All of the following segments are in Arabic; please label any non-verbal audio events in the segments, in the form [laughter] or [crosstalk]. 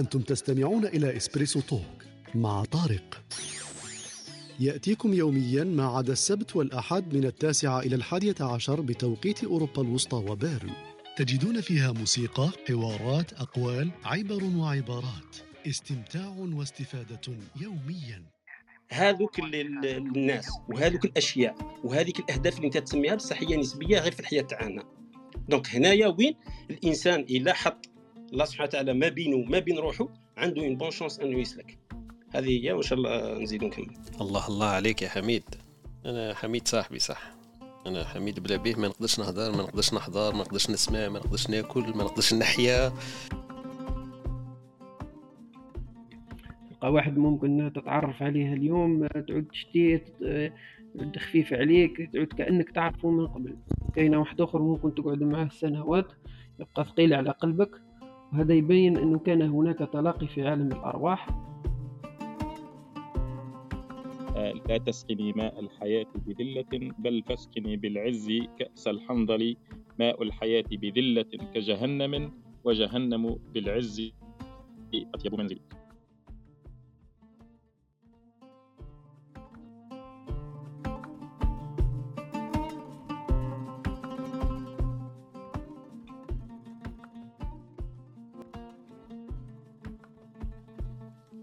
أنتم تستمعون إلى إسبريسو توك مع طارق. يأتيكم يوميا ما عدا السبت والأحد من التاسعة إلى الحادية عشر بتوقيت أوروبا الوسطى وبيرن. تجدون فيها موسيقى، حوارات، أقوال، عبر وعبارات. استمتاع واستفادة يوميا. هذوك ال- ال- الناس وهذوك الأشياء وهذيك الأهداف اللي أنت تسميها بصح هي نسبية غير في الحياة تاعنا donc هنايا وين الإنسان إلا حط الله سبحانه وتعالى ما بينه ما بين روحه عنده une bonne chance أنه يسلك. هذه هي وإن شاء الله نزيدو نكمل. الله الله عليك يا حميد. أنا حميد صاحبي صح. أنا حميد بلا بيه ما نقدرش نهضر ما نقدرش نحضر ما نقدرش نسمع ما نقدرش ناكل ما نقدرش نحيا. تلقى واحد ممكن تتعرف عليه اليوم تعود تشتيه تت- تعود خفيف عليك تعود كأنك تعرفه من قبل. كاينة واحد آخر ممكن تقعد معه سنوات يبقى ثقيل على قلبك. وهذا يبين أنه كان هناك تلاقي في عالم الأرواح. لا تسقني ماء الحياة بذلة بل فاسقني بالعز كأس الحنظل ماء الحياة بذلة كجهنم وجهنم بالعز أطيب منزل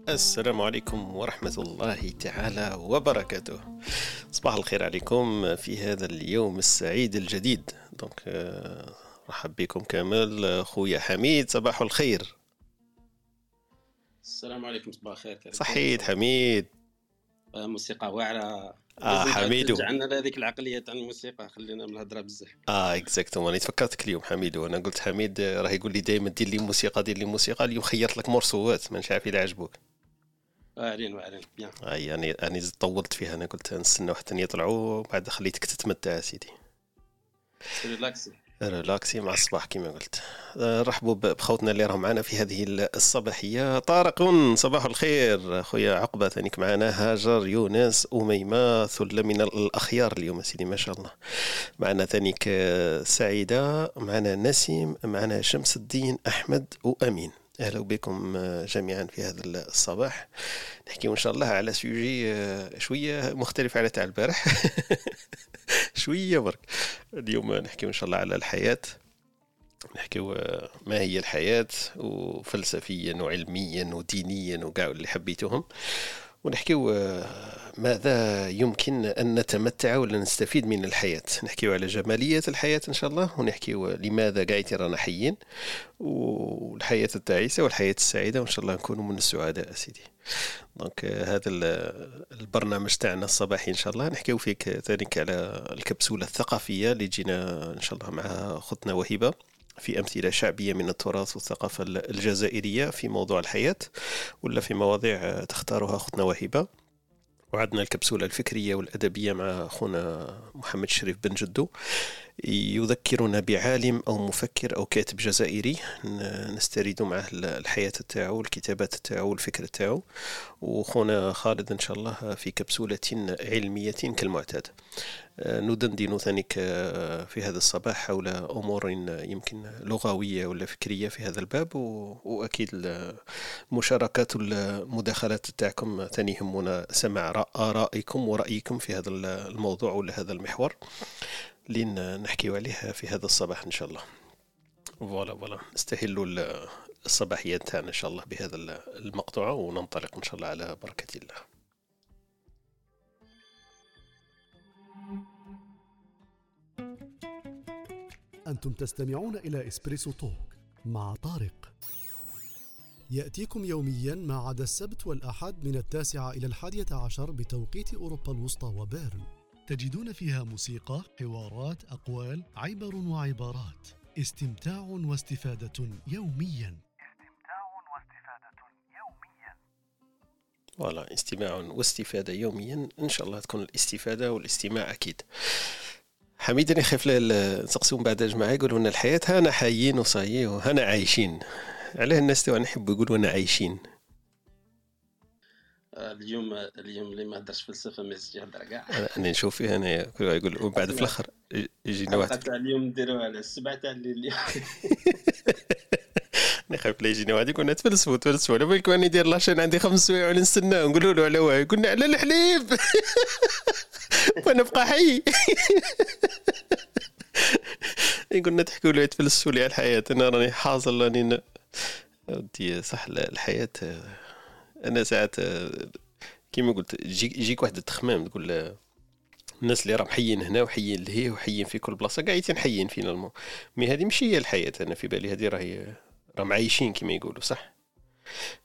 السلام عليكم ورحمة الله تعالى وبركاته. صباح الخير عليكم في هذا اليوم السعيد الجديد. donc آه، رحب بكم كامل خويا حميد صباح الخير. السلام عليكم صباح الخير. كريم. صحيت حميد؟ آه، موسيقى واعرة. آه حميدو ترجعنا لهذيك العقلية تاع الموسيقى خلينا من الهضرة بزاف. آه exactement أنا تفكرتك اليوم حميد وأنا قلت حميد آه، راه يقول لي دائما دير لي موسيقى دير لي موسيقى اليوم خيرت لك morceau ات ما عارف إلا عجبوك. واعرين واعرين. bien يعني أنا زدت طولت فيها. أنا قلت نستنى حتى يطلعوا بعد خليتك تتمتع سيدي. relaxer relaxer مع الصباح كما قلت. آه، رحبوا بخوتنا اللي راهم معنا في هذه الصباحية. طارق صباح الخير. خويا عقبة ثانيك معنا. هاجر يونس أميمة ثلة من الأخيار اليوم سيدي ما شاء الله. معنا ثانيك آه، سعيدة. معنا نسيم. معنا شمس الدين أحمد وأمين. أهلا بكم آه، جميعا في هذا الصباح. نحكي إن شاء الله على سوجي آه، شوية مختلف على تاع البارح. [laughs] شوية برك. اليوم نحكي إن شاء الله على الحياة. نحكيو آه، ما هي الحياة وفلسفيا وعلميا ودينيا وكاع اللي حبيتهم ونحكيو آه، ماذا يمكن أن نتمتع ولا نستفيد من الحياة. نحكيو على جمالية الحياة إن شاء الله ونحكيو لماذا قاعدين رانا حيين والحياة التعيسة والحياة السعيدة وإن شاء الله نكونوا من السعداء سيدي دونك آه، هذا ال- البرنامج تاعنا الصباحي إن شاء الله. نحكيو فيك ذلك على الكبسولة الثقافية اللي جينا إن شاء الله مع خطنا وهبه في أمثلة شعبية من التراث والثقافة ال- الجزائرية في موضوع الحياة ولا في مواضيع تختارها خطنا وهبة. وعندنا الكبسولة الفكرية والأدبية مع أخونا محمد شريف بن جدو. يذكرنا بعالم أو مفكر أو كاتب جزائري. نستريد معه ال- الحياة تاعو الكتابات تاعو الفكر تاعو وخونا خالد إن شاء الله في كبسولة علمية كالمعتاد. آه، ندندن ثانيك آه، في هذا الصباح حول أمور يمكن لغوية ولا فكرية في هذا الباب. و- وأكيد ال- المشاركات والمداخلات تاعكم ثاني يهمنا سماع آرائكم ورأيكم في هذا ال- الموضوع ولا هذا المحور. اللي ن- نحكيو عليه في هذا الصباح إن شاء الله. voilà voilà. نستهلوا ال- الصباحيات تاعنا إن شاء الله بهذا ال- المقطوعه وننطلق إن شاء الله على بركة الله. أنتم تستمعون إلى Espresso Talk مع طارق. يأتيكم يوميا ما عدا السبت والأحد من التاسعة إلى الحادية عشر بتوقيت أوروبا الوسطى وبيرن. تجدون فيها موسيقى، حوارات، أقوال، عبر وعبارات. استمتاع واستفادة يوميا. فوالا استماع واستفادة يوميا. إن شاء الله تكون الاستفادة والاستماع أكيد. حميد أنا خايف نسقسيو من بعد الجماعه يقولوا لنا الحياة هانا حيين وصايي وهنا عايشين. علاه الناس تاعنا يحبوا يقولوا أنا عايشين. اليوم اليوم اللي ما هدرش فلسفة ما يزيد يهدر كاع. أنا نشوف فيها أنا كل واحد يقول ومن بعد في الأخر يجينا واحد اليوم نديروها على السبعة تاع الليل. [laughs] أنا خايف لا يجيني واحد يقول تفلسفوا تفلسفوا على بالك راني ندير لاشين عندي خمس سوايع ونستناه نقولوا له على واحد قلنا على الحليب. [laughs] ونبقى حي. [laughs] قلنا تحكوا لي تفلسفوا لي على الحياة. أنا راني حاصل راني. ودي صح الحياة أنا ساعات كيما قلت يجيك واحد التخمام تقول الناس اللي راهم حيين هنا وحيين لهيه وحيين في كل بلاصة قاعدين حيين فينا mais هذه ماشي هي الحياة أنا في بالي هذه راهي راهم عايشين كما يقولوا صح؟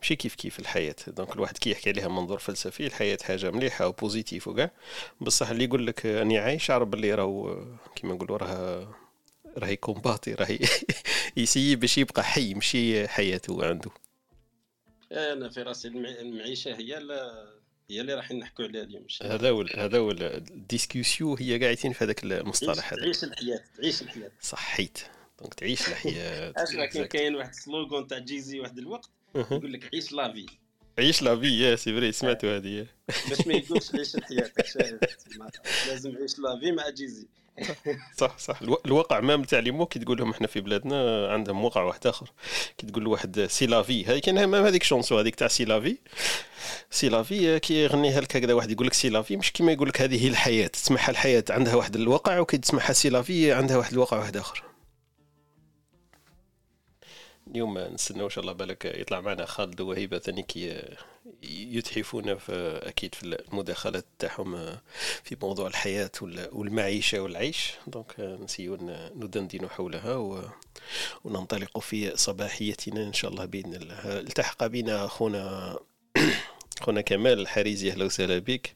ماشي كيف كيف الحياة. donc الواحد كي يحكي عليها منظور فلسفي الحياة حاجة مليحة و positive وكاع. بصح اللي يقول لك أني عايش عرب باللي راهو كيما نقولوا راه راهي combatté راهي [laughs] ي essayer باش يبقى حي ماشي حياته عنده. أنا في راسي المعيشة هي لا هي اللي راح نحكوا عليها اليوم هذا هو هذا هو ال discussion هي قاعدين في هذاك المصطلح هذا. تعيش الحياة تعيش الحياة. صحيت. donc تعيش الحياة [laughs] اسمع كاين واحد slogan تاع جيزي واحد الوقت يقول لك عيش la vie عيش la vie ah c'est vrai سمعتوا هذه. باش ما يقولش عيش الحياة [laughs] لازم عيش la vie مع جيزي. صح. صح الواقع ما نتاع les mots كي تقول لهم إحنا في بلادنا عندهم واقع واحد آخر. كي تقول لواحد c'est la vie هذيك كان هذيك chanson هذيك تاع c'est la vie c'est la vie كي يغنيها لك هكذا واحد يقول لك c'est la vie مش كيما يقول لك هذه هي الحياة. تسمعها الحياة عندها واحد الواقع وكي تسمعها c'est la vie عندها واحد الواقع واحد آخر. اليوم نستناو إن شاء الله بالك يطلع معنا خالد وهيبة ثاني كي يتحفون في أكيد في المداخلات تاعهم في موضوع الحياة والمعيشة والعيش. دونك نسيو ندندن حولها وننطلق في صباحيتنا إن شاء الله بإذن الله. التحق بنا اخونا [coughs] خونا كمال الحريزي أهلا وسهلا بك.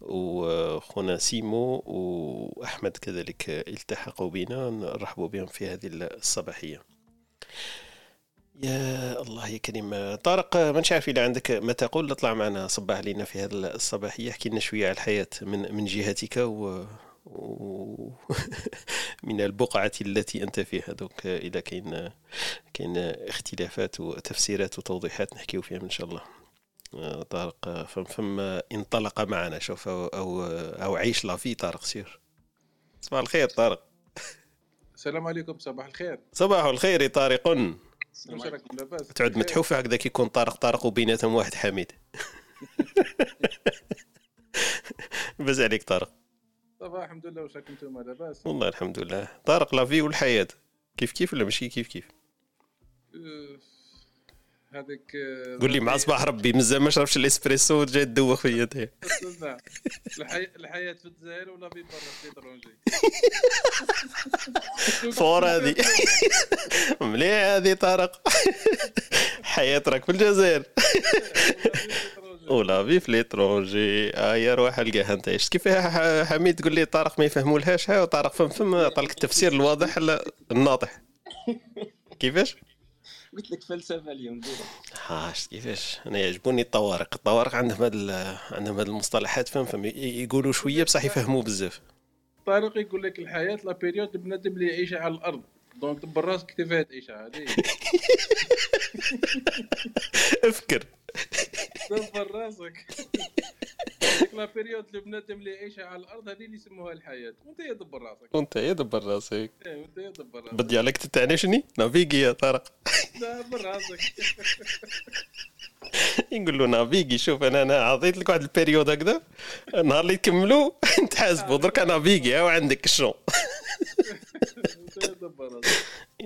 وخونا سيمو وأحمد كذلك التحقوا بنا. نرحبوا بهم في هذه الصباحية. يا الله يا كريم. طارق ما عارف اذا عندك؟ ما تقول اطلع معنا صباح علينا في هذه الصباحيه احكي لنا شوية على الحياة من من جهتك و. [laughs] من البقعة التي أنت فيها. donc إذا كاين كاين اختلافات وتفسيرات وتوضيحات نحكيو فيها إن شاء الله. طارق فم فم انطلق معنا شوف أو أو, أو عيش la vie طارق سير. صباح الخير طارق. السلام عليكم صباح الخير. صباح الخير طارق. تعود متحوفه هكذا كي يكون طارق طارق وبيناتهم واحد حميد. [laughs] باز عليك طارق. ça va الحمد لله واش راكم نتوما لاباس؟ والله الحمد لله. طارق la vie والحياة. كيف كيف ولا ماشي؟ كيف كيف؟ هذاك قول لي مع صباح ربي مازال ما شربش الإسبريسو جاي تدوخ فيا انت الحياة في الجزائر ولا في برا في l'étranger [laughs] fort هذه. مليح هذه طارق. حياة راك في الجزائر. ولا في في l'étranger آه يا روح ألقاها أنت. كيف حميد؟ تقول لي طارق ما يفهمولهاش. ها وطارق فم فم. عطاك التفسير الواضح الناطح. كيفاش؟ قلت لك فلسفة اليوم ديرها ها كيفاش؟ أنا يعجبوني الطوارق. الطوارق عندهم هاد عندهم هاد المصطلحات فهم فهم يقولوا شوية بصح يفهموا بزاف. طارق يقول لك الحياة la période بنادم اللي يعيش على الأرض. donc دبر راسك كيفاه تعيش هذه أفكر. دبر راسك. la période اللي بنادم اللي يعيشها على الأرض هذه اللي يسموها الحياة. وانت يا دبر راسك. وانت يا دبر راسك. إيه وانت يا دبر راسك. بال dialecte تاعنا شني naviguer يا طارق دبر راسك. [laughs] يقول له naviguer شوف أنا أنا عطيت لك واحد ال période هكذا. النهار اللي تكملوا نتحاسبوا درك naviguer ها وعندك [laughs] الشون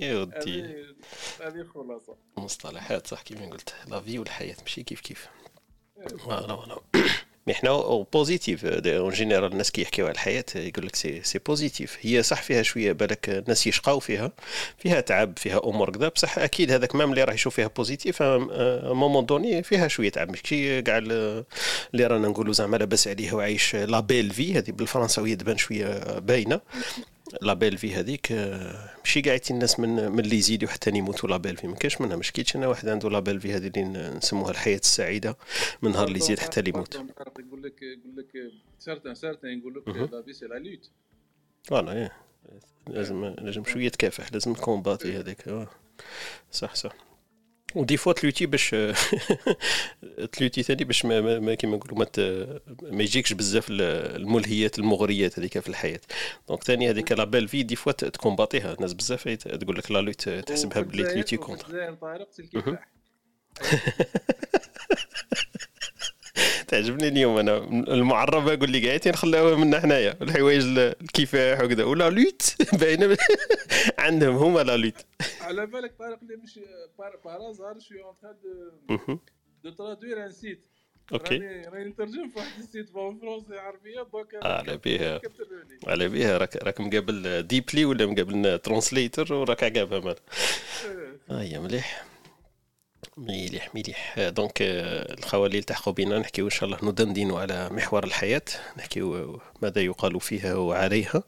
يا ودي. هذه خلاصة. مصطلحات صح كيما قلت la vie والحياة ماشي كيف كيف. voilà voilà mais حنا positif en général الناس كي يحكيو على الحياة يقول لك c'est c'est positif هي صح فيها شوية بالك الناس يشقاو فيها فيها تعب فيها أمور كذا بصح أكيد هذاك même اللي راه يشوف فيها positif moment donné فيها شوية تعب. ماشي كاع اللي رانا نقولوا زعما لاباس عليه وعايش la belle vie هذه بالفرنساوية تبان شوية باينة. la belle vie هذيك ماشي قاعد الناس من من اللي يزيدوا حتى يموتوا la belle vie ما كاينش منها مش كاينش أنا واحد عنده la belle vie هذه اللي نسموها الحياة السعيدة من نهار اللي يزيد حتى اللي يموت. يقول لك يقول لك certains certains يقول لك la vie c'est la lutte voilà إيه. لازم لازم شوية تكافح لازم combatté هذيك. صح صح. و des fois ت lutter باش ت lutter ثاني باش ما, ما, ما كيما نقولوا ما, ما يجيكش بزاف الملهيات المغريات هذيك في الحياة donc ثاني هذيك la belle vie des fois ت combatté ها الناس بزاف تقول لك la lutte تحسبها بلي ت lutter contre تعجبني اليوم أنا. المعربة أقول لي قاعدين نخلوها منا حنايا الحوايج الكفاح وكذا. و la lutte. [laughs] باينة. [laughs] عندهم هما la lutte. على بالك طارق اللي مش par hasard je suis en train de de traduire un site OK. راني نترجم في واحد ال site. français عربية. donc على بها على بها راك راك مقابل DeepL ولا مقابل translator وراك عقابها مال. هيا مليح. مليح مليح. donc الخوالي اللي التحقوا بنا نحكيو إن شاء الله ندندن على محور الحياة. نحكيو ماذا يقال فيها وعليها.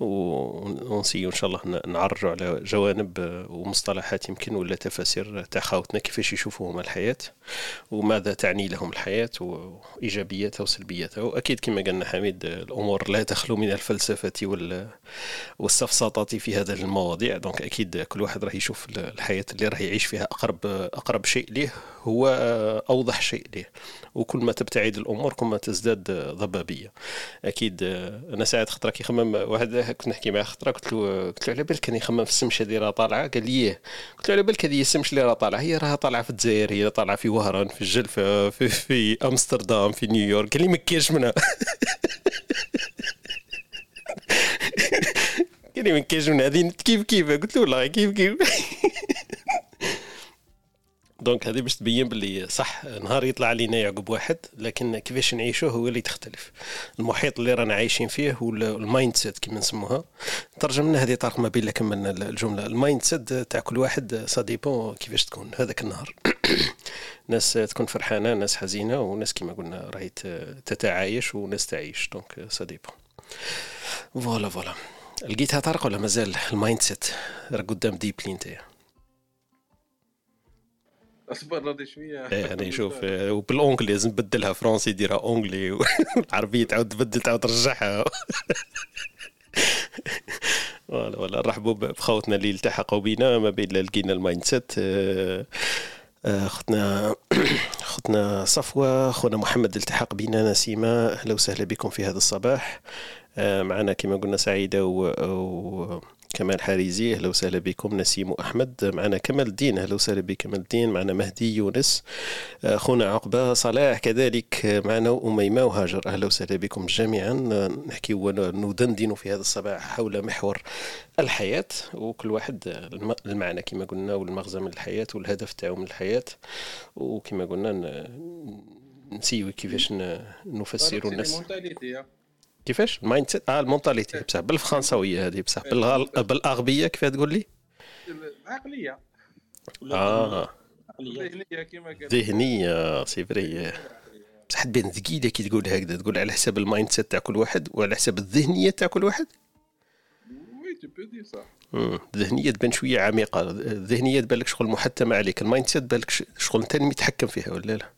ونسيو إن شاء الله نعرجوا على جوانب ومصطلحات يمكن ولا تفاسير تاع خاوتنا كيفاش يشوفوهم الحياة وماذا تعني لهم الحياة وإيجابياتها وسلبياتها. وأكيد كما قالنا حميد الأمور لا تخلو من الفلسفة والسفسطه في هذه المواضيع. دونك أكيد كل واحد راح يشوف الحياة اللي راح يعيش فيها أقرب أقرب شيء ليه هو أوضح شيء ليه. وكل ما تبتعد الأمور كل ما تزداد ضبابية. أكيد أنا ساعات خطره كيخمم واحد كنت نحكي معاه خطره قلت له قلت له على بالك كان يخمم في السمشة اللي راه طالعة؟ قال لي قلت له على بالك هذه السمش اللي راه طالعة؟ هي راه طالعة في الجزائر هي طالعة في وهران في الجلفة في, في أمستردام في نيويورك. قال لي ما كاينش منها. [laughs] قال لي ما كاينش منها. هذه كيف كيف؟ قلت له والله كيف كيف؟ [laughs] donc هذه باش تبين باللي صح نهار يطلع علينا يعقب واحد لكن كيفاش نعيشوه هو اللي تختلف المحيط اللي رانا عايشين فيه هو ال mindset كما نسموها. ترجمنا هذه طارق ما بين كملنا الجملة. ال mindset تاع كل واحد ça dépend كيفاش تكون. هذاك النهار. [coughs] ناس تكون فرحانة ناس حزينة وناس كما قلنا راهي تتعايش وناس تعيش. donc ça dépend voilà voilà لقيتها طارق ولا مازال ال mindset راه قدام DeepL نتايا أصبر راضي شوية. إيه يعني [laughs] شوف وبال anglais لازم تبدلها français يديرها anglais والعربية تعاود تبدل تعاود ترجعها. [laughs] ولا ولا نرحبوا بخوتنا اللي التحقوا بنا ما بين لقينا ال mindset أختنا [clears throat] أختنا صفوة خونا محمد التحق بنا نسيمة أهلا وسهلا بكم في هذا الصباح. معنا كما قلنا سعيدة و كمال حاريزي أهلا وسهلا بكم. نسيم أحمد. معنا كمال الدين. أهلا وسهلا بك كمال الدين. معنا مهدي يونس. اخونا عقبة صلاح كذلك. معنا أميمة وهاجر. أهلا وسهلا بكم جميعا. نحكي وندندن في هذا الصباح حول محور الحياة. وكل واحد المعنى كما قلنا والمغزى من الحياة والهدف تاعو من الحياة. وكما قلنا نسييو كيفاش نفسروا الناس. كيفاش؟ ال mindset آه ال mentalité بصح بالفرنساوية هذه بصح بالغال... بالأغبية كيف تقول لي؟ العقلية. آه. ذهنيه كما قال ذهنية c'est vrai. بصح تبان ثقيلة كي تقول هكذا تقول على حساب ال mindset تاع كل واحد وعلى حساب الذهنية تاع كل واحد؟ oui tu peux dire صح الذهنية تبان شوية عميقة. الذهنية تبان لك شغل محتمه عليك. ال mindset تبان لك شغل انت اللي متحكم فيها ولا لا؟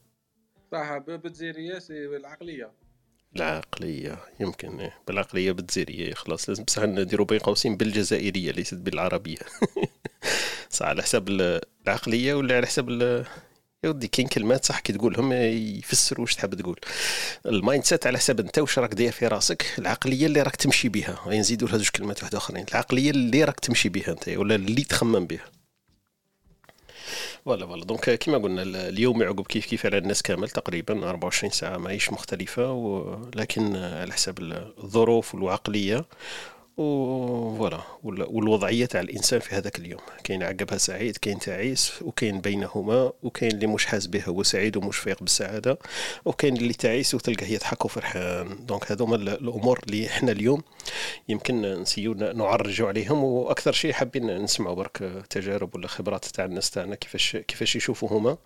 صح بالجزائريه c'est العقلية. العقلية يمكن إيه. بالعقلية بالجزائرية خلاص لازم بصح نديرو بين قوسين بالجزائرية ليست بالعربية. [laughs] صح على حساب العقلية ولا على حساب يا ودي كاين كلمات صح كي تقولهم يفسروا واش تحب تقول. ال mindset على حساب انت واش راك داير في راسك العقلية اللي راك تمشي بها نزيدوا لها زوج كلمات واحدة آخرين. العقلية اللي راك تمشي بها انت ولا اللي تخمم بها voilà voilà. donc كيما قلنا اليوم يعقب كيف كيف على الناس كامل تقريبا 24 ساعة معيشة مختلفة ولكن على حساب الظروف والعقلية و voilà والوضعية تاع الإنسان في هذاك اليوم. كاين عقبها سعيد كاين تعيس وكاين بينهما وكاين اللي مش حاس به هو سعيد ومش فايق بالسعادة وكاين اللي تعيس وتلقاه يضحك وفرحان. donc هذوما الأمور اللي إحنا اليوم يمكن نسييو نعرجوا عليهم وأكثر شيء حابين نسمعوا برك تجارب ولا خبرات تاع الناس تاعنا كيفاش كيفاش يشوفوا هما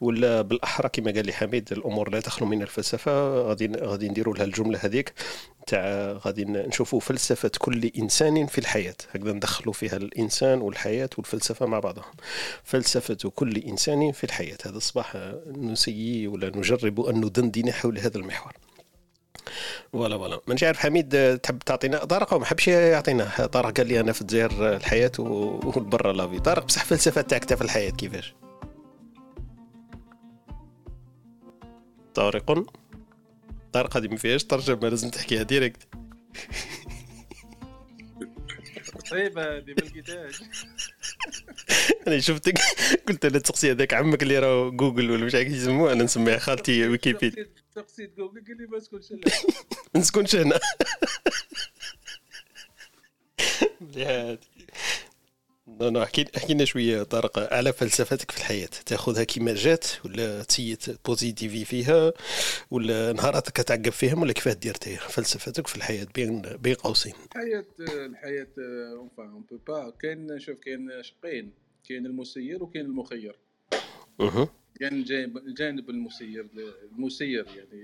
ولا بالأحرى كما قال لي حميد الأمور لا تخلو من الفلسفة. غادي غادي نديروا لها الجملة هذيك تاع غادي نشوفوا فلسفة كل كل إنسان في الحياة. هكذا ندخلوا فيها الإنسان والحياة والفلسفة مع بعضها فلسفة كل إنسان في الحياة. هذا الصباح نسييو ولا نجرب أن ندندن حول هذا المحور. voilà voilà. مانيش عارف حميد تحب تعطينا طارق ما حبش يعطينا طارق قال لي أنا في الجزائر الحياة وال برا la vie طارق بصح الفلسفه تاعك في الحياة كيفاش؟ طارق طارق هذه ما فيهاش ترجمة لازم تحكيها direct [laughs] طيبة هذه ما لقيتهاش أنا شفتك قلت أنا تقصي هذاك عمك اللي راه جوجل ولا مش عارف يسموه أنا نسميها خالتي ويكيبيديا. تقصيد جوجل قال لي ما تكونش لا [laughs] ما نسكنش هنا. [laughs] non non احكي احكي لنا شوية طارق على فلسفتك في الحياة. تاخذها كيما جات ولا تسيي t'positiver فيها ولا نهاراتك كي تعقب فيهم ولا كيفاه دير فلسفتك في الحياة بين بين قوسين؟ الحياة الحياة enfin on peut pas كاين شوف كاين شقين. كاين المسير وكاين المخير. أها. كاين الجانب المسير المسير يعني.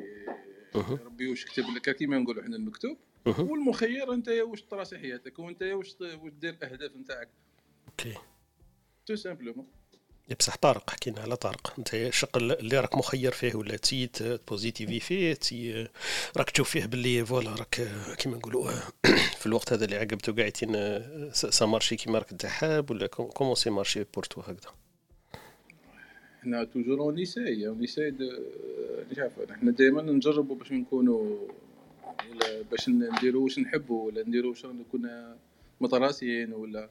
ربي واش كتب لك كيما نقولوا حنا المكتوب. والمخير أنت واش تراسي حياتك وأنت واش دير الأهداف نتاعك. okay tout simplement بصح طارق حكينا على طارق. أنت الشق اللي راك مخير فيه ولا تسيي t'positiver فيه تي راك تشوف فيه باللي voilà راك كيما نقولوا [clears throat] في الوقت هذا اللي عقبته قاعدين ça marchait كيما راك انت حاب ولا comment ça marchait pour toi هكذا؟ حنا toujours on essaye on عارف حنا دائما نجربوا باش نكونوا ولا باش نديروا واش نحبوا ولا نديروا واش نكون متراسيين ولا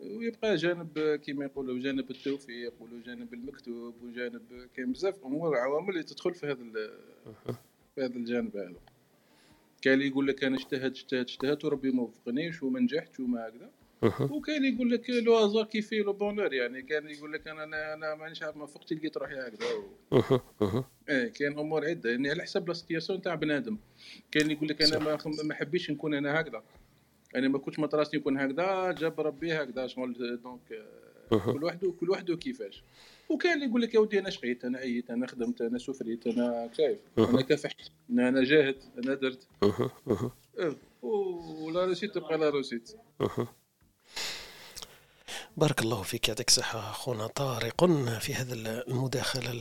ويبقى جانب كيما يقولوا جانب التوفيق ولا جانب المكتوب وجانب كاين بزاف أمور عوامل اللي تدخل في هذا في هذا الجانب هذا. كاين اللي يقول لك أنا اجتهدت اجتهدت اجتهدت وربي ما وفقنيش وما نجحتش وما هكذا. وكاين اللي يقول لك le hasard qui fait le bonheur يعني كان يقول لك أنا أنا, أنا مانيش عارف ما فقت لقيت روحي هكذا. إيه كاين أمور عدة يعني على حسب la situation تاع بنادم. كاين اللي يقول لك أنا ما ما حبيتش نكون أنا هكذا. أنا ما كنتش مطراسني نكون هكذا جاب ربي هكذا شغل donc. كل واحد كل واحد كيفاش وكاين اللي يقول لك يا ودي أنا شقيت أنا عييت أنا خدمت أنا souffrيت أنا أها. أنا كافحت أنا أنا جاهد أنا درت. و la réussite تبقى la réussite. بارك الله فيك يعطيك الصحة أخونا طارق في هذا المداخلة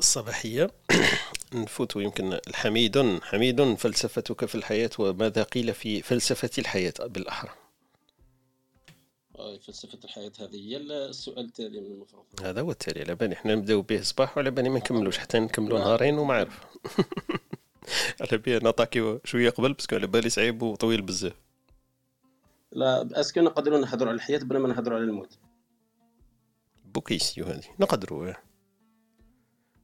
الصباحية. [clears throat] نفوت يمكن الحميد حميد فلسفتك في الحياة وماذا قيل في فلسفة الحياة بالأحرى؟ آه، فلسفة الحياة هذه هي السؤال التالي من المفروض. هذا هو التالي على بالي إحنا نبداو به صباح وعلى بالي ما نكملوش حتى نكملوا نهارين وما عارف [laughs] على بالي نattaquيو شوية قبل parce que على بالي صعيب وطويل بزاف. لا est-ce que نقدروا نهضروا على الحياة بلا ما نهضروا على الموت. بوكيسيو هذه نقدروا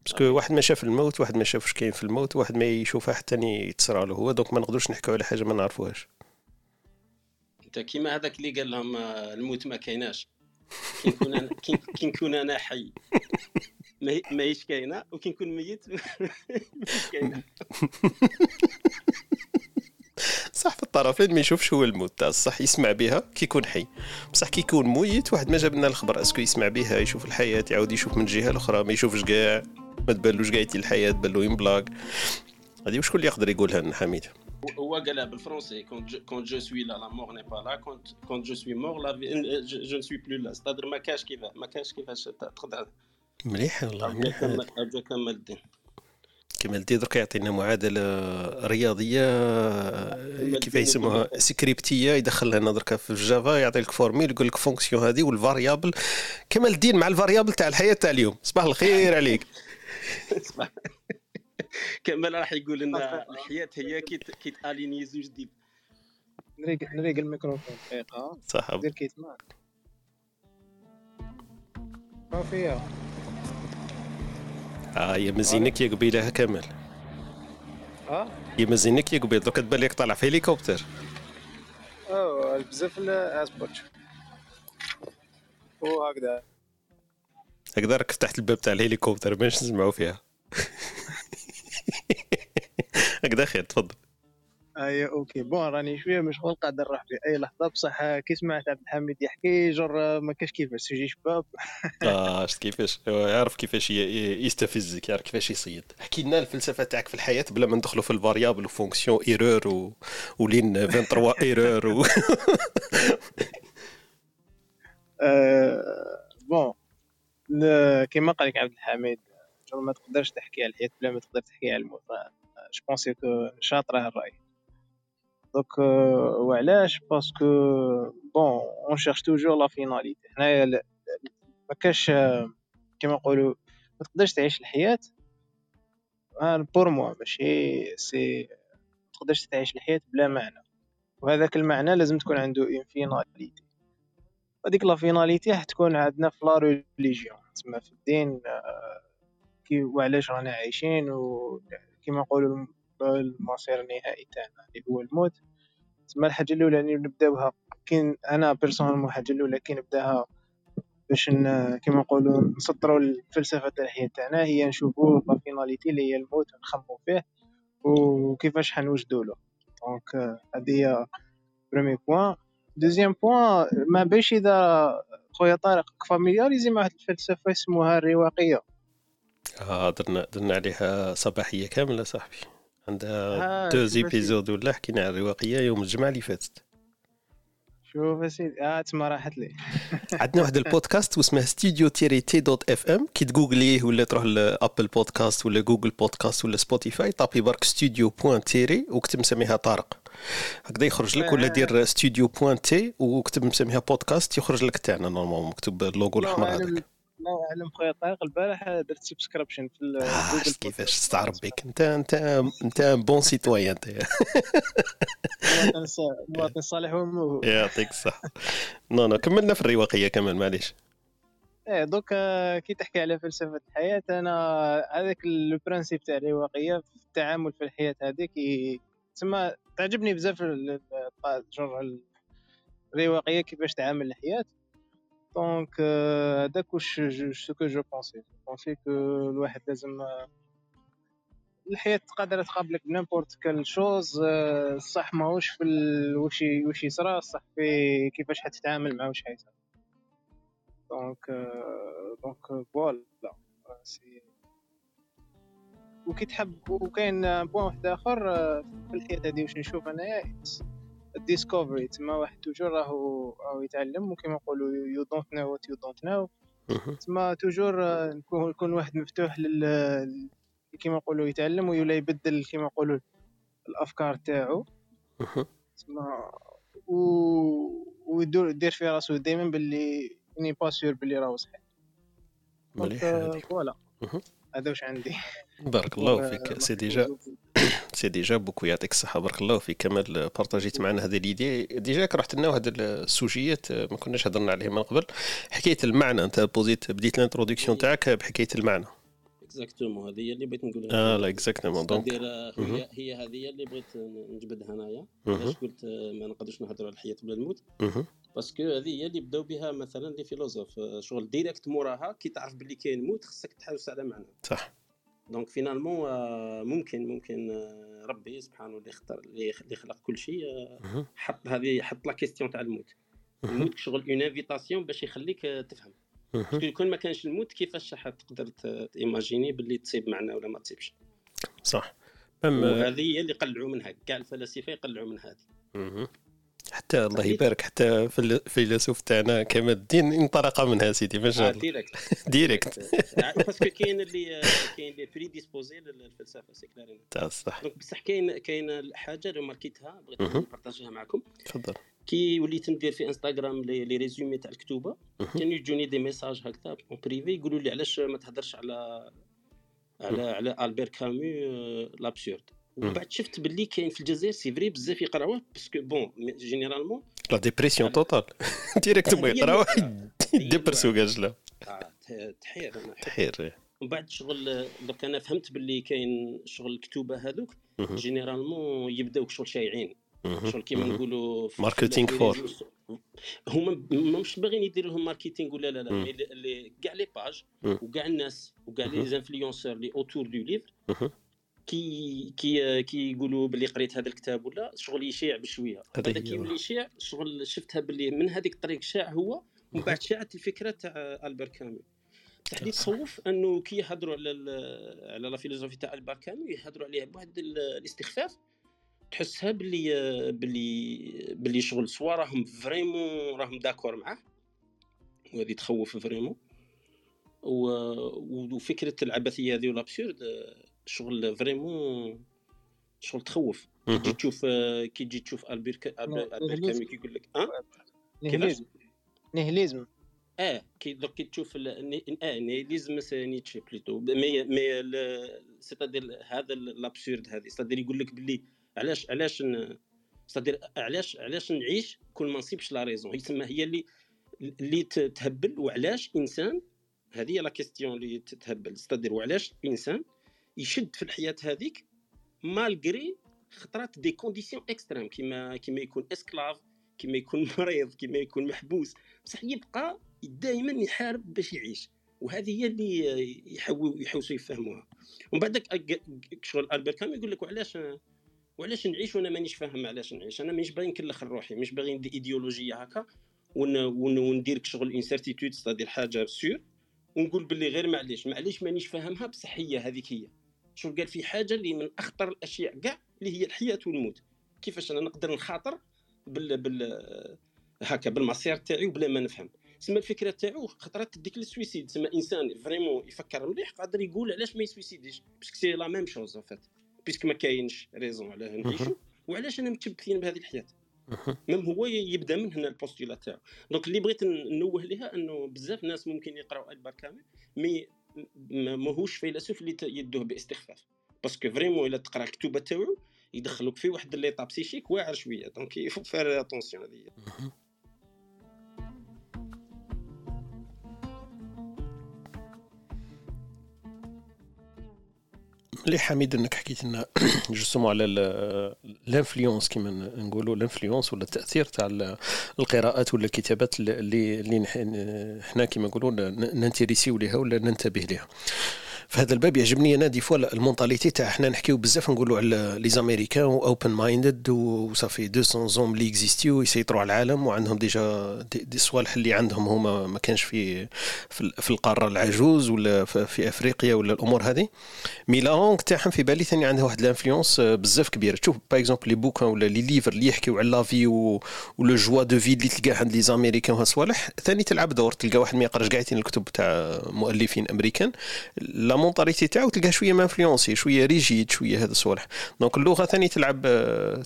parce que واحد ما شاف الموت واحد ما شافش كاين في الموت واحد ما يشوفها حتى يتصرى له هو donc ما نقدروش نحكوا على حاجة ما نعرفوهاش. أنت كيما هذاك اللي قال لهم آه، الموت ما كايناش. كي نكون أنا كي نكون أنا حي. ما هي- ماهيش كاينة وكي نكون ميت [laughs] مش كاينة. [laughs] صح في الطرفين ما يشوفش هو الموت. تاع الصح يسمع بها كي يكون حي. بصح كي يكون ميت واحد ما جاب لنا الخبر اسكو يسمع بها يشوف الحياة يعاود يشوف من الجهه الأخرى ما يشوفش كاع ما تبانلوش كاع الحياة تبان له ينبلاك هذه وشكون اللي يقدر يقولها لنا حميد؟ هو قالها بالفرنسي كونت جو سوي لا لا مور ني با لا كونت كونت جو سوي مور لا جو سوي بلو لا ستادر ما كاش كيفاه ما كاش كيفاش تاخذ مليح والله مليح. كمل الدين. كمال الدين درك يعطينا معادلة رياضية كيف يسموها سكريبتية يدخل لنا درك في الجافا يعطي لك فورميل يقول لك فونكسيون هذه والفاريابل. كمال الدين مع الفاريابل تاع الحياة تاع اليوم. صباح الخير [laughs] عليك. كمل راح يقول لنا الحياة هي كي كي تأليني زوج ديب. نريق نريق الميكروفون. دقيقة. صح. دير كيتمان ما فيها آه يا مزينك يا قبيلة كمال آه يا مزينك يا قبيل دوك تبان لك طالع في هليكوبتر أو بزاف الاسبوتش وهكذا هكذا. راك فتحت الباب تاع الهليكوبتر باش نسمعوا فيها. [laughs] هكذا خير تفضل. اي OK. Bon راني شوية مشغول قاعد نروح في أي لحظة. بصح كي سمعت عبد الحميد يحكي genre ما كاش كيفاش sujet شباب. [laughs] آه شفت كيفاش؟ يعرف كيفاش يستفزك يعرف كيفاش يصيد. حكي لنا الفلسفة تاعك في الحياة بلا ما ندخلوا في ال variable و fonction erreur و... و ligne 23 [laughs] erreur و... [laughs] آه، bon كيما قال لك عبد الحميد جر ما تقدرش تحكي على الحياة بلا ما تقدر تحكي على الموت je pense que شاطرة الراي آه، وعلاش parce que bon on cherche toujours la finalité حنايا ل- ما كاش آه، كيما نقولوا ما تقدرش تعيش الحياة pour moi ماشي c'est تقدرش تعيش الحياة بلا معنى وهذاك المعنى لازم تكون عنده une finalité هذيك la finalité حتكون عندنا في la religion تسمى في الدين آه، كي وعلاش رانا عايشين وكيما نقولوا المصير النهائي تاعنا اللي هو الموت. تسمى الحاجة الأولى اللي نبدأوها؟ كاين أنا personnellement الحاجة الأولى كي نبدأها؟ باش كيما نقولوا نسطروا الفلسفة تاع الحياة تاعنا هي نشوفوا la finalité اللي هي الموت ونخمو فيه وكيفاش حنوجدو له. donc هذه هي premier point deuxième point ما باش إذا خويا طارق familiarisé مع الفلسفة يسموها الرواقية. آه درنا عليها صباحية كاملة صاحبي. عندها deux كيفاش- épisodes ولا حكينا على الرواقيه يوم الجمعة اللي فاتت. شوف اسيدي آه تما راحت لي. [laughs] عندنا واحد البودكاست واسمه ستوديو تيري تي دوت اف ام كي تجوجليه ولا تروح لابل بودكاست ولا جوجل بودكاست ولا سبوتيفاي طابي برك ستوديو بوان تيري وكتب مسميها طارق. هكذا يخرج لك ولا دير ستوديو بوان تي وكتب مسميها بودكاست يخرج لك تاعنا نورمالمون مكتوب اللوجو الله الاحمر هذاك. الله اعلم خويا طارق البارح درت سبسكريبشن في آه جوجل شفت كيفاش. تستعرب بك انت انت انت بون سيتويان انت مواطن صالح وموهوب يعطيك الصحة. non non كملنا في الرواقية كمان معليش. إيه دوك آه، كي تحكي على فلسفة الحياة أنا هذاك ال principe تاع الرواقية في التعامل في الحياة هذيك تسمى تعجبني بزاف ال- ال- جر الرواقية كيفاش تعامل الحياة. donc هذاك واش ce que je pense pense que الواحد لازم آه، الحياة قادرة تقابلك ب n'importe quelle chose الصح ماهوش في ي- وش يصرى الصح في كيفاش حتتعامل مع وش حيصرى donc donc voilà c'est وكي تحب وكاين point واحد آخر آه، في الحياة هذه واش نشوف أنايا ال discovery تما واحد toujours راهو راهو يتعلم وكيما نقولوا you don't know what you don't know. تما toujours نكون يكون واحد مفتوح لل كيما نقولوا يتعلم ويولا يبدل كيما نقولوا الأفكار تاعو. تما و ويدور يدير في راسو دائما باللي اني pas sûr باللي راهو صحيح. مليح voilà مهم. هذا واش عندي. بارك الله فيك. c'est déjà [coughs] c'est déjà beaucoup يعطيك الصحة. بارك الله فيك. كمال بارطاجيت معنا هذه ليدي ديجا رحت لنا واحد السوجيات ما كناش هضرنا عليهم من قبل. حكاية المعنى أنت بوزيت بديت ال introduction تاعك بحكاية المعنى. exactement هذه هي اللي بغيت نقول آه لا exactement donc. هي هي هذه اللي بغيت نجبدها انايا مهم. علاش قلت آه، ما نقدرش نهضروا على الحياة بلا الموت. parce que هذه هي اللي بداو بها مثلا les philosophes آه، شغل direct موراها. كي تعرف باللي كاين موت خصك تحوس على معنى. صح. دونك finalement آه، ممكن ممكن آه، ربي سبحانه اللي اختار اللي خلق كل شيء آه،. حط هذه حط la question تاع الموت الموت شغل une invitation باش يخليك آه، تفهم. parce que كون ما كانش الموت كيفاش حتقدر t'imaginer باللي تصيب معنى ولا ما تصيبش صح مم وهذه هي اللي قلعوا منها كاع الفلاسفة يقلعوا من هذه. حتى الله يبارك حتى في الفيلسوف تاعنا كمال الدين انطلق منها سيدي آه، الله. direct direct parce que كاين اللي كاين اللي prédisposé للفلسفة c'est clair. تاع الصح donc بصح كاين كاين حاجة اللي ماركيتها بغيت. نبارطاجيها معكم. تفضل. كي وليت ندير في انستغرام les résumés تاع الكتوبة. كانوا يجوني des messages هكذا en privé يقولوا لي علاش ما تهضرش على على على ألبير كامو l'absurde ومن بعد شفت باللي كاين في الجزائر c'est vrai بزاف يقراوه parce que bon généralement la dépression totale direct ما هي يقراو الواقع. [laughs] هي يدبرسوا الواقع. كاجلا آه، تحير تحير ومن بعد شغل دوك أنا فهمت باللي كاين شغل الكتوبه هذوك. généralement يبداوك شغل شايعين. شغل كيما. نقولوا marketing fort. لي هما ما مش باغيين يديروا لهم marketing ولا لا لا كاع les pages. وكاع الناس وكاع. لي انفلونسور اللي autour du livre. كي كي كي يقولوا باللي قريت هذا الكتاب ولا شغل يشيع بشوية. هذا. كي يولي يشيع؟ شغل شفتها باللي من هذيك الطريق شاع هو ومن بعد شاعت الفكرة تاع ألبر كامي تحديد. تصوف أنه كي يهضروا على على la philosophie تاع ألبر كامي يهضروا عليها بواحد ال- الاستخفاف تحسها باللي باللي باللي شغل soit راهم vraiment راهم d'accord معاه. وهذه تخوف vraiment. وفكره العبثية هذه وال absurde شغل vraiment شغل تخوف. كي. تجي تشوف كي تجي تشوف ألبير البير. كامي كيقول لك أه؟ nihilisme nihilisme آه كي دوك كي تشوف آه nihilisme c'est نيتشه plutôt mais mais c'est-à-dire هذا l'absurde هذه. c'est-à-dire يقول لك باللي علاش علاش c'est-à-dire علاش علاش نعيش كون ما نصيبش la raison يسمى هي اللي اللي تهبل وعلاش انسان هذه هي la question اللي تهبل c'est-à-dire وعلاش الانسان يشد في الحياة هذيك malgré خطرات des conditions extrêmes كيما كيما يكون esclave كيما يكون [laughs] مريض كيما يكون محبوس. بصح يبقى دائما يحارب باش يعيش وهذه هي اللي يحاولوا يحوسوا يفهموها. ومن بعد شغل البير كامي يقول لك وعلاش وعلاش نعيش وأنا مانيش فاهم علاش نعيش؟ أنا مانيش باغي نكلخ روحي مش باغي ندي إيديولوجية هكا وندير شغل incertitude c'est-à-dire حاجة sûre ونقول باللي غير معليش معليش مانيش فاهمها بصح هي هذيك هي. شوف قال في حاجة اللي من أخطر الأشياء كاع اللي هي الحياة والموت. كيفاش أنا نقدر نخاطر بال بال هكا بالمصير تاعي وبلا ما نفهم. تسمى الفكرة تاعو خطرات تديك لل suicide تسمى إنسان vraiment يفكر مليح قادر يقول علاش ما يسويسيديش. parce que c'est la même chose فات puisque ما كاينش raison علاه نعيشو وعلاش أنا متشبثين بهذه الحياة؟ même هو يبدأ من هنا ال postulat تاعو. donc اللي بغيت نوه لها أنه بزاف ناس ممكن يقراو البار كامي mais ماهوش فيلسوف اللي يدوه باستخفاف. parce que vraiment إلا تقرا الكتوبة تاعو يدخلوك في واحد l'état psychique واعر شوية. donc il faut faire attention هذه مليح حميد انك حكيت لنا [clears throat] justement على ال influence كيما نقولوا ال influence ولا التأثير تاع القراءات ولا الكتابات اللي اللي حنا كيما نقولوا ننتريسيو لها ولا ننتبه لها في هذا الباب يعجبني أنا des fois ال mentalité تاع حنا نحكيو بزاف نقولوا على les Américains open minded وصافي 200 زوم اللي اكزيستيو يسيطروا على العالم وعندهم déjà des, des صوالح اللي عندهم هما ما كانش في في القارة العجوز ولا في أفريقيا ولا الأمور هذه. mais la langue تاعهم في بالي ثاني عندها واحد ال influence بزاف كبيرة. تشوف par exemple les bouquins ولا les livres اللي يحكيو على la vie ولا joie de vie اللي تلقاه عند les Américains وهالصوالح ثاني تلعب دور تلقى واحد ما يقراش كاع الكتب تاع مؤلفين أمريكان. la mentalité تاعو تلقاه شوية م influencé شوية rigide شوية هذا الصوالح donc اللغة ثاني تلعب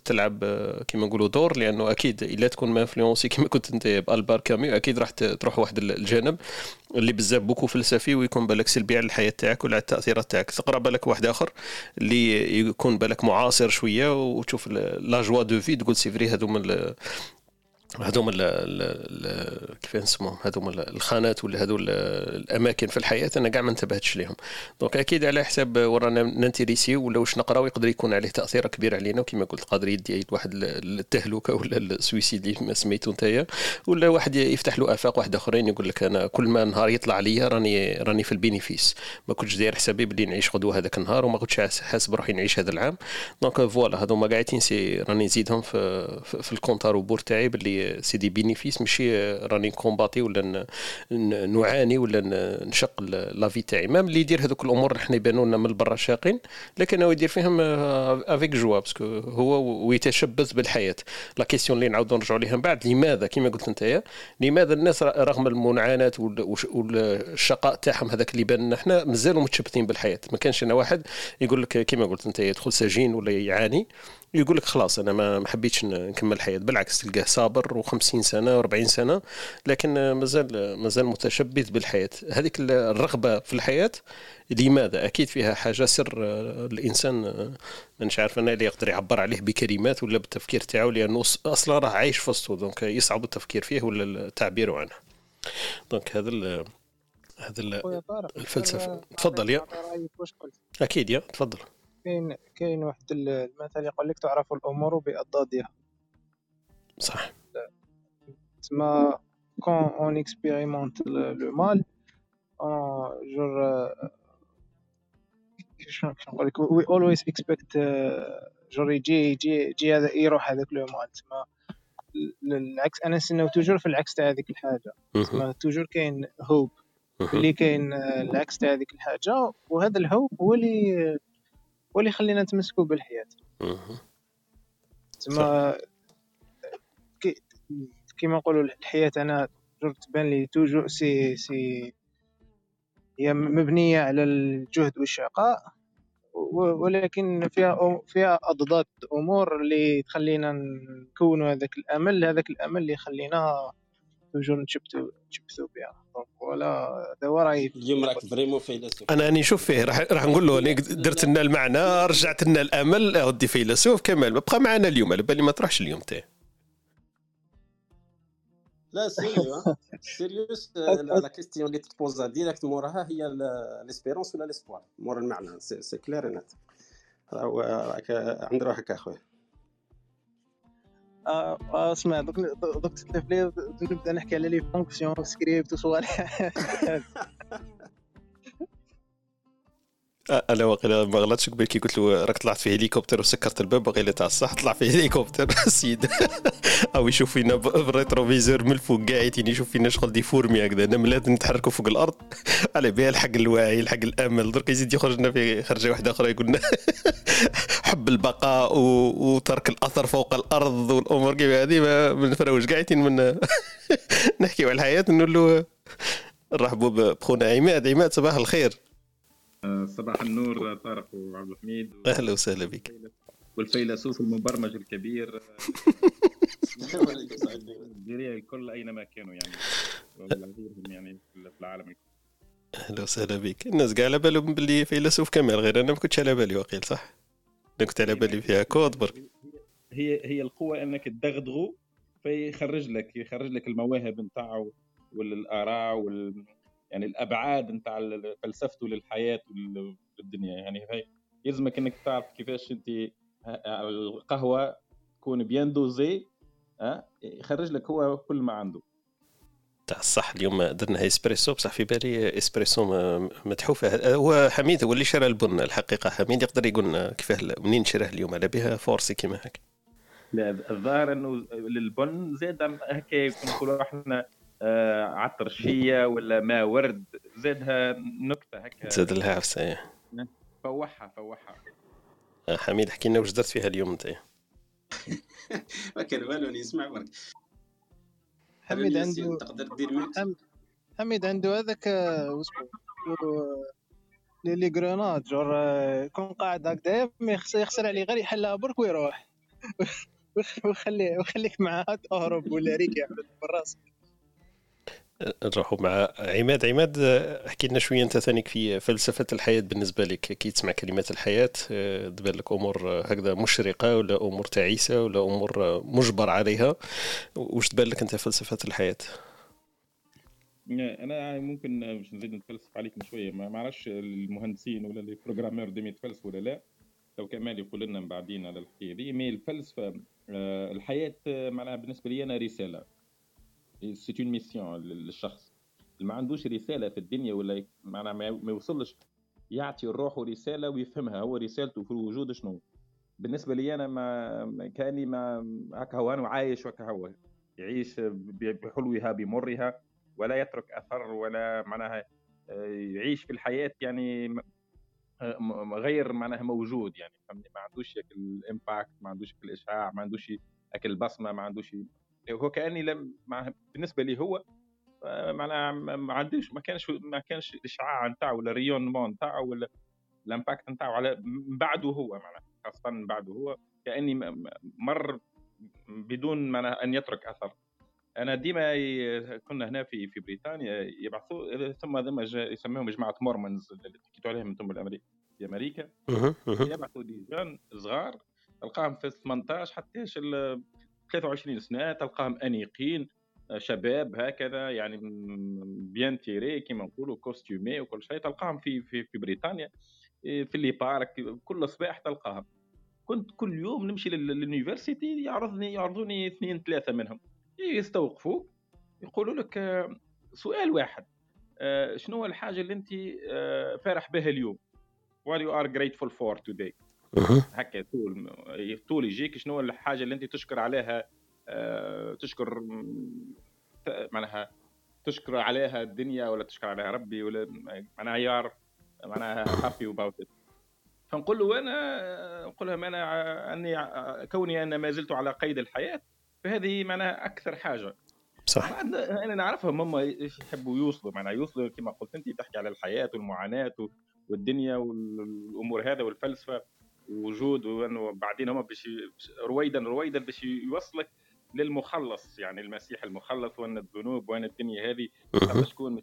تلعب كيما نقولوا دور لأنه أكيد إلا تكون م influencé كيما كنت أنت بألبار كامي أكيد راح تروح واحد الجانب اللي بزاف beaucoup فلسفي ويكون بالك سلبي على الحياة تاعك ولا على التأثيرات تاعك. تقرأ بالك واحد آخر اللي يكون بالك معاصر شوية وتشوف la joie de vie تقول c'est vrai هذو من هذوما كيف نسموهم؟ هذوما الخانات ولا هذو الأماكن في الحياة أنا كاع ما انتبهتش لهم donc أكيد على حساب ورانا ننتريسي ولا واش نقراو يقدر يكون عليه تأثير كبير علينا وكما قلت قادر يدي واحد التهلكة ولا ال suicide اللي ما سميتو نتايا ولا واحد يفتح له آفاق واحد آخرين يقول لك أنا كل ما نهار يطلع ليا راني راني في ال bénéfice. ما كنتش داير حسابي بلي نعيش غدوة هذاك النهار وما كنتش حاسب روحي نعيش هذا العام. donc voilà هذوما قاعدين راني نزيدهم في, في ال compte à rebours تاعي باللي c'est des bénéfices ماشي راني كومباتي ولا نعاني ولا نشق la vie تاعي. même اللي يدير هذوك الأمور إحنا يبانوا لنا من برا شاقين لكن هو يدير فيهم avec joie parce que هو ويتشبث بالحياة. la question اللي نعاودوا نرجعوا ليها من بعد لماذا؟ كما قلت أنت لماذا الناس رغم المعاناه والشقاء تاعهم هذاك اللي بان إحنا مازالوا متشبثين بالحياة. ما كانش أنا واحد يقول لك كما قلت أنت يدخل سجين ولا يعاني. يقول لك خلاص أنا ما حبيتش نكمل الحياة بالعكس تلقاه صابر و50 سنة و40 سنة لكن مازال مازال متشبث بالحياة. هذيك الرغبة في الحياة لماذا؟ أكيد فيها حاجة سر الإنسان مش عارف أنا اللي يقدر يعبر عليه بكلمات ولا بالتفكير تاعو لأنه أصلا راه عايش في وسطه donc يصعب التفكير فيه ولا التعبير عنه. donc هذا هذا الفلسفة. تفضل يا. أكيد يا تفضل. كاين كاين واحد المثل يقول لك تعرف الأمور بأضدادها. صح. تسمى كون اون اكسبيريمونت لو مال جور شنو نقول لك؟ وي اولويز اكسبكت جور يجي يجي يجي هذا يروح هذاك لو مال. تسمى العكس. أنا نستناو toujours في العكس تاع هذيك الحاجة. تسمى toujours كاين hope اللي كاين العكس تاع هذيك الحاجة. وهذا ال hope هو اللي هو اللي يخلينا نتمسكوا بالحياة. تسمى كيما نقولوا الحياة أنا تبان لي توجو سي سي هي مبنية على الجهد والشقاء ولكن فيها فيها أضداد أمور اللي تخلينا نكونوا هذاك الأمل هذاك الأمل اللي يخلينا toujours نتشبتوا نتشبثوا بها. ولا دابا راهي اليوم راك vraiment فيلسوف. أنا راني نشوف فيه راح راح نقول له أنا درت لنا المعنى رجعت لنا الأمل أودي فيلسوف كمال. بقى معنا اليوم على بالي ما تروحش اليوم تاعي la série. [laughs] sérieuse آه، لا la question اللي تبوزا directe موراها هي l'espérance ولا l'espoir mort المعنى c'est clair net راك عند روحك اخويا اسمع دوك دوك تتلف لي نبدا نحكي على les fonctions script وصوالح. آه، [laughs] [laughs] أنا واقيلا ما غلطش قبل كي قلت له راك طلعت في hélicoptère وسكرت الباب واقيلا تاع الصح طلع في hélicoptère [laughs] السيد أو يشوف فينا بال rétroviseur من الفوق قاعدين يشوف فينا شغل des fourmis هكذا نملات نتحركوا فوق الأرض. [laughs] على بها الحق الواعي الحق الأمل درك يزيد يخرجنا في خرجة واحدة أخرى يقولنا [laughs] حب البقاء. وترك الأثر فوق الأرض والأمور كيف هذه ما نفروش قاعدين من نحكيو على الحياة نقول له نرحبوا بخونا عماد. عماد صباح الخير. صباح النور طارق وعبد الحميد. أهلا وسهلا بك. والفيلسوف المبرمج الكبير. الكل أينما كانوا يعني يعني في العالم أهلا وسهلا بك. الناس قاع على بالهم باللي فيلسوف كمال غير أنا ما كنتش على بالي وقيل صح؟ أنا كنت على بالي فيها كود برك. هي هي القوة أنك تدغدغه فيخرج لك يخرج لك المواهب نتاعو والآراء وال يعني الأبعاد نتاع فلسفته للحياة والدنيا. يعني هي يلزمك إنك تعرف كيفاش أنت القهوة تكون bien dosée ها يخرج لك هو كل ما عنده. تاع الصح اليوم درنا اسبريسو بصح في بالي اسبريسو متحوفة. هو حميد هو اللي شرى البن الحقيقة. حميد يقدر يقول لنا كيفاه منين شراه اليوم؟ على بها forcée كيما هكا. لا الظاهر إنه للبن زاد هكا يكون نقولوا إحنا آه، عطر شيه ولا ماء ورد زادها نكتة هكا. تزاد لها عفسة إيه. فوحها فوحها. آه، حميد حكي لنا واش درت فيها اليوم أنت [laughs] ما كان والو يسمع برك. حميد عنده تقدر دير ميوت حميد عنده هذاك آه، لي لي جرونات جور آه، يكون قاعد هكذا ما يخس- يخسر عليه غير يحلها برك ويروح. [laughs] وخ- وخلي وخليك معاه تهرب ولا ريق يعمل بالراس نروحوا مع عماد. عماد احكي لنا شوية انت ثانيك في فلسفة الحياة بالنسبة لك. كي تسمع كلمات الحياة آه، تبان لك أمور آه، هكذا مشرقة ولا أمور تعيسة ولا أمور آه، مجبر عليها. واش تبان لك انت فلسفة الحياة؟ أنا ممكن باش نزيد نتفلسف عليكم شوية. ما ما عرفش المهندسين ولا les programmeurs ديما يتفلسفوا ولا لا. لو كمال يقول لنا من بعدين على الحكاية دي. mais الفلسفة الحياة معناها بالنسبة لي أنا رسالة. c'est une mission للشخص اللي ما عندوش رساله في الدنيا ولا معناها ما يوصلش يعطي الروح رسالة ويفهمها. هو رسالته في الوجود شنو؟ بالنسبة لي أنا ما كأني ما هكا هو أنا عايش وهكا هو. يعيش بحلوها بمرها ولا يترك أثر ولا معناها آه، يعيش في الحياة يعني غير معناها موجود يعني ما عندوش ال impact ما عندوش الاشعاع ما عندوش البصمه ما عندوش هو كأني لم مع بالنسبة لي هو آه، معناها ما عندوش ما كانش ما كانش الإشعاع نتاعو ولا ال rayonnement نتاعو ولا ال impact نتاعو على من بعده هو معناها خاصة من بعده هو كأني مر بدون معناها أن يترك أثر أنا ديما كنا هنا في في بريطانيا يبعثوا ثم ثم يسموهم جماعة Mormons اللي حكيتوا عليهم أنتم بالامريكا في أمريكا. يبعثوا des jeunes صغار تلقاهم في 18 حتى 23 سنة تلقاهم أنيقين آه، شباب هكذا يعني bien tirés كيما نقولوا costumés وكل شيء تلقاهم في في في بريطانيا إيه، في les parcs كل صباح تلقاهم. كنت كل يوم نمشي لل- لل université يعرضني يعرضوني اثنين ثلاثة منهم. يستوقفوك يقولوا لك آه، سؤال واحد آه، شنو هو الحاجة اللي أنت فرح بها اليوم؟ What you are grateful for today هكا طول طول يجيك شنو الحاجة اللي أنت تشكر عليها آه، تشكر معناها تشكر عليها الدنيا ولا تشكر عليها ربي ولا معناها يعرف معناها about it. فنقول له أنا نقول لهم أنا أني كوني أنا ما زلت على قيد الحياة فهذه معناها أكثر حاجة. صح. أنا نعرفهم هم يحبوا يوصلوا معناها يوصلوا كما قلت أنت تحكي على الحياة والمعاناة والدنيا والأمور هذا والفلسفة. ووجود وإنه بعدين هم باش ي- رويدا رويدا باش يوصلك للمخلص يعني المسيح المخلص وإن الذنوب وإن الدنيا هذه. شكون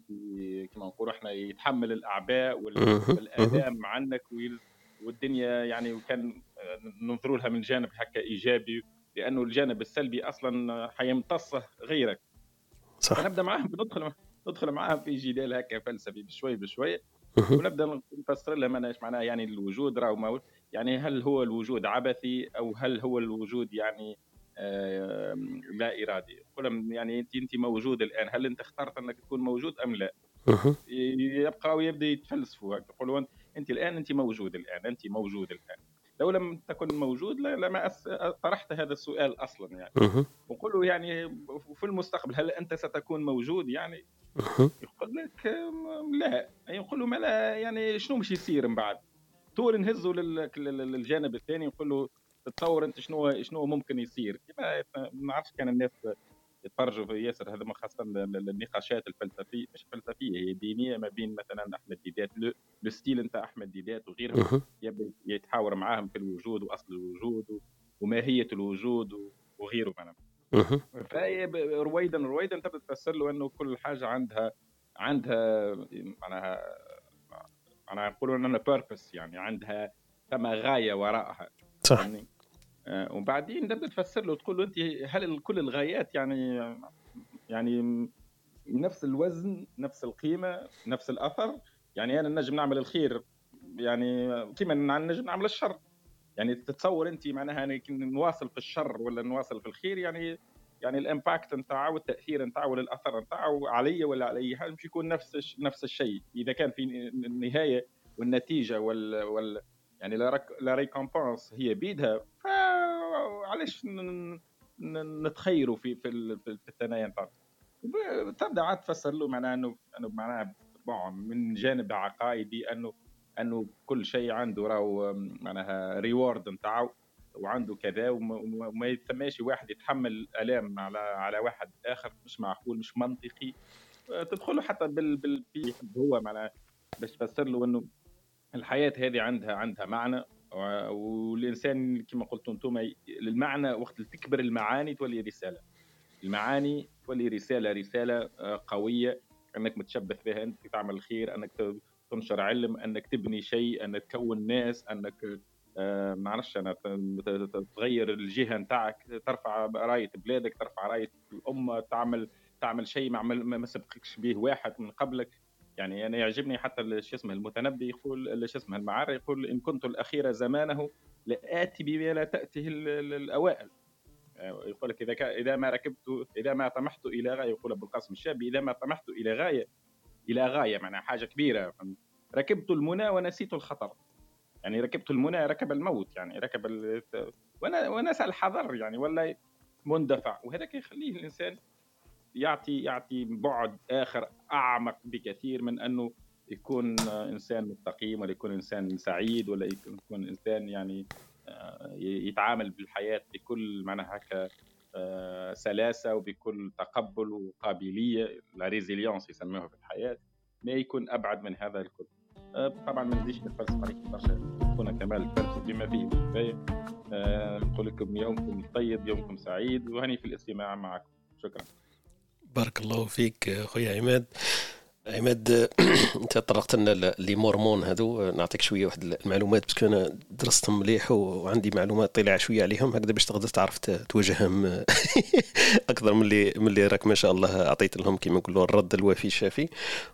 كما نقولوا إحنا يتحمل الأعباء. والالام عنك والدنيا يعني وكان آه، ننظروا لها من جانب هكا إيجابي لأنه الجانب السلبي أصلا حيمتصه غيرك صح فنبدأ معاهم ندخل ندخل معاهم في جدال هكا فلسفي بشوي بشوي. ونبدأ نفسر لهم أنا إيش معناها يعني الوجود راهو يعني هل هو الوجود عبثي أو هل هو الوجود يعني آه، لا إرادي؟ نقول لهم يعني أنت أنت موجود الآن هل أنت اخترت أنك تكون موجود أم لا؟ يبقى ويبدا يتفلسفوا يقولوا أنت الآن أنت موجود الآن أنت موجود الآن. لو لم تكن موجود لما طرحت هذا السؤال أصلا يعني. له يعني في المستقبل هل أنت ستكون موجود يعني. يقول لك لا. يقول له ما لا يعني شنو مش يصير من بعد؟ طول نهزه لل- لل- للجانب الثاني نقول له تصور انت شنو شنو ممكن يصير. كما ما نعرفش كان الناس يتفرجوا في ياسر هذا خاصة ال- ال- النقاشات الفلسفيه مش فلسفية هي دينية ما بين مثلا أحمد ديدات لو ستيل نتاع أحمد ديدات وغيرهم. يبدا يتحاور معاهم في الوجود وأصل الوجود وماهية الوجود وغيره مثلا رويدا رويدا تبدا تفسر له إنه كل حاجة عندها عندها معناها معناها نقولوا انها بيربس يعني عندها ثم غاية وراءها صح. يعني آه، وبعدين تبدا تفسر له تقول له أنت هل كل الغايات يعني يعني نفس الوزن نفس القيمة نفس الأثر؟ يعني أنا نجم نعمل الخير يعني كيما نجم نعمل الشر. يعني تتصور أنت معناها كي نواصل في الشر ولا نواصل في الخير يعني يعني الإمباكت نتاعو والتاثير نتاعو والاثر نتاعو عليا ولا على حاجة مش يكون نفس نفس الشيء. إذا كان في النهاية والنتيجة وال, وال يعني لا ريكompense هي بيدها فعلاش نتخيروا في في ال- في في الثنايا نتاعنا؟ تبدأ عاد تفسر له معناها إنه إنه معناها من جانب عقائدي إنه إنه كل شيء عنده راهو معناها ريورد نتاعو. وعنده كذا وما, يتسماش واحد يتحمل الام على على واحد آخر مش معقول مش منطقي. آه، تدخله حتى بال بال هو معناها. باش تفسر له إنه الحياة هذه عندها عندها معنى والإنسان كما قلتوا أنتم المعنى وقت تكبر المعاني تولي رسالة. المعاني تولي رسالة رسالة آه، قوية. إنك متشبث بها انت تعمل الخير إنك تنشر علم إنك تبني شيء إنك تكون ناس إنك آه، نعرفش أنا تغير الجهة نتاعك. ترفع راية بلادك ترفع راية الأمة تعمل تعمل شيء ما عمل ما سبقكش به واحد من قبلك. يعني أنا يعجبني حتى شو اسمه المتنبي يقول شو اسمه المعري يقول إن كنت الأخير زمانه لآتي بما لا تاته ال- ال- الأوائل. آه، يقول لك إذا إذا ما ركبت إذا ما طمحت إلى غاية يقول أبو القاسم الشابي إذا ما طمحت إلى غايه إلى غاية معناها حاجة كبيرة. ركبت المنى ونسيت الخطر. يعني ركبت المنى ركب الموت يعني ركب ال... وأنا ونسى الحذر يعني ولا مندفع. وهذاك يخليه الإنسان يعطي يعطي بعد آخر أعمق بكثير من أنه يكون إنسان مستقيم ولا يكون إنسان سعيد ولا يكون إنسان يعني آه، يتعامل بالحياة بكل معناها هكا آه، سلاسة وبكل تقبل وقابلية لا ريزيليونس يسموها في الحياة ما يكون أبعد من هذا الكل. طبعا ما نزيدش نتفلسف عليك برشا هنا كمال الفلسفه بما فيه الكفايه آه، نقول لكم يومكم طيب يومكم سعيد وهني في الاستماع معكم. شكرا. بارك الله فيك خويا عماد. عماد [clears throat] انت طرقت لنا les mormons هذو. نعطيك شوية واحد المعلومات parce que أنا درستهم مليح وعندي معلومات طلع شوية عليهم هكذا باش تقدر تعرف ت- تواجههم [laughs] أكثر من اللي من اللي راك ما شاء الله أعطيت لهم كما نقولوا الرد الوافي الشافي.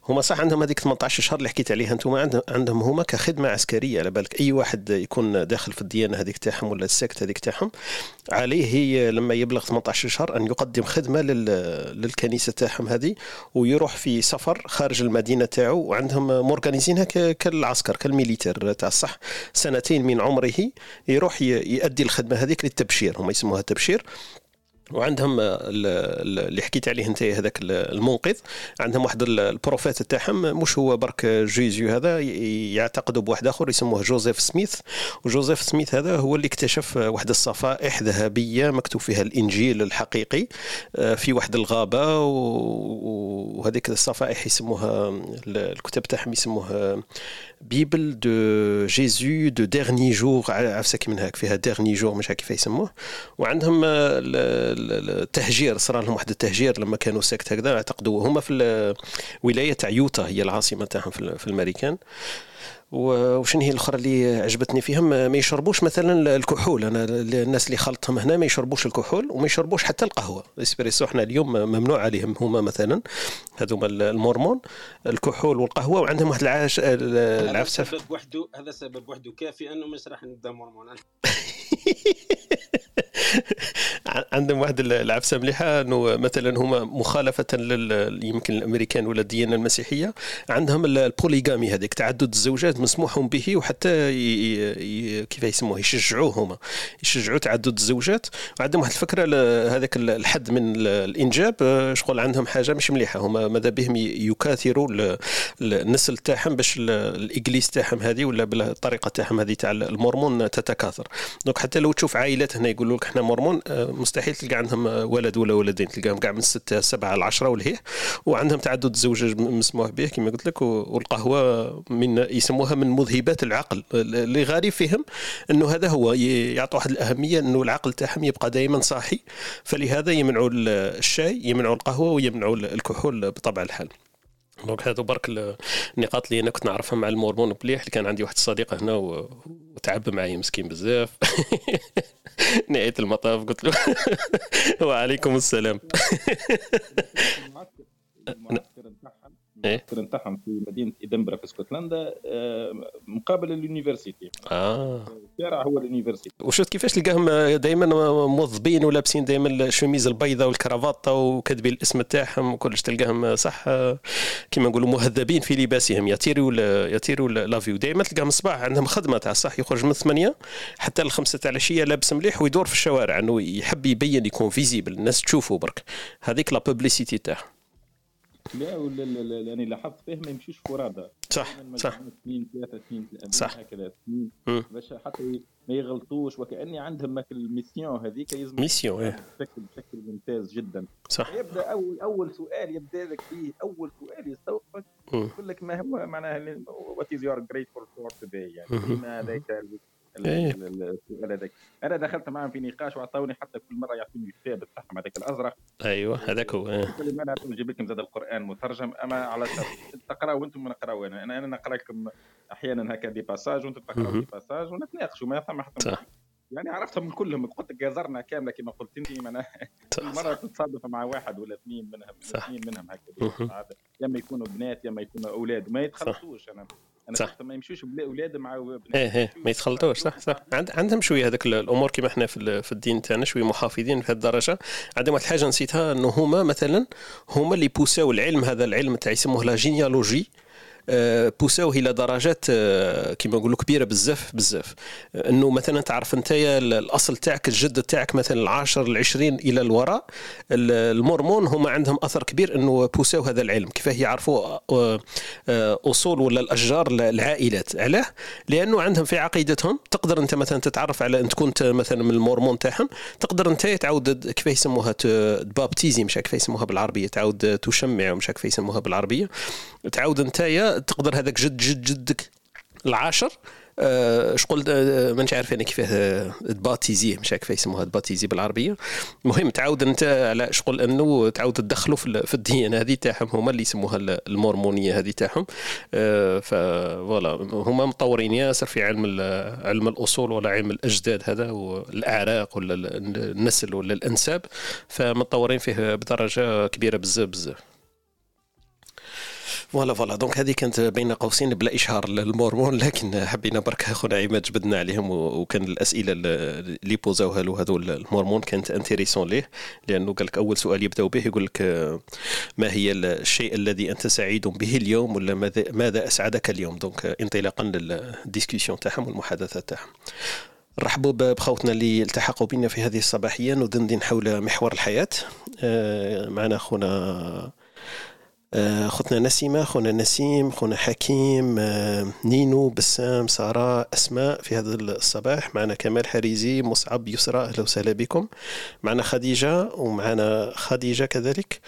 هما صح عندهم هذيك 18 شهر اللي حكيت عليها أنتم عندهم هما كخدمة عسكرية على بالك أي واحد يكون داخل في الديانة هذيك تاعهم ولا ال secte هذيك تاعهم عليه لما يبلغ 18 شهر أن يقدم خدمة لل- للكنيسة تاعهم هذه ويروح في سفر خارج المدينة تاعو وعندهم مorganisé ينها كالعسكر كال militaire تاع الصح. سنتين من عمره يروح يؤدي الخدمة هذيك للتبشير هم يسموها تبشير. وعندهم ال- اللي حكيت عليه أنت هذاك ال- المنقذ. عندهم واحد ال- ال prophète تاعهم مش هو برك Jésus هذا يعتقدوا بواحد آخر يسموه جوزيف سميث. وجوزيف سميث هذا هو اللي اكتشف واحد الصفائح ذهبية مكتوب فيها الإنجيل الحقيقي آه، في واحد الغابة. وهذيك الصفائح يسموها ال- الكتاب تاعهم يسموها Bible de Jésus de derniers jours عفسك من هاك فيها derniers jours مش هاك كيف يسموه. وعندهم آه، التهجير صار لهم واحد التهجير لما كانوا secte هكذا اعتقدوا هما في الولايه تاع يوتا هي العاصمة تاعهم في الامريكان وشنو هي الأخرى اللي عجبتني فيهم؟ ما يشربوش مثلا الكحول. أنا الناس اللي خلطتهم هنا ما يشربوش الكحول وما يشربوش حتى القهوة. الإسبريسو إحنا اليوم ممنوع عليهم هما مثلا. هذوما ال mormons الكحول والقهوة وعندهم واحد العاش العفسه هذا سبب وحده هذا سبب وحده كافي أنه مش راح نبدا mormon. [laughs] [laughs] عندهم واحد العفسه مليحة إنه مثلا هما مخالفة لل يمكن الأمريكان ولا الديانه المسيحية عندهم ال polygamie هذيك تعدد الزوجات مسموح به وحتى ي... كيف يسموه يشجعوه هما يشجعوا تعدد الزوجات. وعندهم واحد الفكرة هذاك الحد من الإنجاب شغل عندهم حاجة مش مليحة هما ماذا بهم يكاثروا النسل تاعهم باش ال église تاعهم هذه ولا بالطريقة تاعهم هذه تاع المورمون تتكاثر. donc حتى لو تشوف عائلات هنا يقولوا لك إحنا مورمون مستحيل تلقى عندهم ولد ولا ولدين تلقاهم كاع من ستة سبعة العشرة والهيه وعندهم تعدد الزوجة مسموح به كما قلت لك والقهوة من يسموها من مذهبات العقل. اللي غريب فيهم إنه هذا هو يعطوا واحد الأهمية إنه العقل تاعهم يبقى دائما صاحي. فلهذا يمنعوا الشاي يمنعوا القهوة ويمنعوا الكحول بطبع الحال. donc هذو برك النقاط اللي أنا كنت نعرفها مع المورمون بليح اللي كان عندي واحد الصديق هنا وتعب معي مسكين بزاف. [laughs] نهايه المطاف قلت له [laughs] وعليكم السلام. [laughs] إيه؟ نتاعهم في مدينة ادنبرا في اسكتلندا آه، مقابل ال université. آه. الشارع هو ال université. وشفت كيفاش تلقاهم دائما موظفين ولابسين دائما الشميز البيضاء وال cravate وكاتبين الاسم تاعهم وكلش تلقاهم صح كما نقولوا مهذبين في لباسهم. يطيروا يطيروا لافيو دائما تلقاهم الصباح عندهم خدمة تاع صح يخرج من ثمانية حتى الخمسة تاع العشية لابس مليح ويدور في الشوارع إنه يحب يبين يكون visible الناس تشوفه برك. هذيك la publicité تاعه لا ولا يعني لاحظت فيه ما يمشيش فرادى صح صح. اثنين ثلاثة اثنين صح. هكذا اثنين. باش حتى ما يغلطوش وكأني عندهم ال mission هذيك يلزم mission إيه. بشكل بشكل ممتاز جدا. صح. يبدأ اول أول سؤال يبدأ لك فيه أول سؤال يستوقفك يقول لك ما هو معناها what is your grateful for today يعني لماذا. السؤال هذاك أنا دخلت معهم في نقاش وعطوني حتى كل مرة يعطوني الكتاب بتاعهم هذاك الأزرق. أيوه هذاك هو إيه. أنا نجيب لكم زاد القرآن مترجم أما على شرط. تقراوا وأنتم نقراوا أنا أنا نقرأ لكم أحيانا هكا دي باساج وأنتم تقرأوا دي باساج ونتناقشوا. ما ثم حتى يعني عرفتهم كلهم. قلت لك جازرنا كاملة كما قلت أنت كل مرة تتصادف مع واحد ولا اثنين منهم صح. اثنين منهم هكا يا اما يكونوا بنات يا اما يكونوا أولاد. ما يتخلطوش أنا أنا صح. ما يمشوش أولاد مع بنات إيه إيه ما يتخلطوش. صح صح. عند عندهم شوية هذاك الأمور كما إحنا في, في الدين تاعنا شوية محافظين في الدرجه عندهم واحد الحاجة نسيتها إنه هما مثلا هما اللي بوساو العلم هذا العلم تاع يسموه la généalogie بوساوه إلى درجات آه، كما نقولوا كبيرة بزاف بزاف. إنه مثلا تعرف أنت الأصل تاعك الجد تاعك مثلا العاشر العشرين إلى الوراء المورمون هما عندهم أثر كبير إنه بوساو هذا العلم. كيفاه يعرفوا آه، آه، أصول ولا الأشجار العائلات. علاه؟ لأنه عندهم في عقيدتهم تقدر أنت مثلا تتعرف على انت كنت مثلا من المورمون تاعهم تقدر أنت تعود كيف يسموها بابتيزي مش كيف يسموها بالعربية تعود تشمع مش كيف يسموها بالعربية. تعود أنت تقدر هذاك جد جد جدك العاشر؟ اش قلت؟ مانيش عارف أنا كيفاه تباتيزيه مش كيف يسموها تباتيزي بالعربية. المهم تعاود انت على شغل انه تعاود تدخلوا في الديانة هذه تاعهم هما اللي يسموها المورمونية هذه تاعهم. voilà هما مطورين ياسر في علم علم الأصول ولا علم الأجداد هذا والأعراق ولا النسل ولا الأنساب فمطورين فيه بدرجة كبيرة بزاف بزاف. voilà voilà. donc هذه كانت بين قوسين بلا إشهار للمورمون لكن حبينا برك خونا عماد جبدنا عليهم وكان الأسئلة اللي بوزاوها له هذو المورمون كانت intéressante ليه لأنه قال لك أول سؤال يبداو به يقول لك ما هي الشيء الذي أنت سعيد به اليوم ولا ماذا ماذا أسعدك اليوم؟ donc انطلاقا لل discussion تاعهم والمحادثات تاعهم. رحبوا بخوتنا اللي التحقوا بنا في هذه الصباحية ندندن حول محور الحياة. آه، معنا خونا آه، خوتنا نسيمة خونا نسيم خونا حكيم آه، نينو بسام سارة أسماء في هذا الصباح. معنا كمال حريزي مصعب يسرى أهلا وسهلا بكم. معنا خديجة ومعنا خديجة كذلك.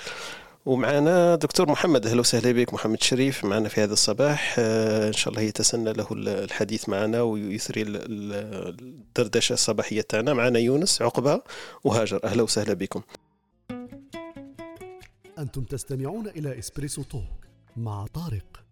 ومعنا دكتور محمد أهلا وسهلا بك محمد شريف معنا في هذا الصباح. آه، إن شاء الله يتسنى له الحديث معنا ويثري الدردشة الصباحية تاعنا. معنا يونس عقبة وهاجر أهلا وسهلا بكم. أنتم تستمعون إلى Espresso Talk مع طارق.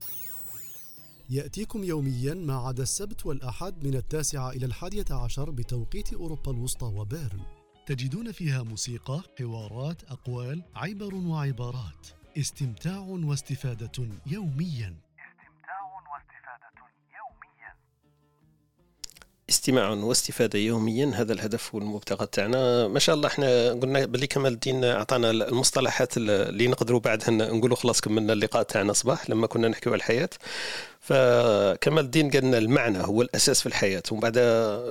يأتيكم يوميا ما عدا السبت والأحد من التاسعة إلى الحادية عشر بتوقيت أوروبا الوسطى وبيرن. تجدون فيها موسيقى، حوارات، أقوال، عبر وعبارات. استمتاع واستفادة يوميا. استماع واستفادة يوميا. هذا الهدف والمبتغى تاعنا. ما شاء الله إحنا قلنا باللي كمال الدين أعطانا المصطلحات اللي نقدروا بعدها نقولوا خلاص كملنا اللقاء تاعنا صباح لما كنا نحكيو على الحياة. فكمال الدين قالنا المعنى هو الأساس في الحياة. ومن بعد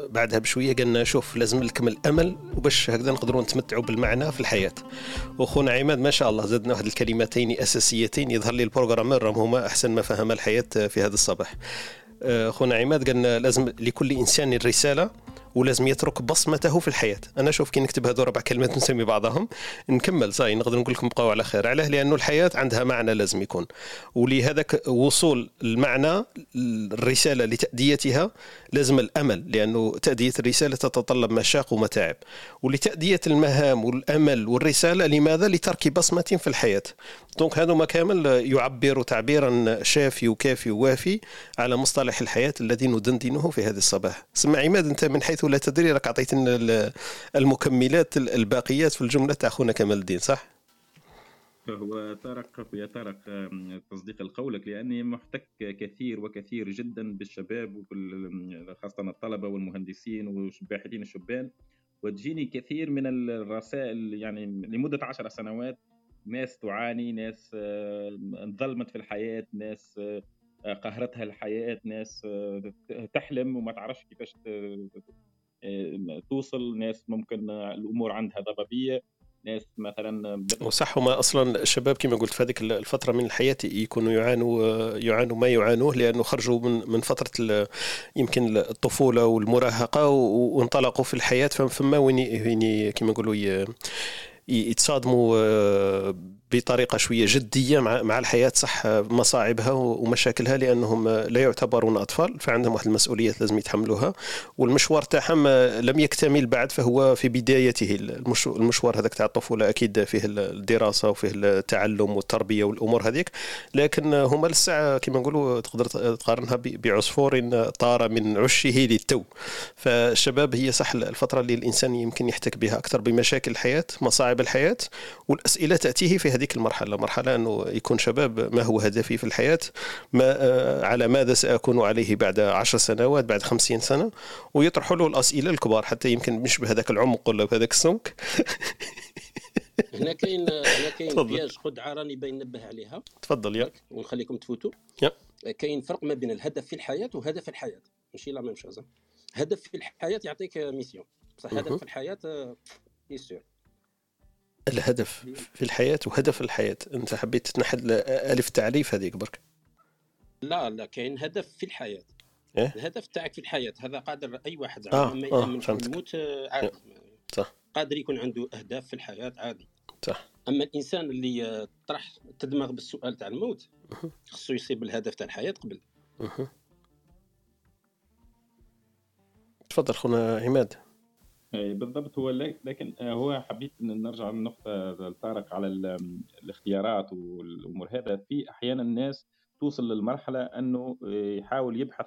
بعدها بشوية قالنا شوف لازم لكم الأمل وباش هكذا نقدروا نتمتعوا بالمعنى في الحياة. وخونا عماد ما شاء الله زدنا واحد الكلمتين أساسيتين. يظهر لي البروغرامور هما أحسن ما فهم الحياة في هذا الصباح. خونا عماد قالنا لازم لكل إنسان رساله ولازم يترك بصمته في الحياة. أنا شوف كي نكتب هذو ربع كلمات نسمي بعضهم. نكمل صاي نقدر نقول لكم بقاو على خير. علاه لأنه الحياة عندها معنى لازم يكون. ولهذاك وصول المعنى الرسالة لتأديتها لازم الأمل لأنه تأدية الرسالة تتطلب مشاق ومتاعب. ولتأدية المهام والأمل والرسالة لماذا؟ لترك بصمة في الحياة. دونك هذا كامل يعبر تعبيرا شافي وكافي ووافي على مصطلح الحياة الذي ندندنه في هذا الصباح سمع عماد أنت من حيث لا تدري راك اعطيتنا المكملات الباقيات في الجملة تاع خونا كمال الدين صح؟ هو طارق يا طارق تصديق لقولك لأني محتك كثير وكثير جدا بالشباب خاصة الطلبة والمهندسين والباحثين الشبان وتجيني كثير من الرسائل يعني لمدة عشر سنوات ناس تعاني ناس انظلمت في الحياة ناس قهرتها الحياة ناس تحلم وما تعرفش كيفاش توصل ناس ممكن الأمور عندها ضبابية ناس مثلا وصح هما أصلا الشباب كما قلت في هذيك الفترة من الحياة يكونوا يعانوا يعانوا ما يعانوه لأنه خرجوا من من فترة يمكن الطفولة والمراهقة وانطلقوا في الحياة. فما وين كما نقولوا يتصادموا آه، بطريقة شوية جدية مع مع الحياة صح مصاعبها ومشاكلها لأنهم لا يعتبرون أطفال فعندهم واحد المسؤوليات لازم يتحملوها. والمشوار تاعهم لم يكتمل بعد فهو في بدايته. المشوار هذاك تاع الطفولة أكيد فيه الدراسة وفيه التعلم والتربية والأمور هذيك. لكن هما لسه كما نقولوا تقدر تقارنها بعصفور طار من عشه للتو. فالشباب هي صح الفترة اللي الإنسان يمكن يحتك بها أكثر بمشاكل الحياة مصاعب الحياة والأسئلة تأتيه في هذيك المرحلة مرحلة أنه يكون شباب ما هو هدفي في الحياة ما آه، على ماذا سأكون عليه بعد عشر سنوات بعد خمسين سنة؟ ويطرحوا له الأسئلة الكبار حتى يمكن مش بهذاك العمق ولا بهذاك السمك. [laughs] هنا كاين هنا كاين piège خدعة راني باين نبه عليها. تفضل يا. ونخليكم تفوتوا. كاين فرق ما بين الهدف في الحياة وهدف الحياة. ماشي la même chose هدف في الحياة يعطيك mission. بصح هدف في الحياة يسير. الهدف في الحياة وهدف الحياة. أنت حبيت تنحل ألف تعريف هذيك برك. لا لا كاين هدف في الحياة. إيه؟ الهدف تاعك في الحياة هذا قادر أي واحد آه. ما آه. يامنش بالموت عادي. صح. قادر يكون عنده أهداف في الحياة عادي. صح. أما الإنسان اللي طرح تدمغ بالسؤال تاع الموت خصو يصيب الهدف تاع الحياة قبل. تفضل خونا عماد بالضبط هو لكن هو حبيت نرجع للنقطة طارق على الاختيارات والأمور. هذا في أحيانا الناس توصل للمرحلة أنه يحاول يبحث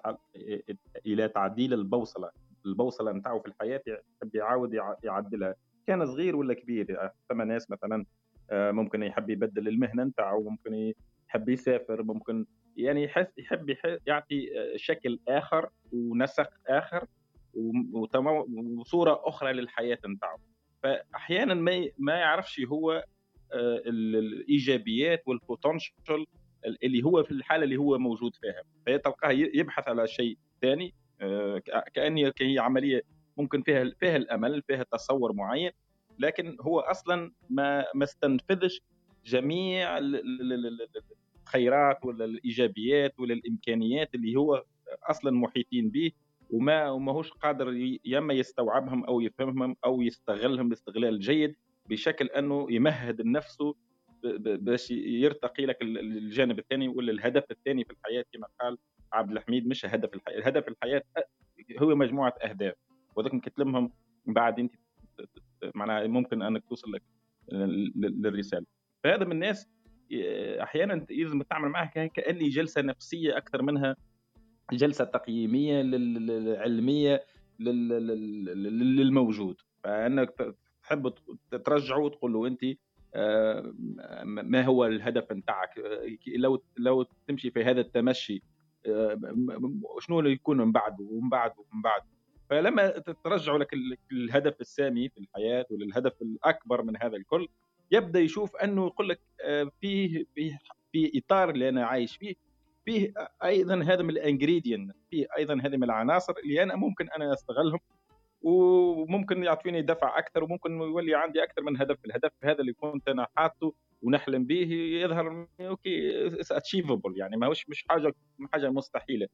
إلى تعديل البوصلة. البوصلة نتاعو في الحياة يحب يعاود يعدلها. كان صغير ولا كبير؟ ثم ناس مثلا ممكن يحب يبدل المهنة نتاعو ممكن يحب يسافر ممكن يعني يحس يحب يعطي شكل آخر ونسق آخر. وصورة أخرى للحياة نتاعو فأحيانا ما ما يعرفش هو آه، الإيجابيات والبوتنشال اللي هو في الحالة اللي هو موجود فيها. فيتلقاه يبحث على شيء ثاني آه، كأن هي عملية ممكن فيها فيها الأمل فيها تصور معين لكن هو أصلا ما ما استنفذش جميع الخيرات ولا الإيجابيات ولا الإمكانيات اللي هو أصلا محيطين به. وما وماهوش قادر يا إما يستوعبهم أو يفهمهم أو يستغلهم باستغلال جيد بشكل أنه يمهد لنفسه باش يرتقي لك الجانب الثاني ولا الهدف الثاني في الحياة كما قال عبد الحميد مش هدف الحياة الهدف الحياة هو مجموعة أهداف. وذاك نكتلمهم من بعد أنت معناها ممكن أنك توصل لك للرسالة. فهذا من الناس أحيانا لازم تعمل معها كأني جلسة نفسية أكثر منها جلسه تقييميه علميه للموجود. فأنك تحب ترجعه وتقول له أنت آه، ما هو الهدف نتاعك؟ لو لو تمشي في هذا التمشي آه، شنو اللي يكون من بعد ومن بعد ومن بعد؟ فلما ترجعوا لك الهدف السامي في الحياة وللهدف الأكبر من هذا الكل يبدأ يشوف أنه يقول لك آه، فيه في في إطار اللي أنا عايش فيه فيه أيضا هذا من ال ingredient فيه أيضا هذه من العناصر اللي أنا ممكن أنا أستغلهم وممكن يعطيني دفع أكثر وممكن يولي عندي أكثر من هدف الهدف هذا اللي كنت أنا حاطه ونحلم به يظهر OK achievable يعني ماهوش مش حاجة حاجة مستحيلة.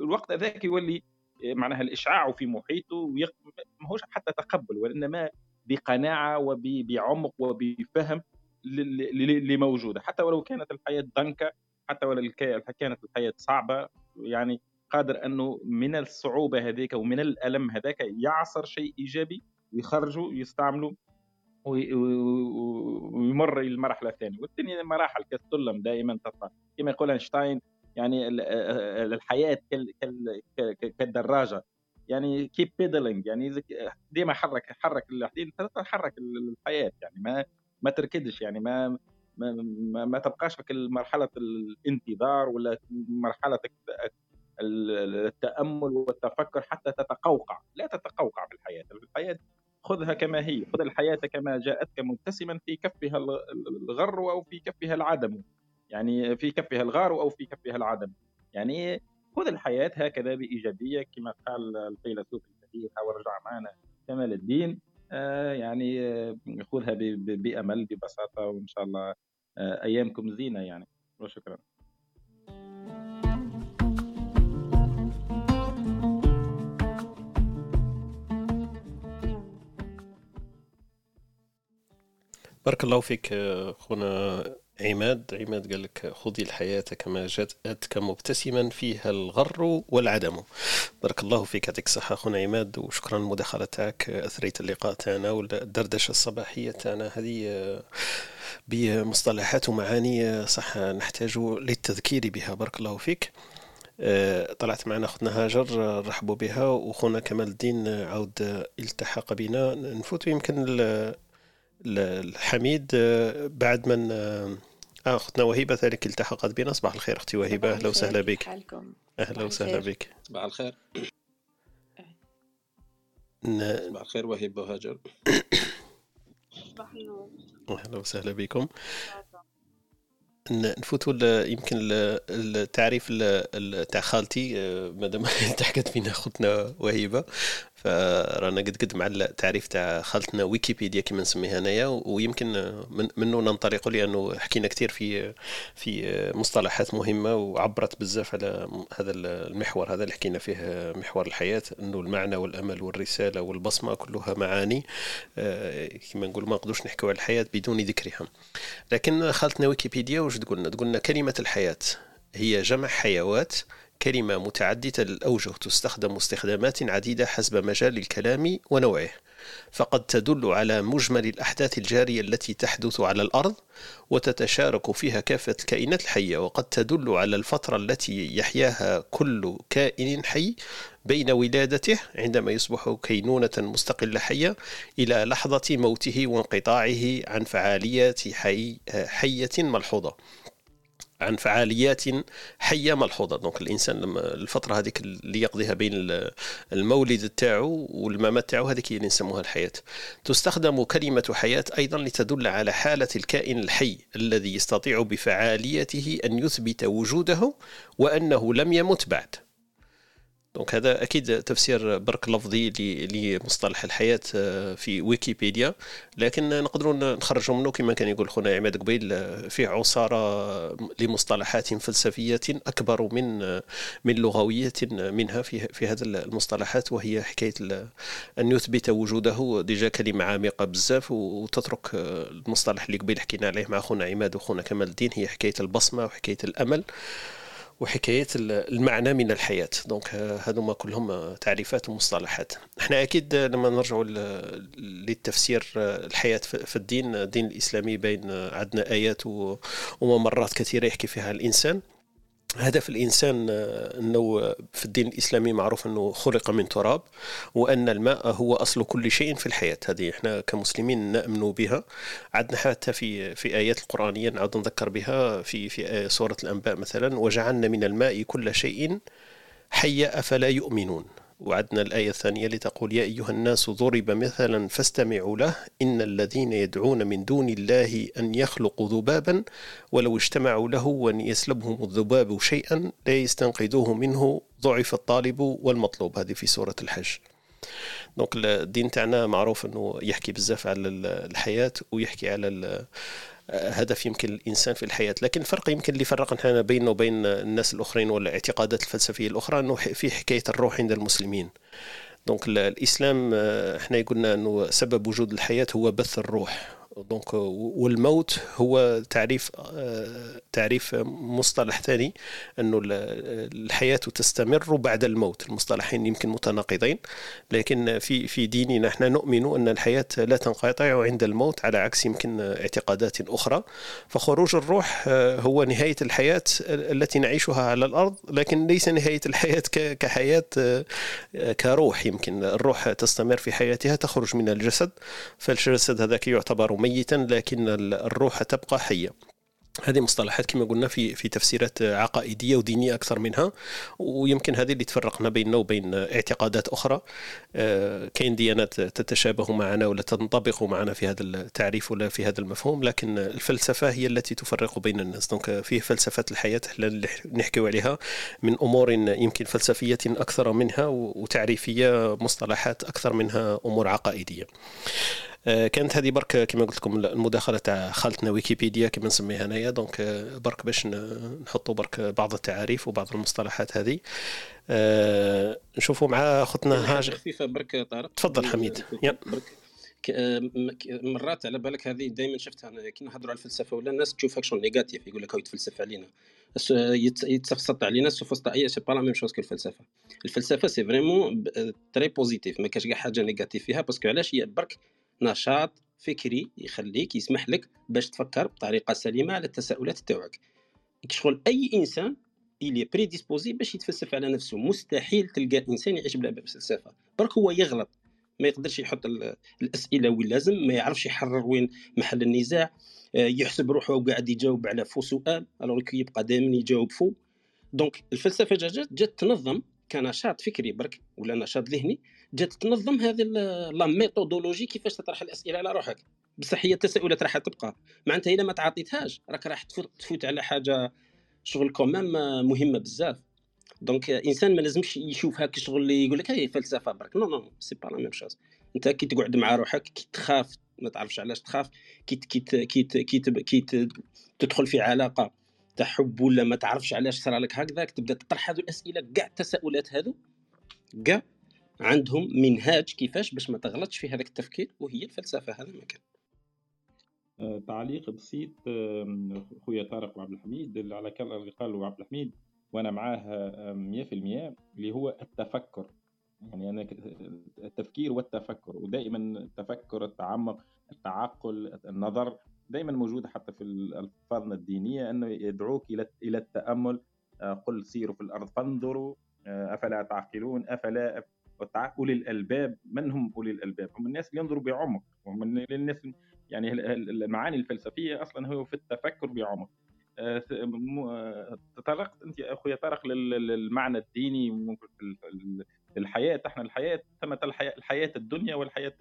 الوقت ذاك يولي معناها الإشعاع في محيطه ماهوش حتى تقبل وإنما بقناعة وبعمق وبفهم اللي موجوده حتى ولو كانت الحياة ضنكه حتى ولو كانت الحياة صعبة يعني قادر أنه من الصعوبة هذيك ومن الألم هذاك يعصر شيء إيجابي ويخرجه يستعمله ويمر المرحلة الثانية. والثانية مراحل كالسلم دائما تطلع. كما يقول أينشتاين يعني الحياة كالدراجة. يعني كيب بيدلينج يعني ديما حرك حرك الحياة يعني ما ما تركدش يعني ما ما, ما تبقاش في مرحلة الانتظار ولا مرحلة التأمل والتفكر حتى تتقوقع. لا تتقوقع في الحياة الحياة خذها كما هي. خذ الحياة كما جاءتك مبتسما في كفها الغر أو في كفها العدم. يعني في كفها الغار أو في كفها العدم. يعني خذ الحياة هكذا بإيجابية كما قال الفيلسوف الكبير ورجع معنا كمال الدين. يعني آه خذها بأمل ببساطة وإن شاء الله آه أيامكم زينة يعني. وشكرا. بارك الله فيك أخونا عماد عماد قال لك خذي الحياة كما جاءتك مبتسما فيها الغر والعدم. بارك الله فيك يعطيك الصحة أخونا عماد وشكرا المداخلة تاعك أثريت اللقاء تاعنا والدردشة الصباحية تاعنا هذه بمصطلحات ومعاني صح نحتاج للتذكير بها. بارك الله فيك. طلعت معنا أختنا هاجر رحبوا بها. وأخونا كمال الدين عاود التحق بنا. نفوت يمكن الحميد آه، بعد من آه، اختنا وهبه ذلك التحقت بنا. صباح الخير أختي وهبه أهلا وسهلا بك. أهلا وسهلا بك. صباح الخير. صباح الخير وهبه وهاجر. صباح النور. أهلا وسهلا بكم. نفوتوا يمكن التعريف تاع خالتي آه، مادام [laughs] التحقت فينا أختنا وهبه فرانا قد قد مع التعريف تاع خالتنا ويكيبيديا كما نسميها انايا ويمكن من منه ننطلق لأنه حكينا كثير في في مصطلحات مهمة وعبرت بزاف على هذا المحور هذا اللي حكينا فيه محور الحياة إنه المعنى والأمل والرسالة والبصمة كلها معاني آه، كما نقول ما نقدرش نحكوا على الحياة بدون ذكرها. لكن خالتنا ويكيبيديا واش تقولنا؟ تقولنا كلمة الحياة هي جمع حيوات كلمة متعددة الأوجه تستخدم استخدامات عديدة حسب مجال الكلام ونوعه. فقد تدل على مجمل الأحداث الجارية التي تحدث على الأرض وتتشارك فيها كافة الكائنات الحية وقد تدل على الفترة التي يحياها كل كائن حي بين ولادته عندما يصبح كينونة مستقلة حية إلى لحظة موته وانقطاعه عن فعاليات حي حية ملحوظة. عن فعاليات حية ملحوظة. donc الإنسان لما الفترة هذيك اللي يقضيها بين المولد تاعو والممات تاعو هذيك اللي نسموها الحياة. تستخدم كلمة حياة أيضا لتدل على حالة الكائن الحي الذي يستطيع بفعاليته أن يثبت وجوده وأنه لم يمت بعد. donc هذا أكيد تفسير برك لفظي لمصطلح الحياة آه، في ويكيبيديا. لكن نقدروا نخرجوا منه كما كان يقول خونا عماد قبيل آه، في عصارة لمصطلحات فلسفية أكبر من آه، من لغوية منها في في هذه المصطلحات وهي حكاية أن يثبت وجوده déjà كلمة عميقة بزاف وتترك المصطلح اللي قبيل حكينا عليه مع خونا عماد وخونا كمال الدين هي حكاية البصمة وحكاية الأمل. وحكايه المعنى من الحياة. donc هذوما كلهم تعريفات ومصطلحات. إحنا أكيد لما نرجع للتفسير الحياة في الدين الدين الإسلامي بين عندنا آيات وممرات كثيرة يحكي فيها الإنسان. هدف الإنسان آه، أنه في الدين الإسلامي معروف أنه خلق من تراب وأن الماء هو أصل كل شيء في الحياة. هذه إحنا كمسلمين نأمن بها. عندنا حتى في في آيات القرآنية نعود نذكر بها في في سورة الأنباء مثلا وجعلنا من الماء كل شيء حي افلا يؤمنون. وعدنا الآية الثانية لتقول يا أيها الناس ضرب مثلا فاستمعوا له إن الذين يدعون من دون الله أن يخلقوا ذبابا ولو اجتمعوا له وأن يسلبهم الذباب شيئا لا يستنقذوه منه ضعف الطالب والمطلوب. هذه في سورة الحج. دونك الدين تاعنا معروف إنه يحكي بزاف على الحياة ويحكي على هدف يمكن الإنسان في الحياة. لكن الفرق يمكن اللي فرقنا بينه وبين الناس الأخرين ولا الاعتقادات الفلسفية الأخرى أنه في حكاية الروح عند المسلمين. donc الإسلام آه، إحنا قلنا أنه سبب وجود الحياة هو بث الروح. donc والموت هو تعريف تعريف مصطلح ثاني أنه الحياة تستمر بعد الموت. المصطلحين يمكن متناقضين لكن في في ديننا إحنا نؤمن أن الحياة لا تنقطع عند الموت على عكس يمكن اعتقادات أخرى. فخروج الروح هو نهاية الحياة التي نعيشها على الأرض لكن ليس نهاية الحياة كحياة كروح. يمكن الروح تستمر في حياتها تخرج من الجسد فالجسد هذاك يعتبر ميتا لكن الروح تبقى حية. هذه مصطلحات كما قلنا في في تفسيرات عقائدية ودينية أكثر منها ويمكن هذه اللي تفرقنا بيننا وبين اعتقادات أخرى. آه، كاين ديانات تتشابه معنا ولا تنطبق معنا في هذا التعريف ولا في هذا المفهوم لكن الفلسفة هي التي تفرق بين الناس. دونك فيه فلسفة الحياة اللي نحكي عليها من أمور يمكن فلسفية أكثر منها وتعريفية مصطلحات أكثر منها أمور عقائدية. كانت هذه برك كما قلت لكم المداخلة تاع خالتنا ويكيبيديا كما نسميها انايا donc آه، برك باش نحطوا برك بعض التعاريف وبعض المصطلحات هذه. أه نشوفوا مع أختنا هاجر خفيفه برك طارق. تفضل حميد. برك. مرات على بالك هذه دائما شفتها أنا كي نهضروا على الفلسفة ولا الناس تشوفها شغل négatif يقول لك هو يتفلسف علينا. يتسخط علينا. sauf que c'est pas la même chose الفلسفة. الفلسفة c'est vraiment très positif ما كاش كاع حاجة négative فيها parce que علاش؟ هي برك نشاط فكري يخليك يسمح لك باش تفكر بطريقة سليمة على التساؤلات تاعك. شغل أي إنسان اللي prédisposé باش يتفلسف على نفسه. مستحيل تلقى إنسان يعيش بلا فلسفة. برك هو يغلط. ما يقدرش يحط الأسئلة وين لازم ما يعرفش يحرر وين محل النزاع. آه، يحسب روحه وقاعد يجاوب على faux سؤال alors يبقى دائما يجاوب faux. donc الفلسفة جات جات تنظم كنشاط فكري برك ولا نشاط ذهني. جات تنظم هذه la méthodologie كيفاش تطرح الأسئلة على روحك. بصح هي التساؤلات راح تبقى. معناتها اذا ما تعاطيتهاش راك راح تفوت على حاجة شغل quand même مهمة بزاف. donc إنسان ما لازمش يشوف هاك الشغل اللي يقول لك هاي فلسفة برك. non non c'est pas la même chose أنت كي تقعد مع روحك كي تخاف ما تعرفش علاش تخاف كي كي كي كي, كي تدخل في علاقة تاع حب ولا ما تعرفش علاش صرا لك هكذاك تبدأ تطرح هذو الأسئلة كاع التساؤلات هذو كاع عندهم منهاج كيفاش باش ما تغلطش في هذاك التفكير وهي الفلسفة هذا ما كان آه، تعليق بسيط خويا طارق وعبد الحميد على كلام اللي قاله عبد الحميد وأنا معاه 100% اللي هو التفكر. يعني أنا التفكير والتفكر ودائما التفكر التعمق التعقل النظر دائما موجوده حتى في الفاظنا الدينية أنه يدعوك إلى إلى التأمل. آه، قل سيروا في الأرض فانظروا. آه، أفلا تعقلون؟ أفلا أولي الألباب من هم أولي الألباب؟ هم الناس اللي ينظروا بعمق هم الناس يعني المعاني الفلسفية أصلا هو في التفكر بعمق آه، تطرقت أنت أخويا طارق للمعنى الديني الحياة إحنا الحياة ثمة الحياة الدنيا والحياة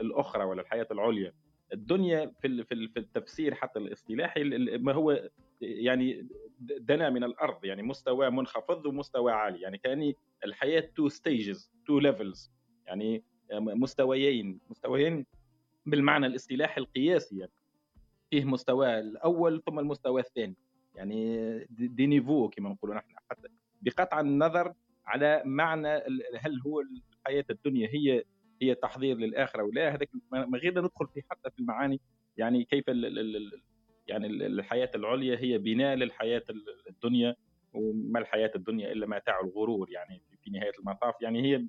الأخرى ولا الحياة العليا الدنيا في في التفسير حتى الاصطلاحي ما هو يعني دنا من الأرض يعني مستوى منخفض ومستوى عالي يعني كأني الحياة two stages two levels يعني مستويين مستويين بالمعنى الاصطلاحي القياسي يعني فيه مستوى الأول ثم المستوى الثاني يعني deux niveaux كما نقولوا نحن حتى بقطع النظر على معنى هل هو الحياة الدنيا هي هي تحضير للآخرة ولا هذاك ما غير ندخل في حتى في المعاني يعني كيف يعني الحياة العليا هي بناء للحياة الدنيا وما الحياة الدنيا إلا متاع الغرور يعني في نهاية المطاف يعني هي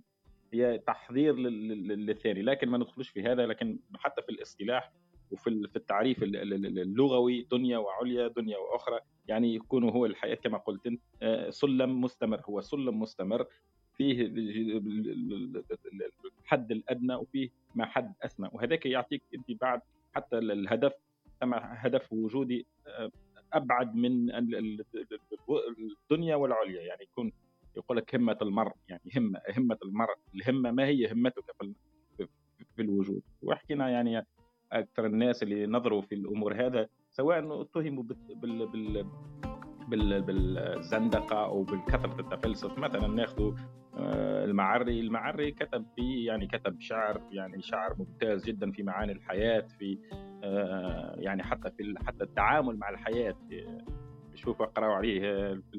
هي تحضير للثاني. لكن ما ندخلش في هذا لكن حتى في الاصطلاح وفي في التعريف اللغوي دنيا وعليا دنيا وأخرى يعني يكون هو الحياة كما قلت آه، سلم مستمر هو سلم مستمر فيه الحد الادنى وفيه ما حد اسمى وهذاك يعطيك انت بعد حتى الهدف كما هدف وجودي آه، ابعد من الدنيا والعليا يعني يكون يقول لك همه المرء يعني همه همه المرء الهمه ما هي همتك في الوجود وحكينا يعني أكثر الناس اللي نظروا في الأمور هذا سواء اتهموا بال بال بال بالزندقه أو بالكثره التفلسف مثلا ناخذ آه، المعري المعري كتب في يعني كتب شعر يعني شعر ممتاز جدا في معاني الحياة في آه، يعني حتى في حتى التعامل مع الحياة. شوف اقراوا عليه في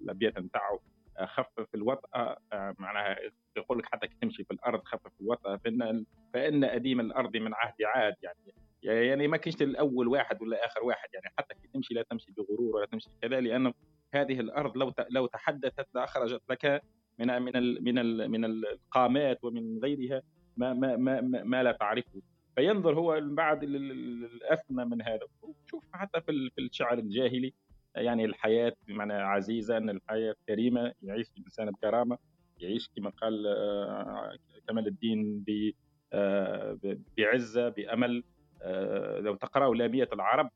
الأبيات نتاعو خفف الوطأة آه، معناها يقول لك حتى تمشي في الأرض خفف الوطأة فإن فإن أديم الأرض من عهد عاد يعني يعني ما كنش الأول واحد ولا آخر واحد يعني حتى كي تمشي لا تمشي بغرور ولا تمشي كذا لأنه هذه الأرض لو لو تحدثت لأخرجت لك من من من من القامات ومن غيرها ما ما ما, ما لا تعرفه. فينظر هو بعد الأثنى من هذا. شوف حتى في الشعر الجاهلي يعني الحياة بمعنى عزيزة أن الحياة كريمة يعيش الإنسان بكرامة يعيش كما قال آه، كمال الدين آه، بعزة بأمل. آه، لو تقرأوا لامية العرب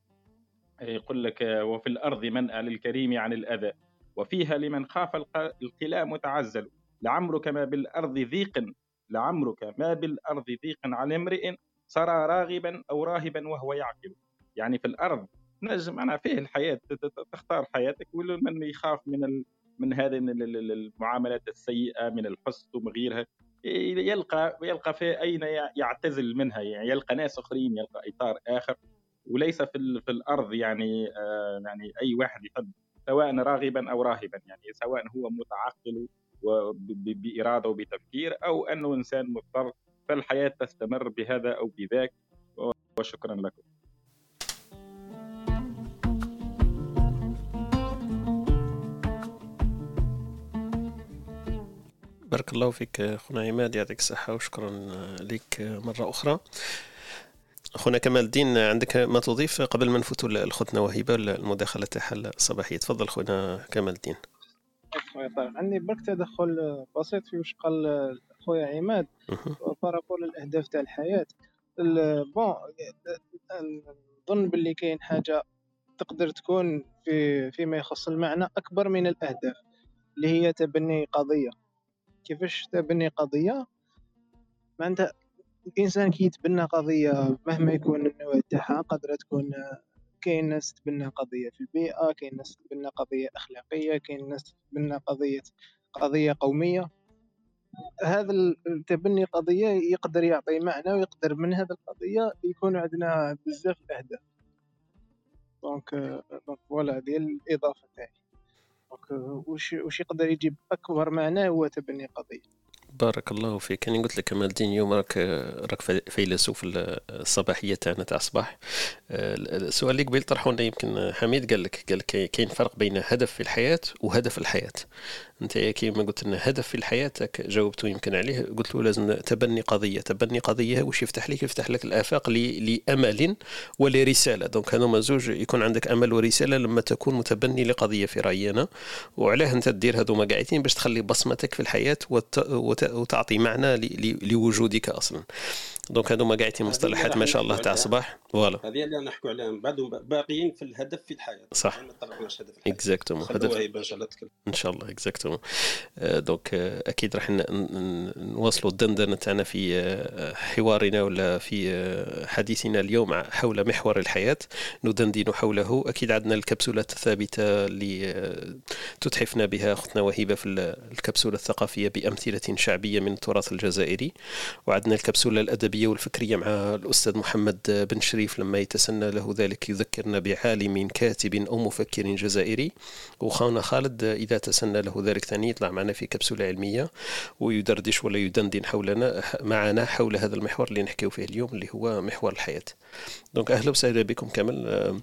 يقول لك وفي الأرض منأى للكريم عن الأذى. وفيها لمن خاف القلاء متعزل. لعمرك ما بالأرض ضيق لعمرك ما بالأرض ضيق على امرئ صار راغبا أو راهبا وهو يعقل. يعني في الأرض نجم أنا فيه الحياة تختار حياتك من يخاف من ال... من هذه المعاملات السيئة من الحسد ومن غيرها. يلقى يلقى في أين يعتزل منها. يعني يلقى ناس آخرين يلقى إطار آخر. وليس في, في الأرض يعني آه يعني أي واحد يحب. سواء راغبا أو راهبا يعني سواء هو متعقل بإرادة وبتفكير أو أنه إنسان مضطر فالحياة تستمر بهذا أو بذاك. وشكرا لكم. بارك الله فيك خونا عماد يعطيك الصحة وشكرا لك مرة أخرى. خونا كمال الدين عندك ما تضيف قبل ما نفوتوا لخوتنا وهبة المداخلة تاعها الصباحية تفضل خونا كمال الدين. طيب عندي برك تدخل بسيط في وش قال خويا عماد. بارابول الاهداف تاع الحياة بون نظن باللي كاين حاجة تقدر تكون في فيما يخص المعنى أكبر من الأهداف اللي هي تبني قضية. كيفاش تبني قضية؟ معناتها الإنسان كي يتبنى قضية مهما يكون النوع تاعها قادره تكون كاين ناس تبنى قضية في البيئة كاين ناس تبنى قضية أخلاقية كاين ناس تبنى قضية قضية قومية. هذا التبني قضية يقدر يعطي معنى ويقدر من هذه القضية يكون عندنا بزاف الاهداف donc donc voilà هذه الإضافة تاعي. donc وش يقدر يجيب أكبر معنى هو تبني قضية. بارك الله فيك. كان قلت لك كمال الدين اليوم راك راك فيلسوف الصباحية تاعنا تاع الصباح. السؤال اللي قبل طرحه لنا يمكن حميد قال لك قال لك كاين فرق بين هدف في الحياة وهدف الحياة. أنت كيما قلت لنا هدف في الحياة جاوبته يمكن عليه قلت له لازم تبني قضية. تبني قضية واش يفتح لك؟ يفتح لك الآفاق لأمل ولرسالة. donc هذوما زوج يكون عندك أمل ورسالة لما تكون متبني لقضية في رايي أنا وعلاه انت دير هذوما قاعدين باش تخلي بصمتك في الحياة وت... وت... وتعطي معنى لوجودك أصلا. donc هذوما قاعدين مصطلحات ما شاء الله تاع الصباح. voilà. هذه اللي نحكوا عليها. من بعد باقيين في الهدف في الحياة. صح. ما طلعناش هدف exactement هدف إن شاء الله. exactement exactement donc أكيد راح نواصلوا الدندنه تاعنا في حوارنا ولا في حديثنا اليوم حول محور الحياة. ندندن حوله. أكيد عندنا الكبسولات الثابتة اللي تتحفنا بها أختنا وهبه في الكبسولة الثقافية بأمثلة شعبية من التراث الجزائري. وعندنا الكبسولة الأدبية والفكرية مع الأستاذ محمد بن شريف لما يتسنى له ذلك يذكرنا بعالم كاتب أو مفكر جزائري. وخانا خالد إذا تسنى له ذلك ثاني يطلع معنا في كبسولة علمية ويدردش ولا يدندن حولنا معنا حول هذا المحور اللي نحكيو فيه اليوم اللي هو محور الحياة. دونك أهلا وسهلا بكم كامل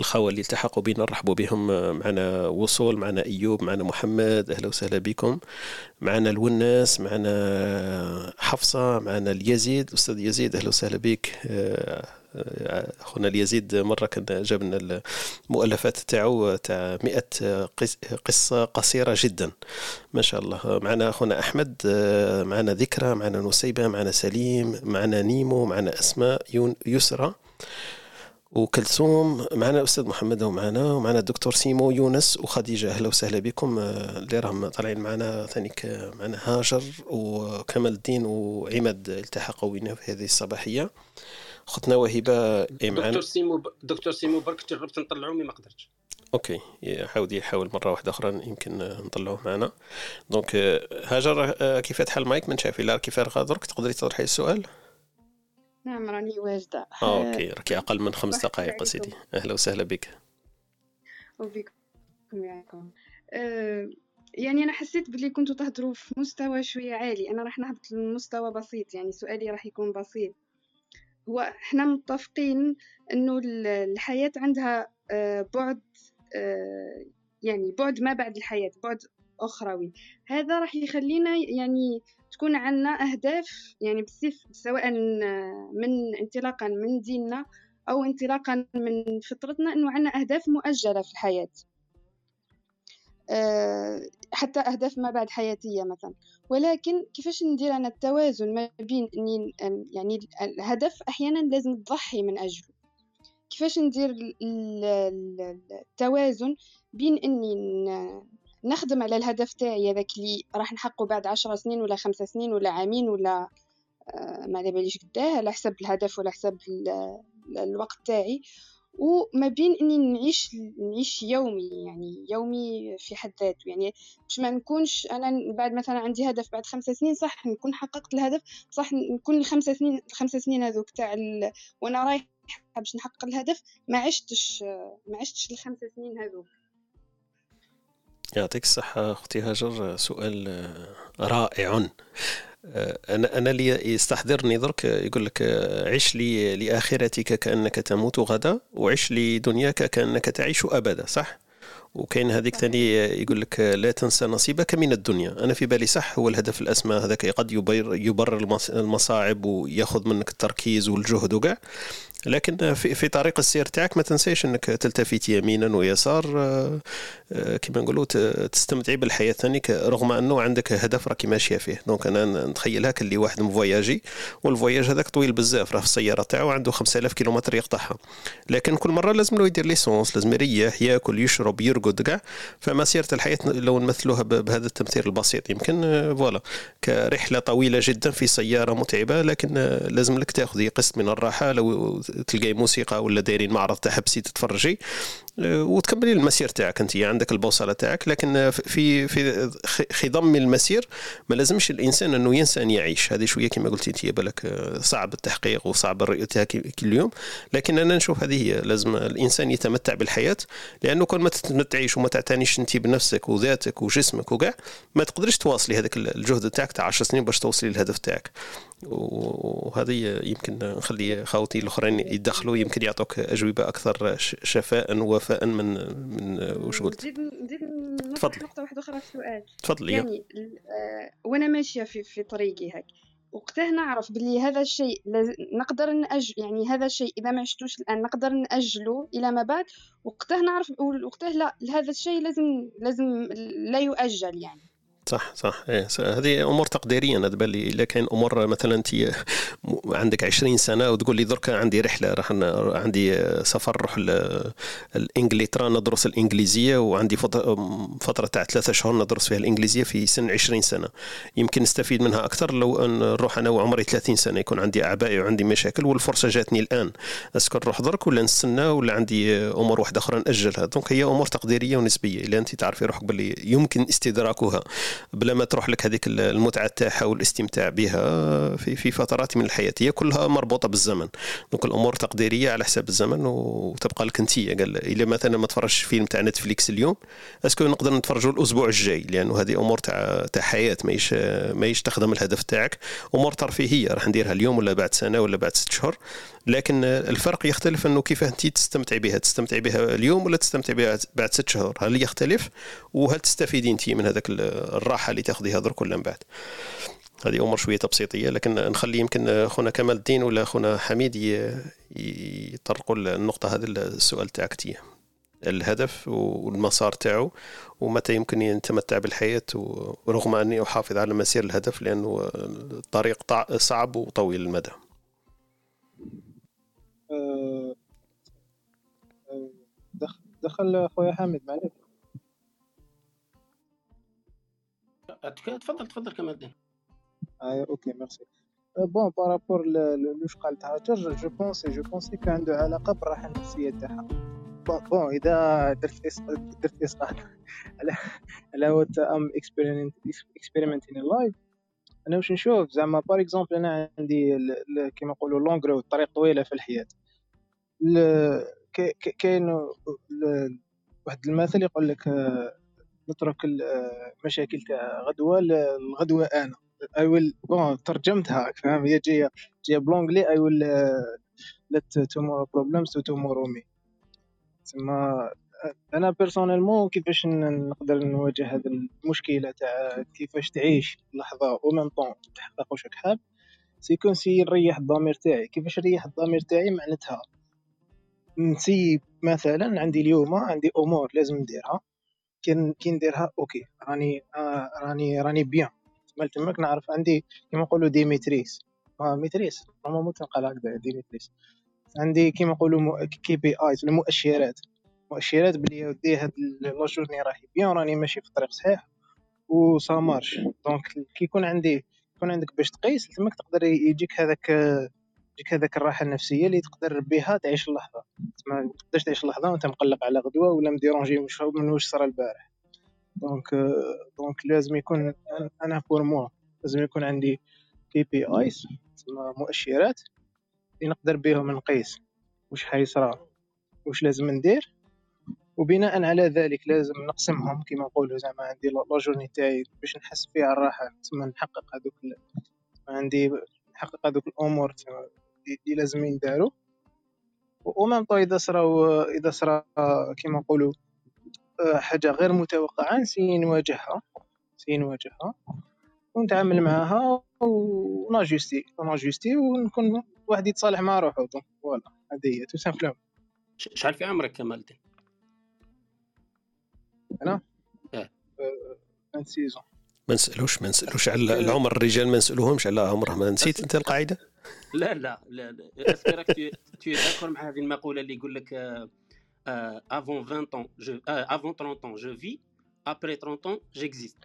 الخوة اللي التحقوا بنا نرحبوا بهم معنا وصول معنا أيوب معنا محمد أهلا وسهلا بكم. معنا الوناس معنا حفصة معنا اليزيد أستاذ يزيد أهلا وسهلا بك. أخونا اليزيد مرة كان جاب لنا المؤلفات تاعو تاع 100 قصة قصيرة جدا. ما شاء الله. معنا أخونا أحمد معنا ذكرى معنا نسيبة معنا سليم معنا نيمو معنا أسماء يسرى وكلثوم معنا الاستاذ محمد ومعنا ومعنا الدكتور سيمو يونس وخديجة أهلا وسهلا بكم. اللي راهم طالعين معنا ثانيك معنا هاجر وكمال الدين وعماد التحقوا بنا في هذه الصباحية. اختنا وهبة اي معنا دكتور سيمو دكتور سيمو برك جربت نطلعوه mais ما قدرتش. OK حاول يحاول مرة واحدة أخرى يمكن نطلعوه معنا. donc هاجر كيف تحل المايك من شافي لا كيف درك؟ تقدري تطرحي السؤال؟ نعم راني واجدة. آه، أوكي راكي أقل من خمس دقائق سيدي أهلا وسهلا بك. وبكم أه يعني أنا حسيت بلي كنتوا تهضروا في مستوى شوية عالي. أنا راح نهبط لمستوى بسيط يعني سؤالي راح يكون بسيط. هو إحنا متفقين إنه الحياة عندها أه بعد أه يعني بعد ما بعد الحياة بعد أخروي. هذا راح يخلينا يعني تكون عندنا أهداف يعني بصف سواء من انطلاقا من ديننا أو انطلاقا من فطرتنا أنه عندنا أهداف مؤجلة في الحياة. آه، حتى أهداف ما بعد حياتية مثلا. ولكن كيفاش ندير أنا التوازن ما بين أني يعني الهدف أحيانا لازم تضحي من أجله. كيفاش ندير التوازن بين أني نخدم على الهدف تاعي هذاك اللي راح نحققه بعد عشر سنين ولا خمسة سنين ولا عامين ولا آه، ما على باليش قداه على حسب الهدف ولا حسب الوقت تاعي. وما بين إني نعيش نعيش يومي يعني يومي في حد ذاته يعني باش ما نكونش أنا بعد مثلا عندي هدف بعد خمسة سنين صح نكون حققت الهدف صح نكون الخمسة سنين الخمسة سنين هذوك تاع. وأنا رايح باش نحقق الهدف ما عشتش ما عشتش الخمسة سنين هذوك يعطيك الصحة أختي هاجر سؤال رائع آه، أنا أنا اللي يستحضرني درك يقول لك آه، عش لي لآخرتك كأنك تموت غدا وعش لدنياك كأنك تعيش أبدا صح؟ وكاين هذيك ثاني يقول لك لا تنسى نصيبك من الدنيا. أنا في بالي صح هو الهدف الاسمى هذاك قد يبرر, يبرر المصاعب ويأخذ منك التركيز والجهد وكاع. لكن في, في طريق السير تاعك ما تنساش انك تلتفت يمينا ويسار آه، آه، كما نقولوا تستمتعي بالحياة ثانيك رغم انه عندك هدف راكي ماشية فيه. donc أنا نتخيلها كلي واحد مفواياجي وال voyage هذاك طويل بزاف راه في السيارة تاعو عنده 5000 كيلومتر يقطعها. لكن كل مرة لازم له يدير l'essence لازم يريح ياكل يشرب يرقد كاع. فمسيره الحياة لو نمثلوها بهذا التمثيل البسيط يمكن آه، voilà. كرحلة طويلة جدا في سيارة متعبة لكن لازم لك تاخذي قسط من الراحة لو تلقاي موسيقى ولا دايرين معرض تحبسي تتفرجي. وتكملي المسير تاعك انت عندك البوصلة تاعك لكن في في خضم المسير ما لازمش الإنسان أنه ينسى أن يعيش. هذه شوية كما قلتي انت بالك آه، صعب التحقيق وصعب رؤيتها كل يوم لكن أنا نشوف هذه هي لازم الإنسان يتمتع بالحياة لأنه كل ما تتمتعيش وما تعتنيش انت بنفسك وذاتك وجسمك وكاع ما تقدرش تواصلي هذاك الجهد تاعك تاع 10 سنين باش توصلي للهدف تاعك. وهذه يمكن نخلي خاوتي الأخرين يدخلوا يمكن يعطوك أجوبة أكثر شفاء من من وش قلت؟ نزيد نزيد تفضلي. نقطة واحدة أخرى في السؤال. تفضلي يعني آه وأنا ماشية في في طريقي هيك. وقتها نعرف بلي هذا الشيء نقدر نأجل يعني هذا الشيء إذا ما عشتوش الآن نقدر نأجله إلى ما بعد. وقتها نعرف وقتها لا هذا الشيء لازم لازم لا يؤجل يعني. صح صح. إيه هذه أمور تقديرية. أنا تبان لي الا كاين أمور مثلا انت عندك 20 سنة وتقول لي درك عندي رحلة راح عندي سفر نروح لانجلترا ندرس الإنجليزية وعندي فترة تاع ثلاثة شهور ندرس فيها الإنجليزية في سن 20 سنة. يمكن نستفيد منها أكثر لو أن نروح أنا وعمري 30 سنة يكون عندي أعباء وعندي مشاكل والفرصة جاتني الآن. est-ce que نروح درك ولا نستنى ولا عندي أمور واحدة أخرى نأجلها. donc هي أمور تقديرية ونسبية الا أنت تعرفي روحك باللي يمكن استدراكها. بلا ما تروح لك هذيك المتعة تاعها والاستمتاع بها في في فترات من الحياة. هي كلها مربوطة بالزمن. donc الأمور تقديرية على حساب الزمن وتبقى لك انت. قال إلا مثلا ما تفرجش فيلم تاع نتفليكس اليوم اسكو نقدر نتفرجوا الأسبوع الجاي؟ لأنه هذه أمور تاع تاع حياة ماهيش ماهيش تخدم الهدف تاعك. أمور ترفيهية راح نديرها اليوم ولا بعد سنة ولا بعد ست شهور. لكن الفرق يختلف انه كيف انت تستمتع بها؟ تستمتع بها اليوم ولا تستمتع بها بعد ست شهور؟ هل يختلف؟ وهل تستفيدي انت من هذاك الراحة اللي تاخذيها درك ولا من بعد؟ هذه أمور شوية تبسيطية لكن نخلي يمكن خونا كمال الدين ولا خونا حميد يطرقوا النقطة هذا السؤال تاعك الهدف والمسار تاعو ومتى يمكن يتمتع بالحياة ورغم أني أحافظ على مسير الهدف لأنه الطريق صعب وطويل المدى. دخل خويا حامد معليك تفضل تفضل كمال الدين. آه OK merci. bon par rapport لواش قالت هاجر je pense je pense كان عنده علاقة بالراحة النفسية تاعها. bon إذا درت. درت اسقاط [laughs] على على what I'm experimenting in life أنا واش نشوف؟ زعما par exemple أنا عندي كيما نقولوا long road طريق طويلة في الحياة. كاين واحد المثل يقول لك نترك المشاكل تاع غدوة الغدوة أنا. I will bon ترجمتها فاهم؟ هي جاية جاية ب l'anglais I will let tomorrow problems to tomorrow me تسمى أنا personnellement كيفاش نقدر نواجه هذه المشكلة تاع كيفاش تعيش اللحظة ومن طون تحقق واش حاب c'est quand c'est نريح الضمير تاعي. كيفاش نريح الضمير تاعي؟ معناتها نسيب مثلا عندي اليوم عندي أمور لازم نديرها. كي نديرها OK راني آه راني راني bien تما تماك نعرف عندي كيما نقولوا des metrics آه metrics normalement تنقال هكذا des metrics عندي كيما نقولوا KPIs المؤشرات. مؤشرات بلي ودي هاد la journée راهي bien راني ماشي في الطريق صحيح و ça marche. donc كي يكون عندي يكون عندك باش تقيس تماك تقدر يجيك هذاك يجيك هذاك الراحة النفسية اللي تقدر بها تعيش اللحظة. ما تقدرش تعيش اللحظة وانت مقلق على غدوة ولا م dérangé من واش صرا البارح. donc donc لازم يكون أنا pour moi لازم يكون عندي KPIs مؤشرات اللي نقدر بهم نقيس. واش حيصرا؟ واش لازم ندير؟ وبناء على ذلك لازم نقسمهم كما نقولوا زعما عندي la journée تاعي باش نحس فيها الراحة. تسمى نحقق هذوك عندي نحقق هذوك الأمور اللي لازم ينداروا و même temps إذا صرا إذا صرا كما نقولوا حاجة غير متوقعة ن essaie نواجهها. ن essaie نواجهها. ونتعامل معاها ون ajuster ون ajuster ونكون واحد يتصالح مع روحو. donc voilà. هذه هي tout simplement. شحال في عمرك كمال الدين؟ أنا؟ إيه. من سيزون ما نسألوش ما نسألوش على العمر الرجال ما نسألوهمش على عمرها ما نسيت أنت القاعدة؟ لا لا لا est-ce que t'es d'accord مع هذه المقولة اللي يقول لك avant 20 ans je avant 30 ans je vis après 30 ans j'existe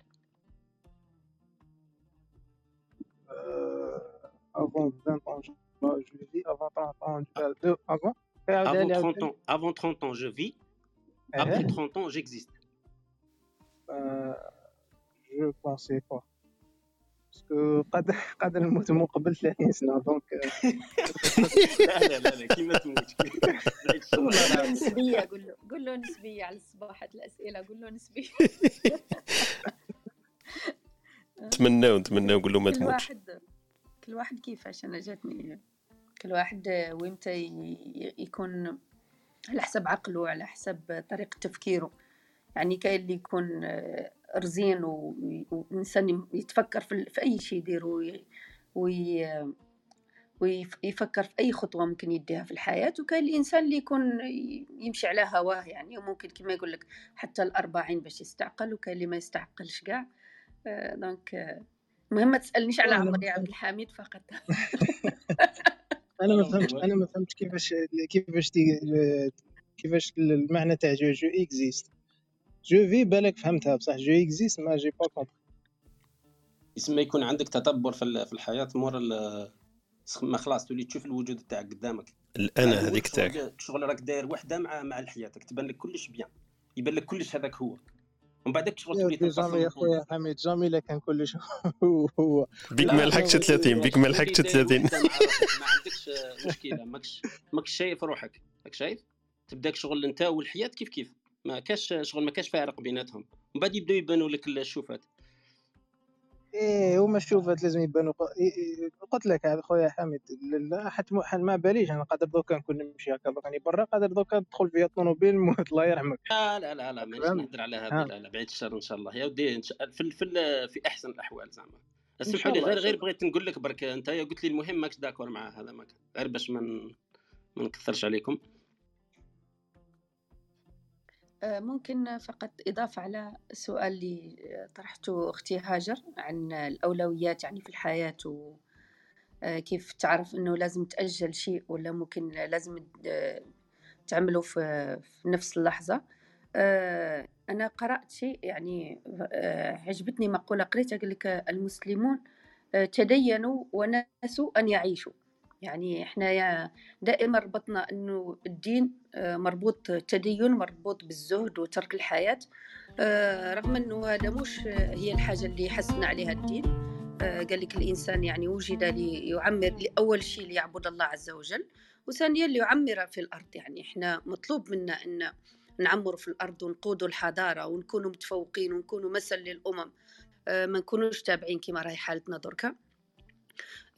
avant 20 ans je vis. Avant 30 ans je vis après 30 ans j'existe je pensais pas. parce que قد قادر نموت من قبل 30 سنة دونك لا لا لا كيما تموت نسبية قول له قول له نسبية على الصباح الأسئلة قول له نسبية. نتمناو نتمناو قول له ما كل تموتش واحد كل واحد كيفاش أنا جاتني. كل واحد ويمتى يكون على حسب عقله على حسب طريقة تفكيره. يعني كاين اللي يكون رزين وإنسان يتفكر في أي شيء يدير وي ويفكر في أي خطوة ممكن يديها في الحياة. وكاين الإنسان اللي يكون يمشي على هواه يعني. وممكن كما يقول لك حتى الأربعين باش يستعقل وكاين اللي ما يستعقلش كاع. آه، donc آه، المهم ما تسألنيش على عمري عبد فهمت الحميد فقط. [laughs] أنا ما [laughs] فهمتش أنا ما فهمتش كيفاش كيفاش كيفاش المعنى تاع جو جو إكزيست. جو في بالك فهمتها بصح. جو اكزيست ما جي با كومبري يسمى يكون عندك تدبر في ال- في الحياة مور ال- ما خلاص تولي تشوف الوجود تاعك قدامك. الانا على هذيك تاعك. شغل راك داير وحدة مع مع حياتك تبان لك كلش بيان. يبان لك كلش هذاك هو. ومن بعدك شغل تولي جامي يا خويا حميد جامي لا كان كلش هو. [laughs] هو بيك ما لحقتش ولي 30 بيك ما لحقتش داير 30 وحدة مع روحك ما عندكش مشكلة. ماكش ماكش شايف روحك. راك شايف؟ تبداك شغل أنت والحياة كيف كيف؟ ما كاش شغل ما كاش فارق بيناتهم. ومن بعد يبداو يبانوا لك الشوفات. إيه هما الشوفات لازم يبانوا إيه إيه قلت لك هذا خويا لا حتى ما باليش أنا. قادر دوكا نكون نمشي هكا راني برا قادر دوكا ندخل فيا طوموبيل نموت الله يرحمك. لا لا لا لا مانيش نهضر على هذه ها. لا لا بعيد الشر إن شاء الله. يا ودي في في في أحسن الأحوال زعما. اسمحوا لي غير غير بغيت نقول لك برك أنت قلت لي المهم ماكش داكور مع هذا ما كان. غير باش ما من ما نكثرش عليكم. ممكن فقط إضافة على السؤال اللي طرحته أختي هاجر عن الأولويات يعني في الحياة وكيف تعرف أنه لازم تأجل شيء ولا ممكن لازم آه، تعمله في نفس اللحظة. آه، أنا قرأت شيء يعني آه، عجبتني مقولة قريتها قال لك المسلمون آه، تدينوا ونسوا أن يعيشوا. يعني إحنا دائما ربطنا إنه الدين آه، مربوط تدين مربوط بالزهد وترك الحياة. آه، رغم إنه هذا مش هي الحاجة اللي حسنا عليها الدين. آه، قال لك الإنسان يعني وجد ليعمر لأول شيء ليعبد الله عز وجل وثانيا ليعمر في الأرض. يعني إحنا مطلوب منا إن نعمر في الأرض ونقودوا الحضارة ونكونوا متفوقين ونكونوا مثل للأمم. ما نكونوش تابعين كما راهي حالتنا دركا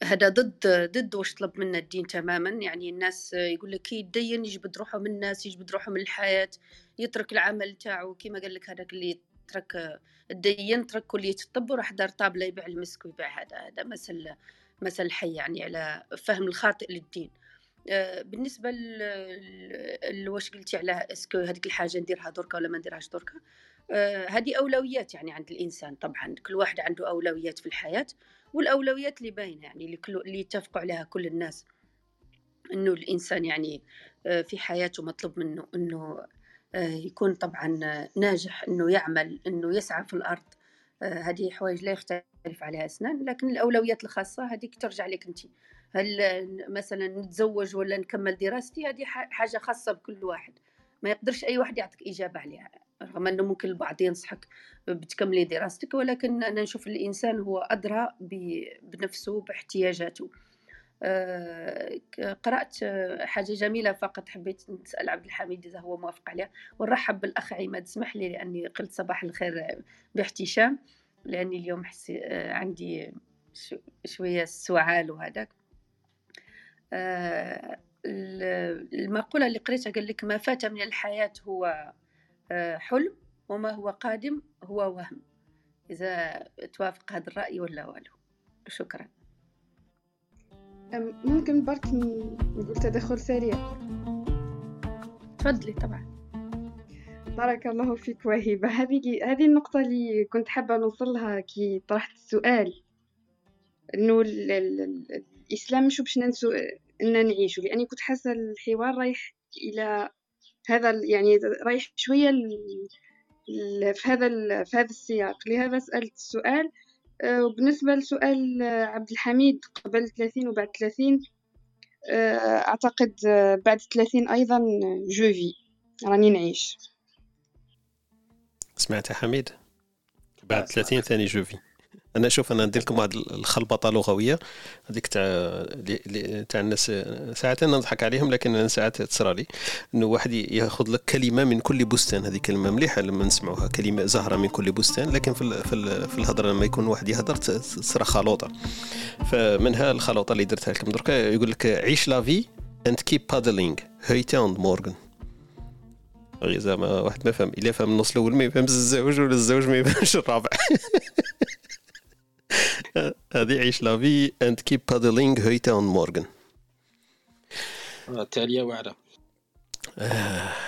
هذا ضد ضد واش طلب منا الدين تماما. يعني الناس يقول لك كي يدين يجبد روحه من الناس يجبد روحه من الحياة يترك العمل تاعو. كيما قال لك هذاك اللي ترك الدين ترك كلية الطب وراح دار طابلة يبيع المسك ويبيع هذا. هذا مثل مثل حي يعني على فهم الخاطئ للدين. آه، بالنسبة ل- ل- واش قلتي على اسكو هذيك الحاجة نديرها دركا ولا ما نديرهاش دركا آه، هذه أولويات يعني عند الإنسان طبعا. كل واحد عنده أولويات في الحياة. والأولويات اللي باينة يعني اللي, يتفقوا عليها كل الناس. إنه الإنسان يعني آه، في حياته مطلوب منه إنه آه، يكون طبعا ناجح إنه يعمل إنه يسعى في الأرض. آه، هذه حوايج لا يختلف عليها أسنان لكن الأولويات الخاصة هذيك ترجع لك أنت. هل مثلا نتزوج ولا نكمل دراستي هذه ح- حاجة خاصة بكل واحد. ما يقدرش أي واحد يعطيك إجابة عليها. رغم أنه ممكن البعض ينصحك بتكملي دراستك ولكن أنا نشوف الإنسان هو أدرى ب- بنفسه باحتياجاته. آه، آه، حاجة جميلة فقط حبيت نسأل عبد الحميد إذا هو موافق عليها. ونرحب بالأخ عماد اسمح لي لأني قلت صباح الخير باحتشام لأني اليوم حسي آه، عندي شو- شوية سعال وهذاك آه، ال- المقولة اللي قريتها قال لك ما فات من الحياة هو حلم وما هو قادم هو وهم. إذا توافق هذا الرأي ولا والو. شكرا. ممكن برك نقول تدخل سريع تفضلي طبعا. بارك الله فيك وهبة هذه هذه النقطة اللي كنت حابة نوصل لها كي طرحت السؤال. إنه ال- ال- ال- الإسلام مش باش ننسو إن نعيشو. لأني كنت حاسة الحوار رايح إلى هذا يعني رايح شوية في هذا ال- في هذا السياق. لهذا سألت السؤال آه، وبالنسبة لسؤال آه، عبد الحميد قبل 30 وبعد 30 آه، أعتقد بعد 30 أيضا جو في راني نعيش. سمعت يا حميد؟ بعد أسمع. 30 ثاني جوفي أنا شوف أنا ندير لكم واحد الخلبطة لغوية هذيك تاع تاع الناس ساعات أنا نضحك عليهم لكن أنا ساعات تصرى لي إنه واحد ياخذ لك كلمة من كل بستان. هذه كلمة مليحة لما نسمعوها كلمة زهرة من كل بستان لكن في في في الهضرة لما يكون واحد يهضر تصرى خلوطة. فمنها الخلوطة اللي درتها لكم. دركا يقول لك عيش la vie and keep paddling heute und morgen. غير زعما واحد ما فهم إلا فهم النص الأول ما يفهمش الزوج ولا الزوج ما يفهمش الرابع. [laughs] [laughs] هذه عيش la vie and keep paddling heute und morgen آه، تالية واعرة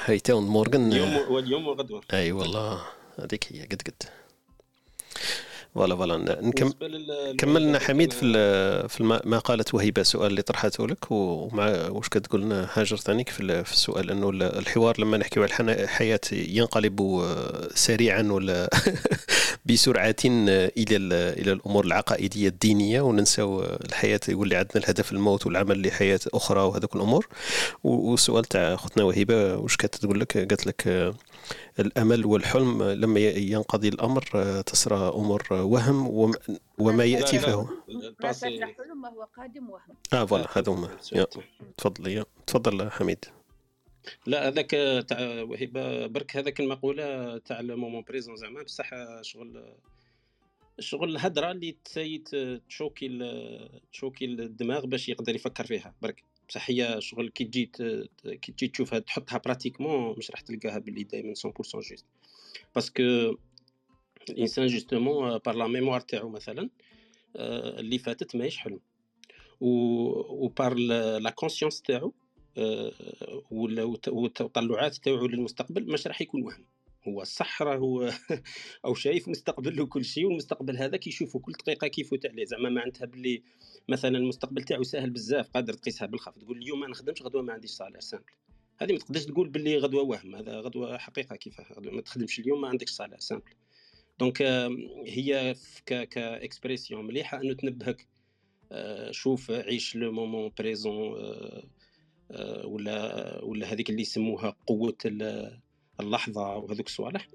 heute und morgen اليوم واليوم وغدوة أي والله هذيك هي قد قد. voilà voilà نكم كملنا حميد في في ما قالت وهبه السؤال اللي طرحته لك ومع واش كتقول لنا هاجر ثانيك في ال- في السؤال إنه ال- الحوار لما نحكيو على الحياة ينقلب سريعا ولا [laughs] بسرعة إلى ال- إلى الأمور العقائدية الدينية وننساو الحياة يولي عندنا الهدف الموت والعمل لحياة أخرى وهذوك الأمور. والسؤال تاع أختنا وهبه واش كانت تقول لك؟ قالت لك الأمل والحلم آه، لما ينقضي الأمر آه، تسرى أمور آه، وهم وم- وما يأتي فهو. ما فات حلم هو قادم وهم. آه voilà هذا هما. تفضل يا تفضل حميد. لا هذاك تاع وهبه برك هذاك المقولة تاع ال moment présent زعما بصح شغل شغل الهضره اللي تسيت ت choquer ال- ت choquer الدماغ باش يقدر يفكر فيها برك. بصح هي شغل كي تجي كي تجي تشوفها تحطها pratiquement مش راح تلقاها باللي دائما 100% juste parce que الإنسان justement par la mémoire تاعو مثلا آه، اللي فاتت ماهيش حلم و و par la conscience تاعو وت- والتطلعات تاعو للمستقبل مش راح يكون وهم. هو صح راهو [laughs] أو شايف مستقبل وكل شيء والمستقبل هذاك يشوفه كل دقيقة كيف فوت عليه زعما معناتها باللي مثلا المستقبل تاعو ساهل بزاف قادر تقيسها بالخف تقول اليوم ما نخدمش غدوة ما عنديش salaire simple هذه ما تقدرش تقول باللي غدوة وهم هذا غدوة حقيقة كيفاه غدوة ما تخدمش اليوم ما عندكش salaire simple donc آه، هي ك expression مليحة إنه تنبهك آه، شوف عيش le moment présent ولا ولا هذيك اللي يسموها قوة ال- اللحظة وهذوك الصوالح.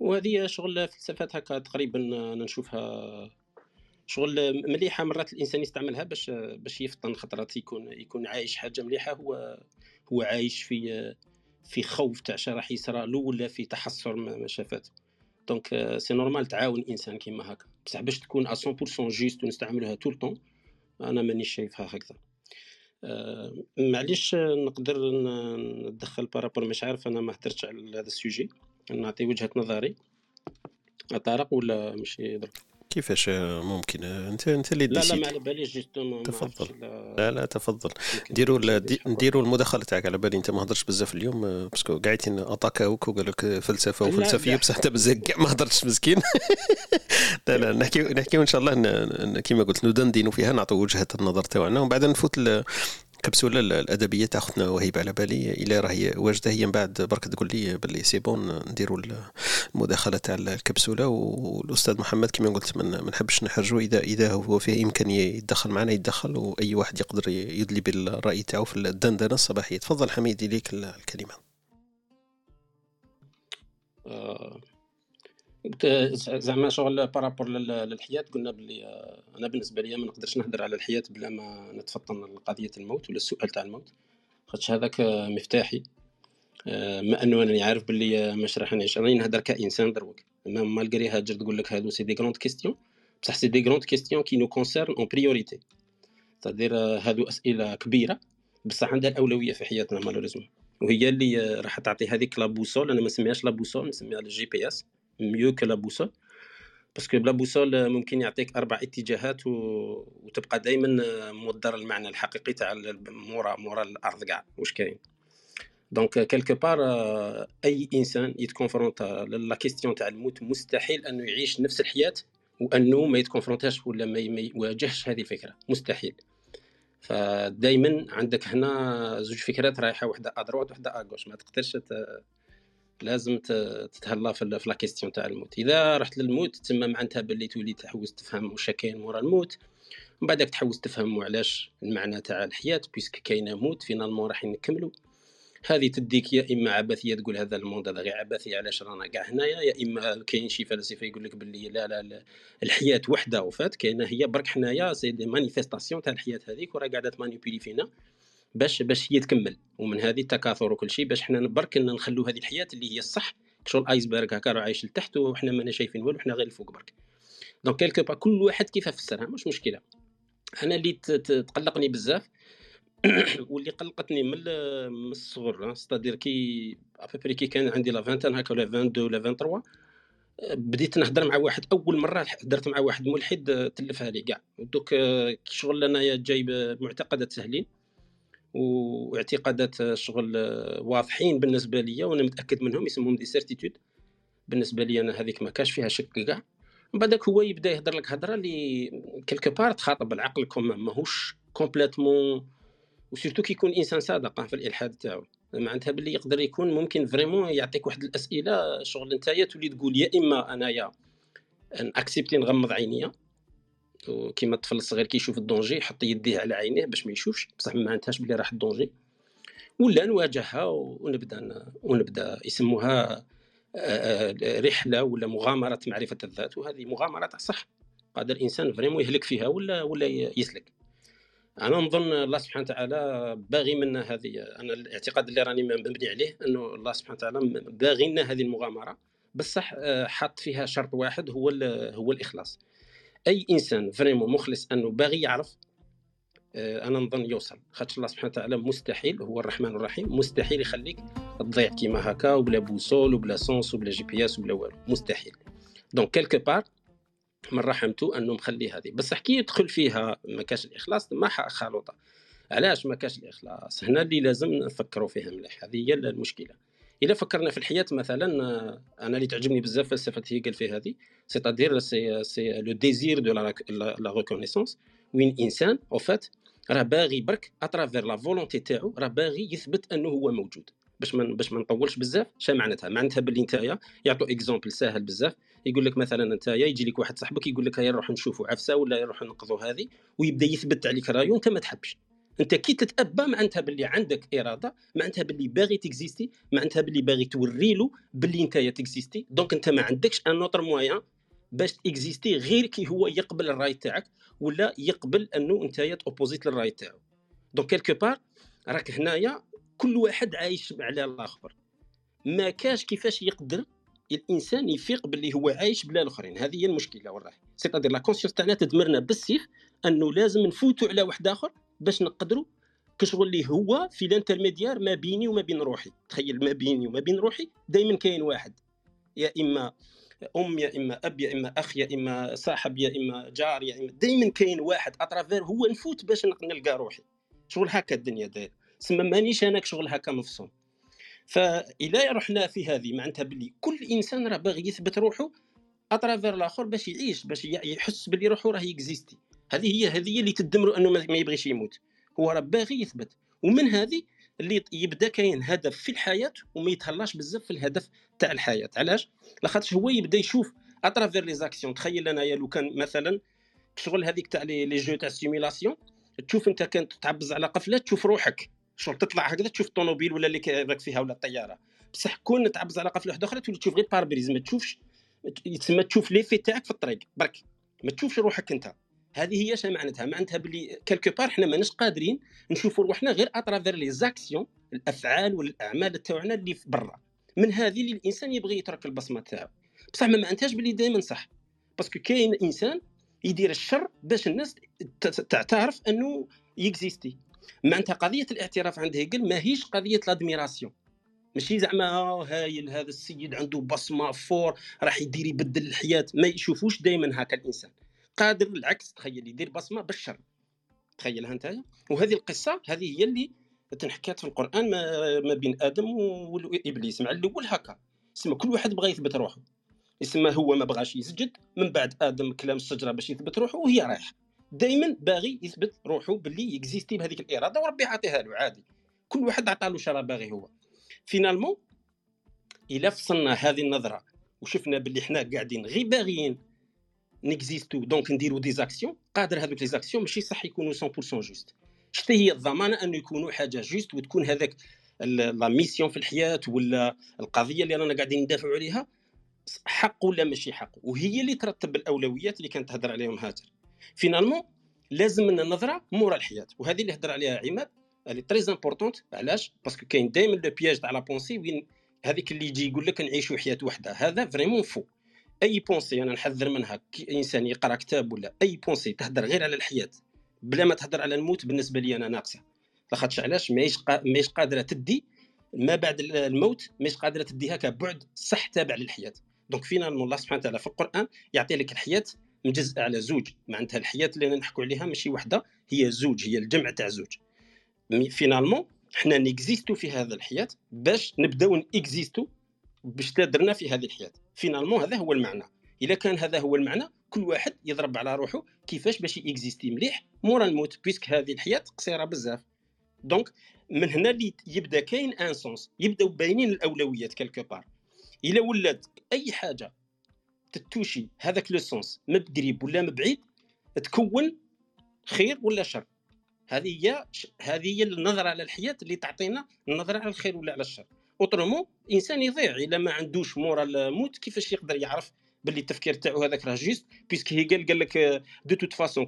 وهذه شغل فلسفات هكا تقريبا أنا نشوفها شغل مليحة مرات الإنسان يستعملها باش باش يفطن خطرات يكون يكون عايش حاجة مليحة. هو هو عايش في في خوف تاع شا راح يصرى له ولا في تحسر ما شافاته donc c'est normal تعاون الإنسان كيما هكا. بصح باش تكون 100% juste ونستعملوها tout le temps أنا مانيش شايفها هكذا. آه، معليش نقدر ندخل par rapport مش عارف أنا ما هدرتش على هذا ال sujet. نعطي وجهة نظري. طارق ولا مش يضرب؟ كيفاش ممكن؟ انت أنت اللي لا لا ما على باليش justement تفضل. لا لا تفضل. ديروا ال- دي- نديروا المداخلة تاعك على بالي. أنت ما هضرتش بزاف اليوم parce que قاعدين اتاكاوك وقال لك فلسفه وفلسفية. بصح أنت بزاف كاع ما هضرتش مسكين. [laughs] لا لا نحكي نحكيو إن شاء الله كيما قلت ندندنوا فيها نعطوا وجهة النظر تاعنا ومن بعد نفوت الكبسوله ال- الأدبية تاع اختنا وهيبة على بالي. إلى راهي واجدة. هي من بعد برك تقول لي باللي c'est bon نديروا ال- المداخلة تاع الكبسولة. والأستاذ محمد كما قلت ما نحبش نحرجوا اذا إذا هو فيه امكانيه يتدخل معنا يتدخل وأي واحد يقدر يدلي بالرأي تاعو في الدندنة الصباحية. تفضل حميد إليك ال- الكلمة. آه، زعما شغل بارابور لل- للحياة قلنا باللي آه، أنا بالنسبة لي ما نقدرش نهضر على الحياة بلا ما نتفطن لقضيه الموت ولا السؤال تاع الموت. خاطش هذاك آه، مفتاحي. آه، ما أنه أنا عارف آه، مش راح نعيش. أنا نهضر كإنسان دروك. أما malgré هاجر تقول لك هادو c'est des grandes questions بصح c'est des grandes questions qui nous concernent en priorité تدير هادو أسئلة كبيرة. بصح عندها الأولوية في حياتنا malheureusement وهي اللي راح تعطي هذيك la boussole أنا ما نسميهاش la boussole نسميها ال GPS. mieux que la boussole parce que la boussole ممكن يعطيك أربع اتجاهات و... وتبقى دائما مودر المعنى الحقيقي تاع مورا مورا الأرض كاع واش كاين؟ donc quelque part أي إنسان يتكونفرونتا la question تاع الموت مستحيل أنه يعيش نفس الحياة وأنه ما يتكونفرونتاش ولا ما يواجهش هذه الفكرة. مستحيل. فدائما عندك هنا زوج فكرات رايحة وحده à droite وحده à gauche ما تقدرش ت... لازم تتهلا في la question تاع الموت. إذا رحت للموت تما معناتها باللي تولي تحوس تفهم واش كاين مورا الموت. من بعدك تحوس تفهم علاش المعنى تاع الحياة puisque كاينة موت finalement راح نكملوا هذه تديك يا إما عبثية تقول هذا ال monde هذا غير عبثي علاش رانا كاع هنايا يا إما كاين شي فلسفة يقول لك باللي لا لا, لا الحياة وحدة وفات كاينة هي برك حنايا c'est des manifestations تاع الحياة هذيك وراه قاعدة ت manipuler فينا باش باش هي تكمل. ومن هذه التكاثر وكل شيء باش حنا برك نخلوا هذه الحياة اللي هي الصح. شغل iceberg هكا راه عايش لتحت وحنا مانا شايفين والو حنا غير الفوق برك. donc quelque part كل واحد كيف فسرها مش مشكلة. أنا اللي تقلقني بزاف. [coughs] واللي قلقتني من ال- من الصغر c'est-à-dire que après كي كان عندي la vingtaine هكا ولا 22 ولا 23 بديت نهضر مع واحد. أول مرة هدرت مع واحد ملحد تلفها لي كاع. دوك شغل أنايا جايب معتقدات سهلين. واعتقادات شغل آه، واضحين بالنسبة ليا وأنا متأكد منهم يسموهم des certitudes بالنسبة لي أنا هذيك ما كاش فيها شك كاع. من بعدك هو يبدأ يهضر لك هضره اللي quelque part تخاطب العقل comme ماهوش complètement و surtout كيكون إنسان صادق في الإلحاد تاعو. معناتها باللي يقدر يكون ممكن vraiment يعطيك واحد الأسئلة شغل نتايا تولي تقول يا إما أنايا accepté نغمض عينيا وكيما الطفل الصغير كيشوف ال danger يحط يديه على عينيه باش ما يشوفش بصح ما معناتهاش بلي راح ال danger. ولا نواجهها ونبدا ونبدا يسموها آه، رحلة ولا مغامرة معرفة الذات. وهذه مغامرة صح قادر الإنسان vraiment يهلك فيها ولا ولا يسلك. أنا نظن الله سبحانه وتعالى باغي منا هذه أنا الاعتقاد اللي راني مبني عليه أنه الله سبحانه وتعالى باغي لنا هذه المغامرة. بصح آه، حط فيها شرط واحد هو هو الإخلاص. أي إنسان vraiment مخلص أنه باغي يعرف آه، أنا نظن يوصل. خاطر الله سبحانه وتعالى مستحيل هو الرحمن الرحيم مستحيل يخليك تضيع كيما هكا وبلا boussole وبلا sens وبلا GPS وبلا والو. مستحيل. donc quelque part من رحمته أنه مخلي هذه. بس كي يدخل فيها ما كاش الإخلاص ما خلوطه علاش ما كاش الإخلاص؟ هنا اللي لازم نفكروا فيها مليح. هذه هي المشكلة. اذا فكرنا في الحياة مثلا آه، أنا اللي تعجبني بزاف فلسفة هيجل في هذه c'est-à-dire c'est c'est le désir de la reconnaissance وين انسان en fait راه باغي برك à travers la volonté تاعو راه باغي يثبت أنه هو موجود. باش ما باش ما نطولش بزاف شا معناتها؟ معناتها باللي نتايا يعطوا exemple ساهل بزاف. يقول لك مثلا انت يجي لك واحد صاحبك يقول لك هيا نروح نشوفوا عفسة ولا نروح ننقذوا هذه ويبدأ يثبت عليك رأيو أنت ما تحبش. أنت كي تتابى معناتها باللي عندك إرادة معناتها باللي باغي تكزيستي معناتها باللي باغي توري له باللي انت تكزيستي. donc أنت ما عندكش un autre moyen باش اكزيستي غير كي هو يقبل الراي تاعك ولا يقبل أنه أنت توبوزيت للراي تاعو. donc quelque part راك هنايا كل واحد عايش على الآخر. ما كاش كيفاش يقدر الإنسان يفيق باللي هو عايش بلا الآخرين. هذه هي المشكلة والله. c'est-à-dire la conscience تاعنا تدمرنا بالسيف أنه لازم نفوتوا على واحد آخر. باش نقدروا كشغل اللي هو في ال intermédiaire ما بيني وما بين روحي. تخيل ما بيني وما بين روحي دائما كاين واحد. يا إما أم يا إما أب يا إما أخ يا إما صاحب يا إما جار يا إما دائما كاين واحد. à travers هو نفوت باش نلقى روحي. شغل هكا الدنيا داير سما مانيش أنا شغل هكا مفصوم فإلا رحنا في هذه معناتها باللي كل إنسان راه باغي يثبت روحه à travers الآخر باش يعيش باش يحس باللي روحه راه يكزيستي. هذه هي هذه اللي تدمروا أنه ما يبغيش يموت. هو راه باغي يثبت. ومن هذه اللي يبدا كاين هدف في الحياة وما يتهلاش بزاف في الهدف تاع الحياة. علاش؟ لاخاطش هو يبدا يشوف à travers les actions تخيل أنايا لو كان مثلا شغل هذيك تاع les jeux تاع simulation تشوف أنت كنت تعبز على قفلة تشوف روحك. شغل تطلع هكذا تشوف الطوموبيل ولا اللي راك فيها ولا الطيارة. بصح كون تعبز على قفلة واحدة أخرى تولي تشوف غير pare-brise ما تشوفش تسمى تشوف la vue تاعك في الطريق برك. ما تشوفش روحك أنت. هذه هي اش معناتها معناتها باللي quelque part حنا ماناش قادرين نشوفوا روحنا غير à travers les actions الأفعال والأعمال تاعنا اللي في برا. من هذه اللي الإنسان يبغي يترك البصمة تاعو. بصح ما معناتهاش باللي دائما صح. parce que كاين إنسان يدير الشر باش الناس تعترف أنه يكزيستي. معناتها قضية الاعتراف عند هيجل ماهيش قضية l'admiration ماشي زعما هايل هذا السيد عنده بصمة fort راح يدير يبدل الحياة. ما يشوفوش دائما هكا الإنسان. قادر العكس تخيل يدير بصمة بالشر. تخيلها أنت؟ وهذه القصة هذه هي اللي تنحكات في القرآن ما, بين آدم وإبليس. مع الأول هكا. يسمى كل واحد بغى يثبت روحه. يسمى هو ما بغاش يسجد من بعد آدم كلام الشجرة باش يثبت روحه وهي رايحة. دائما باغي يثبت روحه باللي يكزيستي بهذيك الإرادة وربي عطيها له عادي. كل واحد عطى له شرا باغي هو. فينالمون إلا فصلنا هذه النظرة وشفنا باللي حنا قاعدين غير باغيين نكزيستو donc نديرو des actions قادر هذوك les actions ماشي صح يكونوا 100% juste شتي هي الضمانه انه يكونوا حاجة juste وتكون هذاك la mission في الحياة ولا القضية اللي رانا قاعدين ندافعوا عليها حق ولا ماشي حق وهي اللي ترتب الاولويات اللي كانت تهضر عليهم هاجر finalement لازم من النظره مورا الحياة وهذه اللي هضر عليها عماد اللي très importante علاش parce que كاين دائما le piège تاع la pensée وين هذيك اللي يجي يقول لك نعيشوا حياه وحده هذا vraiment faux أي pensée أنا نحذر منها إنسان يقرأ كتاب ولا أي pensée تهدر غير على الحياة بلا ما تهدر على الموت بالنسبة لي أنا ناقصة. لاخاطش علاش؟ ماهيش قا... ماهيش قادرة تدي ما بعد الموت ماهيش قادرة تديها كبعد صح تابع للحياة. donc فينا الله سبحانه وتعالى في القرآن يعطي لك الحياة مجزء على زوج. معناتها الحياة اللي نحكوا عليها ماشي وحدة هي زوج هي الجمع تاع زوج. finalement حنا نيكزيستو في هذا الحياة باش نبداو نيكزيستو باش درنا في هذه الحياة. finalement هذا هو المعنى. إذا كان هذا هو المعنى كل واحد يضرب على روحه كيفاش باش يكزيستي مليح مورا الموت puisque هذه الحياة قصيرة بزاف. donc من هنا اللي يبدأ كاين un sens يبداو باينين الأولويات quelque part. إلا ولات أي حاجة تتوشي هذاك le sens ما بقريب ولا ما بعيد تكون خير ولا شر. هذه هي هذه هي النظرة على الحياة اللي تعطينا النظرة على الخير ولا على الشر. autrement الانسان يضيع. إلا ما عندوش مورا الموت كيفاش يقدر يعرف باللي التفكير تاعو هذاك راه juste؟ puisque هي قال لك de toute façon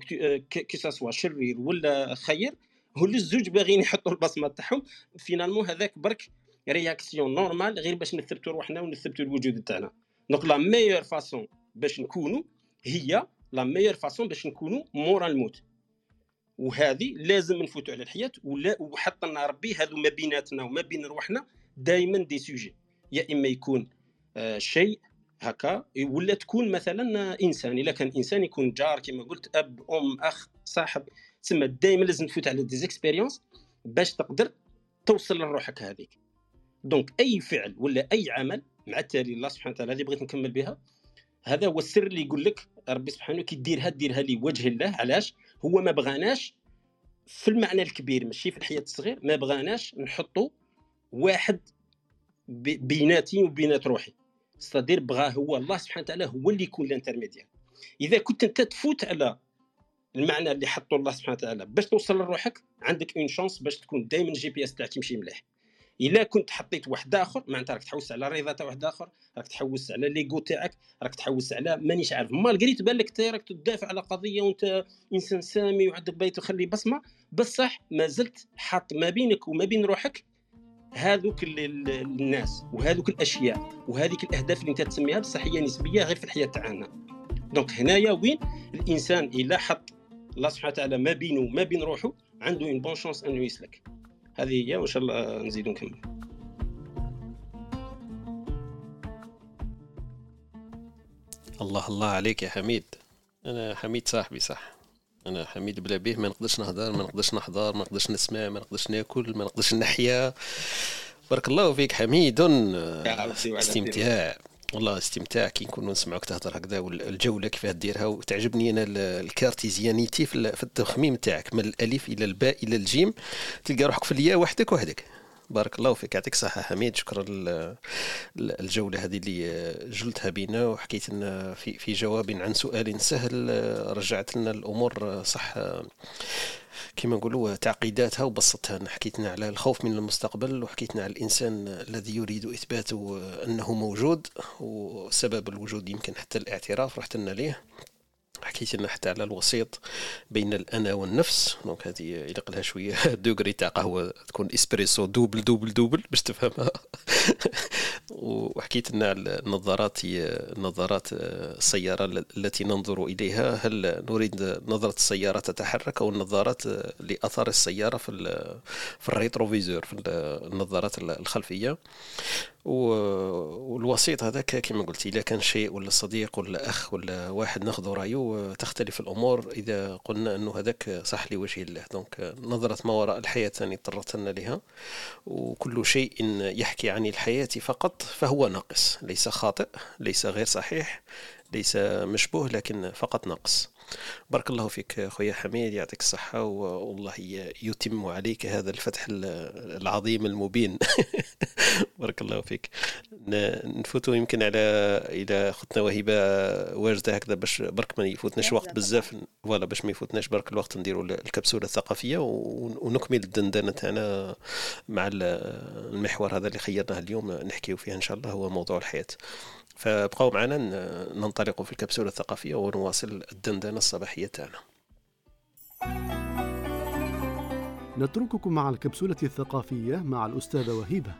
que ce soit شرير ولا خير هو الزوج باغيين يحطوا البصمة تاعهم. finalement هذاك برك réaction normale غير باش نثبتوا روحنا ونثبتوا الوجود تاعنا. donc la meilleure façon باش نكونوا هي la meilleure façon باش نكونوا مورا الموت. وهذه لازم نفوتوا على الحياة ولا ربي هذو ما بيناتنا وما بين روحنا دائما des sujets. يا إما يكون آه شيء هكا ولا تكون مثلا إنسان. إلا كان إنسان يكون جار كما قلت أب أم أخ صاحب تسمى دائما لازم تفوت على des expériences باش تقدر توصل لروحك هذيك. donc أي فعل ولا أي عمل مع التالي الله سبحانه وتعالى هذه بغيت نكمل بها هذا هو السر اللي يقول لك ربي سبحانه كي ديرها ديرها لوجه الله. علاش؟ هو ما بغاناش في المعنى الكبير ماشي في الحياة الصغير ما بغاناش نحطوا واحد بيناتي وبينات روحي. c'est-à-dire بغى هو الله سبحانه وتعالى هو اللي يكون ال intermédiaire إذا كنت أنت تفوت على المعنى اللي حطه الله سبحانه وتعالى باش توصل لروحك عندك une chance باش تكون دائما ال GPS تاعك تمشي مليح. إلا كنت حطيت واحد آخر معناتها راك تحوس على الرضا تاع واحد آخر راك تحوس على l'ego تاعك راك تحوس على مانيش عارف. malgré تبان لك راك تدافع على قضية وأنت إنسان سامي وعندك بيت تخلي بصمة بصح ما زلت حاط ما بينك وما بين روحك هذوك الناس وهذوك الأشياء وهذيك الأهداف اللي أنت تسميها هي نسبية غير في الحياة تاعنا donc هنايا وين الإنسان إلا حط الله سبحانه وتعالى ما بينه وما بين روحه عنده une bonne chance أنه يسلك. هذه هي وإن شاء الله نزيد نكمل. الله الله عليك يا حميد. أنا حميد صاحبي صح؟ أنا حميد بلا بيه ما نقدرش نهضر ما نقدرش نحضر ما نقدرش نسمع ما نقدرش ناكل ما نقدرش نحيا. بارك الله فيك حميد. استمتاع. والله استمتاع كي نكونوا نسمعوك تهضر هكذا والجوله كيفاه ديرها وتعجبني أنا ال cartésianité في التخميم تاعك من الالف إلى الباء إلى الجيم. تلقى روحك في الياء وحدك وحدك بارك الله فيك. يعطيك الصحة حميد. شكرا الجولة هذه اللي جلتها بنا وحكيت لنا في في جواب عن سؤال سهل. رجعت لنا الأمور صح كما نقولوا تعقيداتها وبسطتها. حكيتنا على الخوف من المستقبل وحكيتنا على الإنسان الذي يريد إثبات أنه موجود وسبب الوجود يمكن حتى الاعتراف رحت لنا ليه. حكيت لنا حتى على الوسيط بين الأنا والنفس. donc هذه إلى قلها شوية degré تاع قهوه تكون espresso double double double باش تفهمها. [laughs] وحكيت لنا على النظارات نظارات السياره التي ننظر إليها. هل نريد نظرة السيارة تتحرك أو النظارات لأثار السيارة في في ال rétroviseur في النظارات الخلفية؟ والوسيط هذاك كما قلت اذا كان شيء ولا صديق ولا أخ ولا واحد ناخذ رأيه تختلف الأمور. إذا قلنا أنه هذاك صح لوجه الله. دونك نظره ما وراء الحياة ثاني اضطرتنا لها. وكل شيء يحكي عن الحياة فقط فهو ناقص. ليس خاطئ ليس غير صحيح ليس مشبوه لكن فقط ناقص. بارك الله فيك خويا حميد يعطيك الصحة والله يتم عليك هذا الفتح العظيم المبين. [laughs] بارك الله فيك. نفوتوا يمكن على إلى خطنا وهبة واجدة هكذا باش برك ما يفوتناش وقت بزاف. فوالا باش ما يفوتناش برك الوقت نديروا الكبسولة الثقافية ونكمل الدندنة تاعنا مع المحور هذا اللي خيرناه اليوم نحكيو فيه إن شاء الله هو موضوع الحياة. فابقوا معنا ننطلق في الكبسولة الثقافية ونواصل الدندنة الصباحية تاعنا. نترككم مع الكبسولة الثقافية مع الأستاذة وهيبة.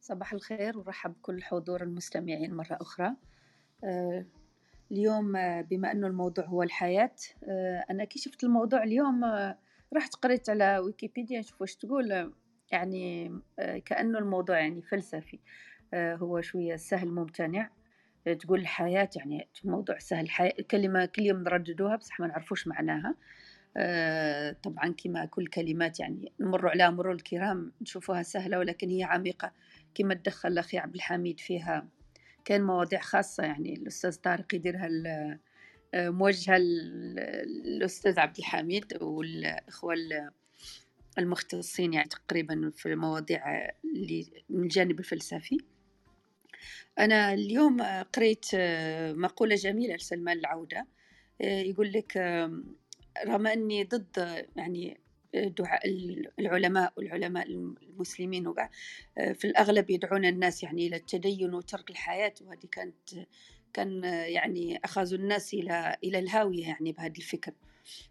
صباح الخير ورحب بكل حضور المستمعين مرة أخرى. أه اليوم بما أنه الموضوع هو الحياة أنا كي شفت الموضوع اليوم رحت قريت على ويكيبيديا نشوف واش تقول يعني كأنه الموضوع يعني فلسفي هو شوية سهل ممتنع تقول الحياة يعني موضوع سهل الحياة كلمة كل يوم نرددوها بصح ما نعرفوش معناها آه، طبعا كما كل كلمات يعني نمر عليها مرور الكرام نشوفوها سهلة ولكن هي عميقة كما تدخل الأخي عبد الحميد فيها كان مواضيع خاصة يعني الأستاذ طارق يديرها آه، موجهة للأستاذ عبد الحميد والإخوة المختصين يعني تقريبا في المواضيع اللي من الجانب الفلسفي. أنا اليوم قريت مقولة جميلة لسلمان العودة يقول لك رغم أني ضد يعني دعاء العلماء والعلماء المسلمين وقع في الأغلب يدعون الناس يعني إلى التدين وترك الحياة وهذه كانت كان يعني أخذوا الناس إلى إلى الهاوية يعني بهذا الفكر.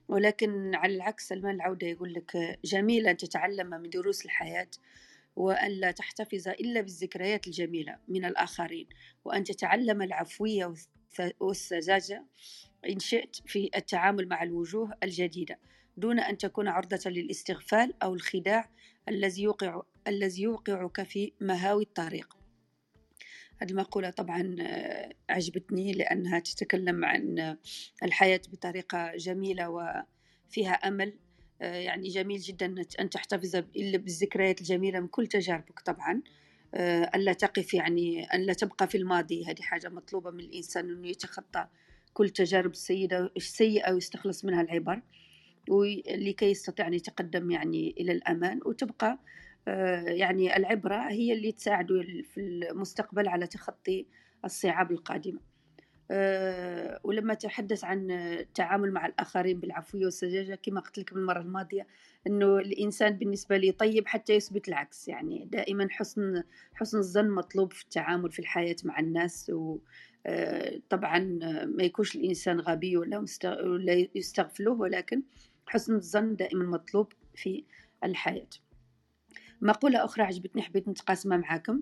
ولكن على العكس سلمان العودة يقول لك جميل أن تتعلم من دروس الحياة وأن لا تحتفظ إلا بالذكريات الجميلة من الآخرين وأن تتعلم العفوية والسذاجة إن شئت في التعامل مع الوجوه الجديدة. دون أن تكون عرضة للاستغفال أو الخداع الذي يوقع الذي يوقعك في مهاوي الطريق. هذه المقولة طبعا عجبتني لأنها تتكلم عن الحياة بطريقة جميلة وفيها أمل. يعني جميل جدا أن تحتفظ بالذكريات الجميلة من كل تجاربك طبعا. ألا تقف يعني أن لا تبقى في الماضي. هذه حاجة مطلوبة من الإنسان أنه يتخطى كل تجارب السيئة السيئة ويستخلص منها العبر. ولكي يستطيع أن يتقدم يعني إلى الأمان وتبقى يعني العبرة هي اللي تساعده في المستقبل على تخطي الصعاب القادمة. ولما تحدث عن التعامل مع الآخرين بالعفوية والسذاجة كما قلت لكم المرة الماضية أنه الإنسان بالنسبة لي طيب حتى يثبت العكس يعني دائما حسن حسن الظن مطلوب في التعامل في الحياة مع الناس و طبعا ما يكونش الإنسان غبي ولا, ولا يستغفله ولكن حسن الظن دائما مطلوب في الحياة. مقولة أخرى عجبتني حبيت نتقاسمها معاكم.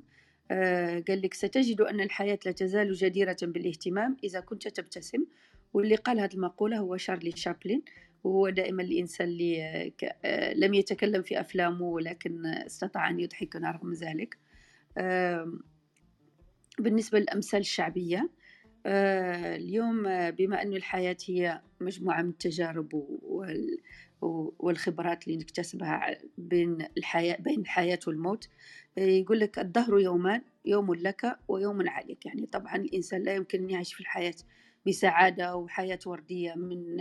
آه قال لك ستجد أن الحياة لا تزال جديرة بالاهتمام إذا كنت تبتسم. واللي قال هذه المقولة هو شارلي شابلين وهو دائما الإنسان اللي آه لم يتكلم في أفلامه ولكن استطاع أن يضحكنا رغم ذلك. آه بالنسبة للأمثال الشعبية آه اليوم بما أن الحياة هي مجموعة من التجارب وال والخبرات اللي نكتسبها بين الحياة بين الحياة والموت يقول لك الدهر يومان يوم لك ويوم عليك. يعني طبعا الإنسان لا يمكن أن يعيش في الحياة بسعادة وحياة وردية من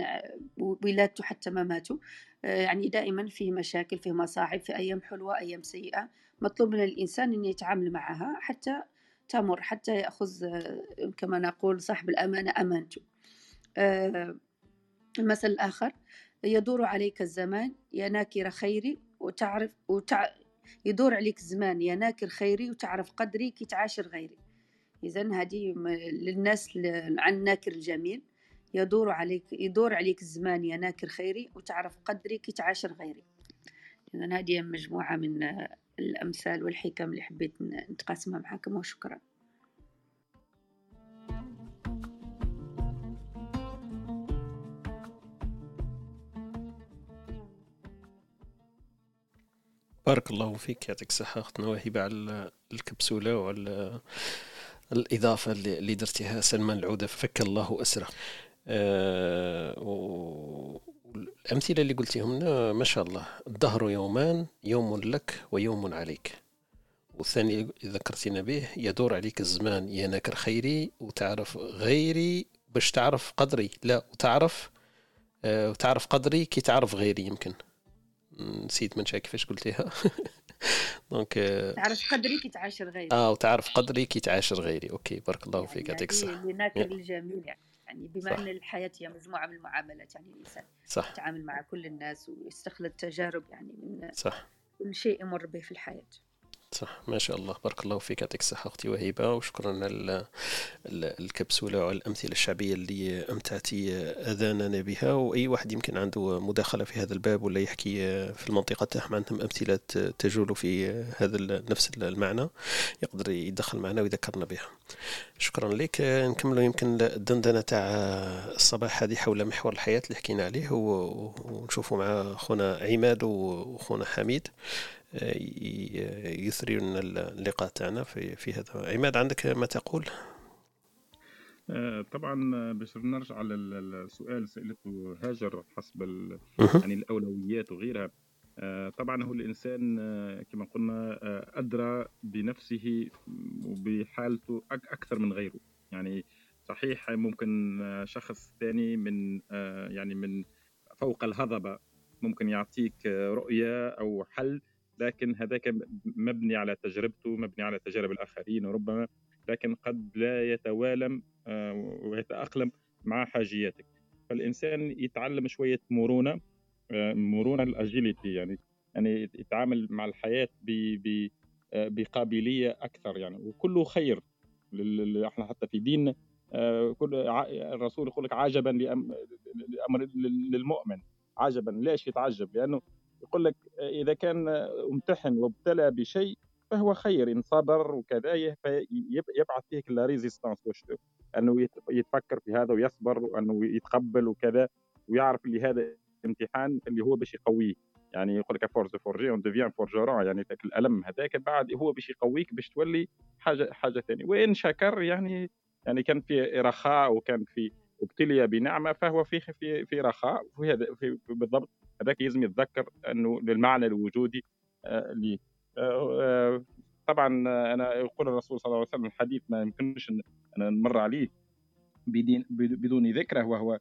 ولادته حتى مماته. يعني دائما في مشاكل في مصاعب في أيام حلوة أيام سيئة مطلوب من الإنسان أن يتعامل معها حتى تمر حتى يأخذ كما نقول صاحب الأمانة أمانته. المثل الآخر يدور عليك الزمان يا ناكر خيري وتعرف وتع... يدور عليك الزمان يا ناكر خيري وتعرف قدري كي تعاشر غيري. إذا هذه للناس عن الناكر الجميل. يدور عليك يدور عليك الزمان يا ناكر خيري وتعرف قدري كي تعاشر غيري. إذا هذه مجموعة من الأمثال والحكم اللي حبيت نتقاسمها معكم وشكرا. بارك الله فيك يعطيك الصحة. أختنا وهبة على الكبسولة وعلى الإضافة اللي درتيها. سلمان العودة فك الله أسره. أه والأمثلة اللي قلتيهم لنا ما شاء الله. الدهر يومان يوم لك ويوم عليك. والثاني ذكرتنا به يدور عليك الزمان يا ناكر خيري وتعرف غيري باش تعرف قدري. لا وتعرف أه وتعرف قدري كي تعرف غيري يمكن. نسيت من شاء كيفاش قلتيها. [laughs] donc تعرف قدري كي تعاشر غيري. آه وتعرف قدري كي تعاشر غيري. OK بارك الله فيك يعني يعطيك الصحة. لناكل الجميل يعني. بما أن الحياة هي مجموعة من المعاملات يعني الإنسان صح. يتعامل مع كل الناس ويستخلص تجارب يعني من صح. كل شيء يمر به في الحياة. صح ما شاء الله. بارك الله فيك يعطيك الصحة أختي وهيبة. وشكرا على الكبسولة وعلى الأمثلة الشعبية اللي أمتعتي أذاننا بها. وأي واحد يمكن عنده مداخلة في هذا الباب ولا يحكي في المنطقة تاعهم عندهم أمثلة تجول في هذا نفس المعنى يقدر يدخل معنا ويذكرنا بها. شكرا لك. نكملوا يمكن الدندنة تاع الصباح هذه حول محور الحياة اللي حكينا عليه ونشوفوا مع خونا عماد وخونا حميد. يثري لنا اللقاء تاعنا في في هذا. عماد عندك ما تقول؟ آه، طبعا آه، باش نرجع للسؤال سألته هاجر حسب يعني الأولويات وغيرها. آه، طبعا هو الإنسان كما قلنا أدرى بنفسه وبحالته أكثر من غيره. يعني صحيح ممكن شخص ثاني من يعني من فوق الهضبة ممكن يعطيك رؤية أو حل لكن هذاك مبني على تجربته مبني على تجارب الآخرين وربما لكن قد لا يتوالم آه، ويتأقلم مع حاجياتك. فالإنسان يتعلم شوية مرونة آه، مرونة الأجيليتي يعني يعني يتعامل مع الحياة آه، بقابلية أكثر يعني وكله خير إحنا حتى في دين كل الرسول يقول لك عجبا لأمر للمؤمن عجبا ليش يتعجب؟ لأنه يقول لك إذا كان امتحن وابتلى بشيء فهو خير إن صبر وكذا فيبعث فيك لا ريزيستانس أنه يتفكر في هذا ويصبر وأنه يتقبل وكذا ويعرف اللي هذا امتحان اللي هو باش يقويه. يعني يقول لك force forger on devient forgeron يعني ذاك الألم هذاك بعد هو باش يقويك باش تولي حاجة حاجة ثانية. وإن شكر يعني يعني كان في رخاء وكان في أبتلي بنعمة فهو في في في رخاء وفي هذا في بالضبط هذاك لازم يتذكر أنه للمعنى الوجودي آه، ليه آه، طبعا أنا يقول الرسول صلى الله عليه وسلم الحديث ما يمكنش أن نمر عليه بدون ذكره وهو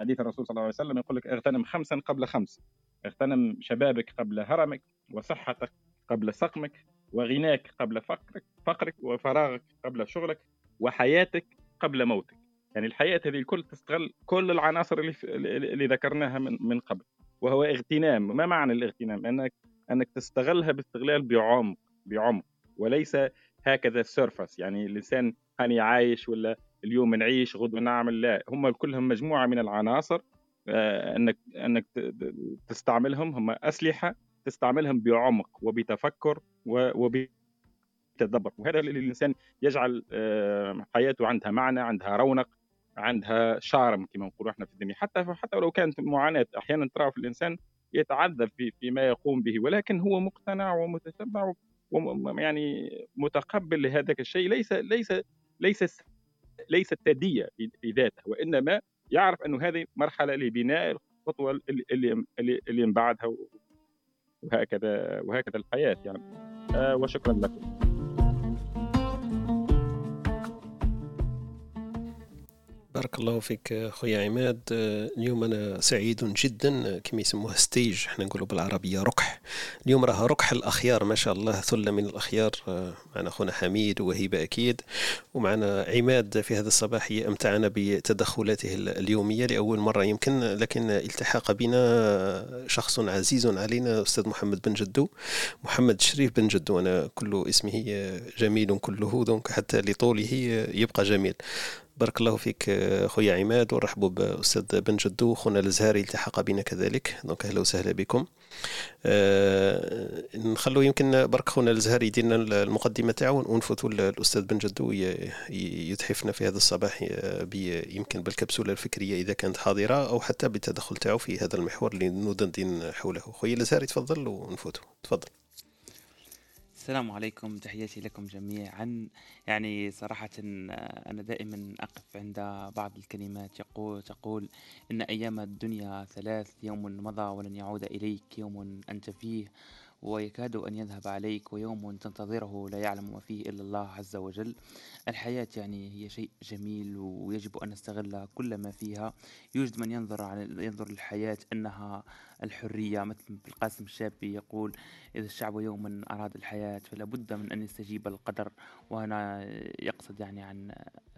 حديث الرسول صلى الله عليه وسلم يقول لك اغتنم خمسا قبل خمس. اغتنم شبابك قبل هرمك وصحتك قبل سقمك وغناك قبل فقرك فقرك وفراغك قبل شغلك وحياتك قبل موتك. يعني الحياة هذه الكل تستغل كل العناصر اللي, اللي ذكرناها من, من قبل وهو اغتنام. ما معنى الاغتنام؟ انك أنك تستغلها باستغلال بعمق بعمق وليس هكذا سيرفس يعني الإنسان هاني عايش ولا اليوم نعيش غدوة نعمل لا. هم كلهم مجموعة من العناصر آه، انك أنك تستعملهم. هم أسلحة تستعملهم بعمق وبتفكر وبتدبر. وهذا اللي الإنسان يجعل آه، حياته عندها معنى عندها رونق. عندها شارم كما نقولوا إحنا في الدنيا. حتى حتى ولو كانت معاناة أحيانا ترى في الإنسان يتعذب في فيما يقوم به ولكن هو مقتنع ومتشبع يعني متقبل لهذاك الشيء. ليس ليس ليس ليس في ذاته وإنما يعرف أنه هذه مرحلة لبناء الخطوة اللي, اللي من بعدها وهكذا وهكذا الحياة يعني. آه وشكرا لكم. بارك الله فيك خويا عماد. اليوم أنا سعيد جدا كما يسموها ستيج إحنا نقولوا بالعربية ركح. اليوم راه ركح الأخيار ما شاء الله ثلة من الأخيار. معنا خونا حميد وهبة أكيد ومعنا عماد في هذا الصباحيه امتعنا بتدخلاته اليومية لأول مرة يمكن لكن التحق بنا شخص عزيز علينا أستاذ محمد بن جدو. محمد شريف بن جدو أنا كل اسمه جميل كله donc حتى لطوله يبقى جميل. بارك الله فيك خويا عماد ونرحبوا بأستاذ بن جدو خونا الزهاري التحق بنا كذلك. donc أهلا وسهلا بكم. أه نخلو يمكن برك خونا الزهاري يدير لنا المقدمة تاعو ونفوتوا الأستاذ بن جدو يتحفنا في هذا الصباح يمكن بالكبسولة الفكرية إذا كانت حاضرة أو حتى بالتدخل تاعو في هذا المحور اللي ندندن حوله. خويا الزهاري تفضل ونفوتوا تفضل. السلام عليكم تحياتي لكم جميعا. يعني صراحة أنا دائما أقف عند بعض الكلمات. يقول تقول إن أيام الدنيا ثلاث يوم مضى ولن يعود إليك يوم أنت فيه. ويكاد أن يذهب عليك ويوم تنتظره لا يعلم ما فيه إلا الله عز وجل. الحياة يعني هي شيء جميل ويجب أن نستغل كل ما فيها. يوجد من ينظر على ينظر للحياة أنها الحرية مثل القاسم الشابي يقول إذا الشعب يوما أراد الحياة فلا بد من أن يستجيب القدر. وهنا يقصد يعني عن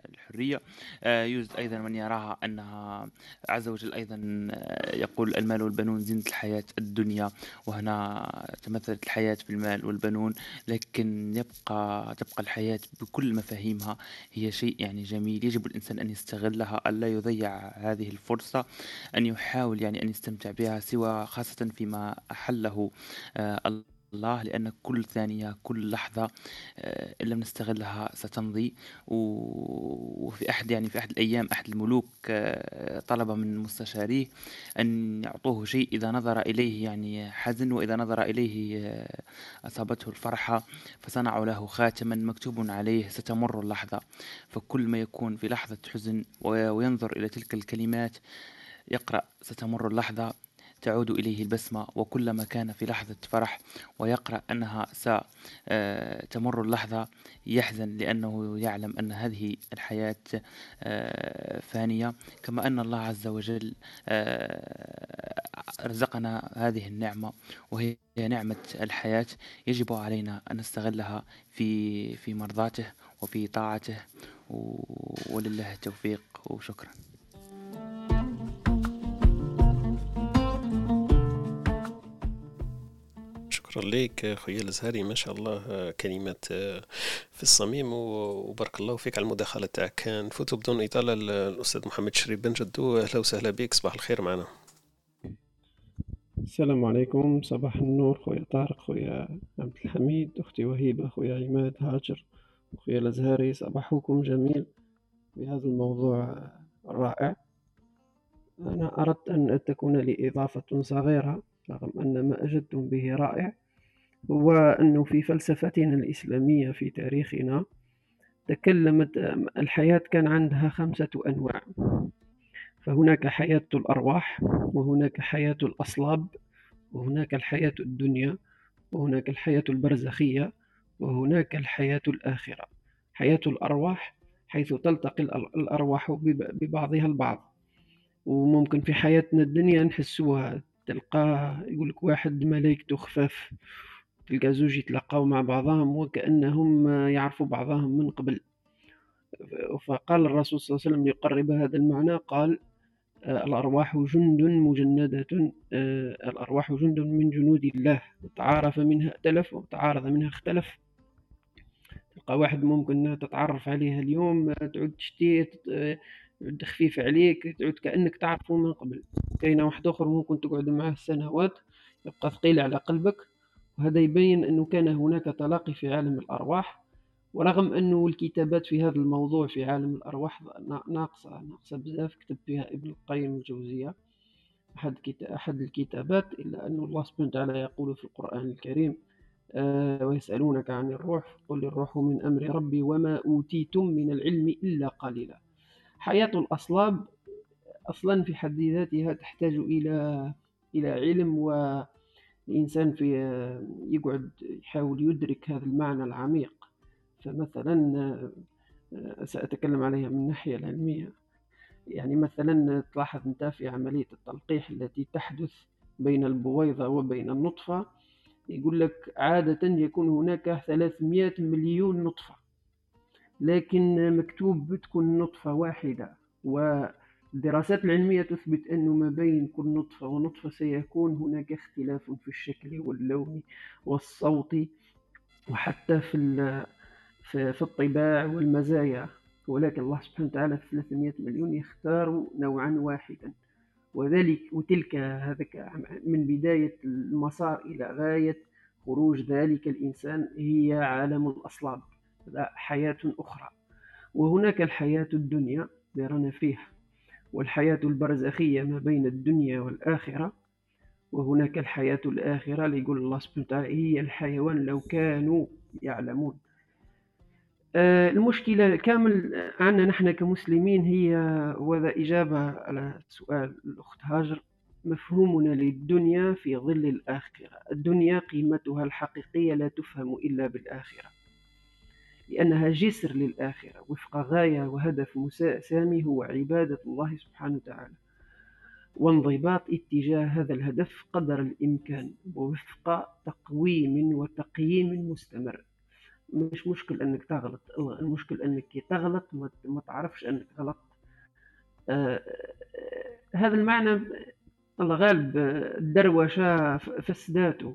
الحرية. آه، يوجد أيضا من يراها أنها عز وجل أيضا آه، يقول المال والبنون زينة الحياة الدنيا وهنا تمثلت الحياة في المال والبنون لكن يبقى تبقى الحياة بكل مفاهيمها هي شيء يعني جميل. يجب الإنسان أن يستغلها ألا يضيع هذه الفرصة أن يحاول يعني أن يستمتع بها سوى خاصة فيما أحله آه، الله لأن كل ثانية كل لحظة آه، إن لم نستغلها ستمضي. وفي أحد يعني في أحد الأيام أحد الملوك آه، طلب من مستشاريه أن يعطوه شيء. إذا نظر إليه يعني حزن وإذا نظر إليه آه، أصابته الفرحة فصنعوا له خاتما مكتوب عليه ستمر اللحظة. فكل ما يكون في لحظة حزن وينظر إلى تلك الكلمات يقرأ ستمر اللحظة. تعود إليه البسمة وكلما كان في لحظة فرح ويقرأ أنها ستمر آه، اللحظة يحزن لأنه يعلم أن هذه الحياة آه، فانية. كما أن الله عز وجل آه، رزقنا هذه النعمة وهي نعمة الحياة. يجب علينا أن نستغلها في في مرضاته وفي طاعته. ولله التوفيق وشكرا. شكرا لك خويا الازهري ما شاء الله كلمات في الصميم وبارك الله فيك على المداخلة تاعك. نفوتوا بدون إطالة الأستاذ محمد شريف بن جدو. أهلا وسهلا بك. صباح الخير معنا. السلام عليكم. صباح النور خويا طارق خويا عبد الحميد أختي وهيبة خويا عماد هاجر خويا الازهري صباحكم جميل بهذا الموضوع الرائع. أنا أردت أن تكون لي إضافة صغيرة رغم أن ما أجدتم به رائع. هو أنه في فلسفتنا الإسلامية في تاريخنا تكلمت الحياة كان عندها خمسة أنواع. فهناك حياة الأرواح وهناك حياة الأصلاب وهناك الحياة الدنيا وهناك الحياة البرزخية وهناك الحياة الآخرة. حياة الأرواح حيث تلتقي الأرواح ببعضها البعض. وممكن في حياتنا الدنيا نحسوها تلقاه يقول لك واحد ملايكته خفاف تلقى زوج يتلاقاو مع بعضهم وكأنهم يعرفوا بعضهم من قبل. فقال الرسول صلى الله عليه وسلم ليقرب هذا المعنى قال آه، الأرواح جند مجندة آه، الأرواح جند من جنود الله. تعارف منها ائتلف وتعارض منها اختلف. تلقى واحد ممكن تتعرف عليها اليوم تعود تشتي تعود خفيف عليك تعود كأنك تعرفه من قبل. كاينة واحد آخر ممكن تقعد معه سنوات يبقى ثقيل على قلبك. وهذا يبين أنه كان هناك تلاقي في عالم الأرواح ورغم أنه الكتابات في هذا الموضوع في عالم الأرواح ناقصة ناقصة بزاف كتب فيها ابن القيم الجوزية. أحد, أحد الكتابات إلا أن الله سبحانه وتعالى يقول في القرآن الكريم آه ويسألونك عن الروح قل الروح من أمر ربي وما أوتيتم من العلم إلا قليلا. حياة الأصلاب أصلا في حد ذاتها تحتاج إلى إلى علم و الإنسان في يقعد يحاول يدرك هذا المعنى العميق. فمثلا سأتكلم عليها من الناحية العلمية. يعني مثلا تلاحظ أنت في عملية التلقيح التي تحدث بين البويضة وبين النطفة يقول لك عادة يكون هناك 300 مليون نطفة لكن مكتوب بتكون نطفة واحدة و الدراسات العلمية تثبت أنه ما بين كل نطفة ونطفة سيكون هناك اختلاف في الشكل واللون والصوت وحتى في في الطباع والمزايا. ولكن الله سبحانه وتعالى في 300 مليون يختار نوعا واحدا. وذلك وتلك هذاك من بداية المسار إلى غاية خروج ذلك الإنسان هي عالم الأصلاب. حياة أخرى. وهناك الحياة الدنيا رانا فيها. والحياة البرزخية ما بين الدنيا والآخرة وهناك الحياة الآخرة ليقول الله سبحانه وتعالى هي الحيوان لو كانوا يعلمون. آه، المشكلة كامل عندنا نحن كمسلمين هي وهذا إجابة على سؤال الأخت هاجر مفهومنا للدنيا في ظل الآخرة. الدنيا قيمتها الحقيقية لا تفهم إلا بالآخرة. لأنها جسر للآخرة وفق غاية وهدف سامي هو عبادة الله سبحانه وتعالى. وانضباط اتجاه هذا الهدف قدر الإمكان ووفق تقويم وتقييم مستمر. مش مشكل أنك تغلط المشكل أنك تغلط ما تعرفش أنك غلط آه هذا المعنى الغالب الدروشة فسداته.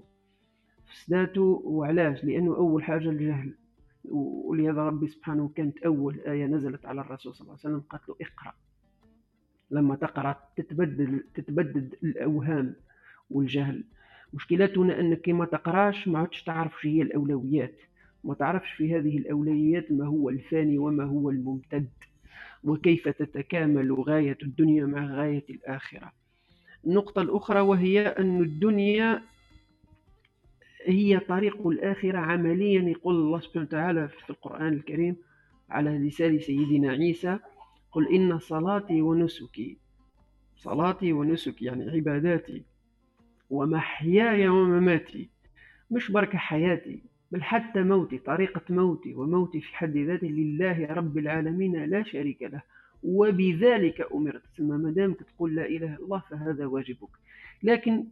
فسداته وعلاش؟ لأنه أول حاجة الجهل. ولهذا ربي سبحانه كانت أول آية نزلت على الرسول صلى الله عليه وسلم قالت له اقرأ. لما تقرأ تتبدل تتبدد الأوهام والجهل. مشكلتنا أنك كي ما تقراش ما عادش تعرف شو هي الأولويات. ما تعرفش في هذه الأولويات ما هو الفاني وما هو الممتد. وكيف تتكامل غاية الدنيا مع غاية الآخرة. النقطة الأخرى وهي أن الدنيا هي طريق الآخرة عمليا يقول الله سبحانه وتعالى في القرآن الكريم على لسان سيدنا عيسى قل إن صلاتي ونسكي صلاتي ونسكي يعني عباداتي ومحياي ومماتي مش بركة حياتي بل حتى موتي طريقة موتي وموتي في حد ذاته لله رب العالمين لا شريك له. وبذلك أمرت. ثم ما دامك تقول لا إله إلا الله فهذا واجبك. لكن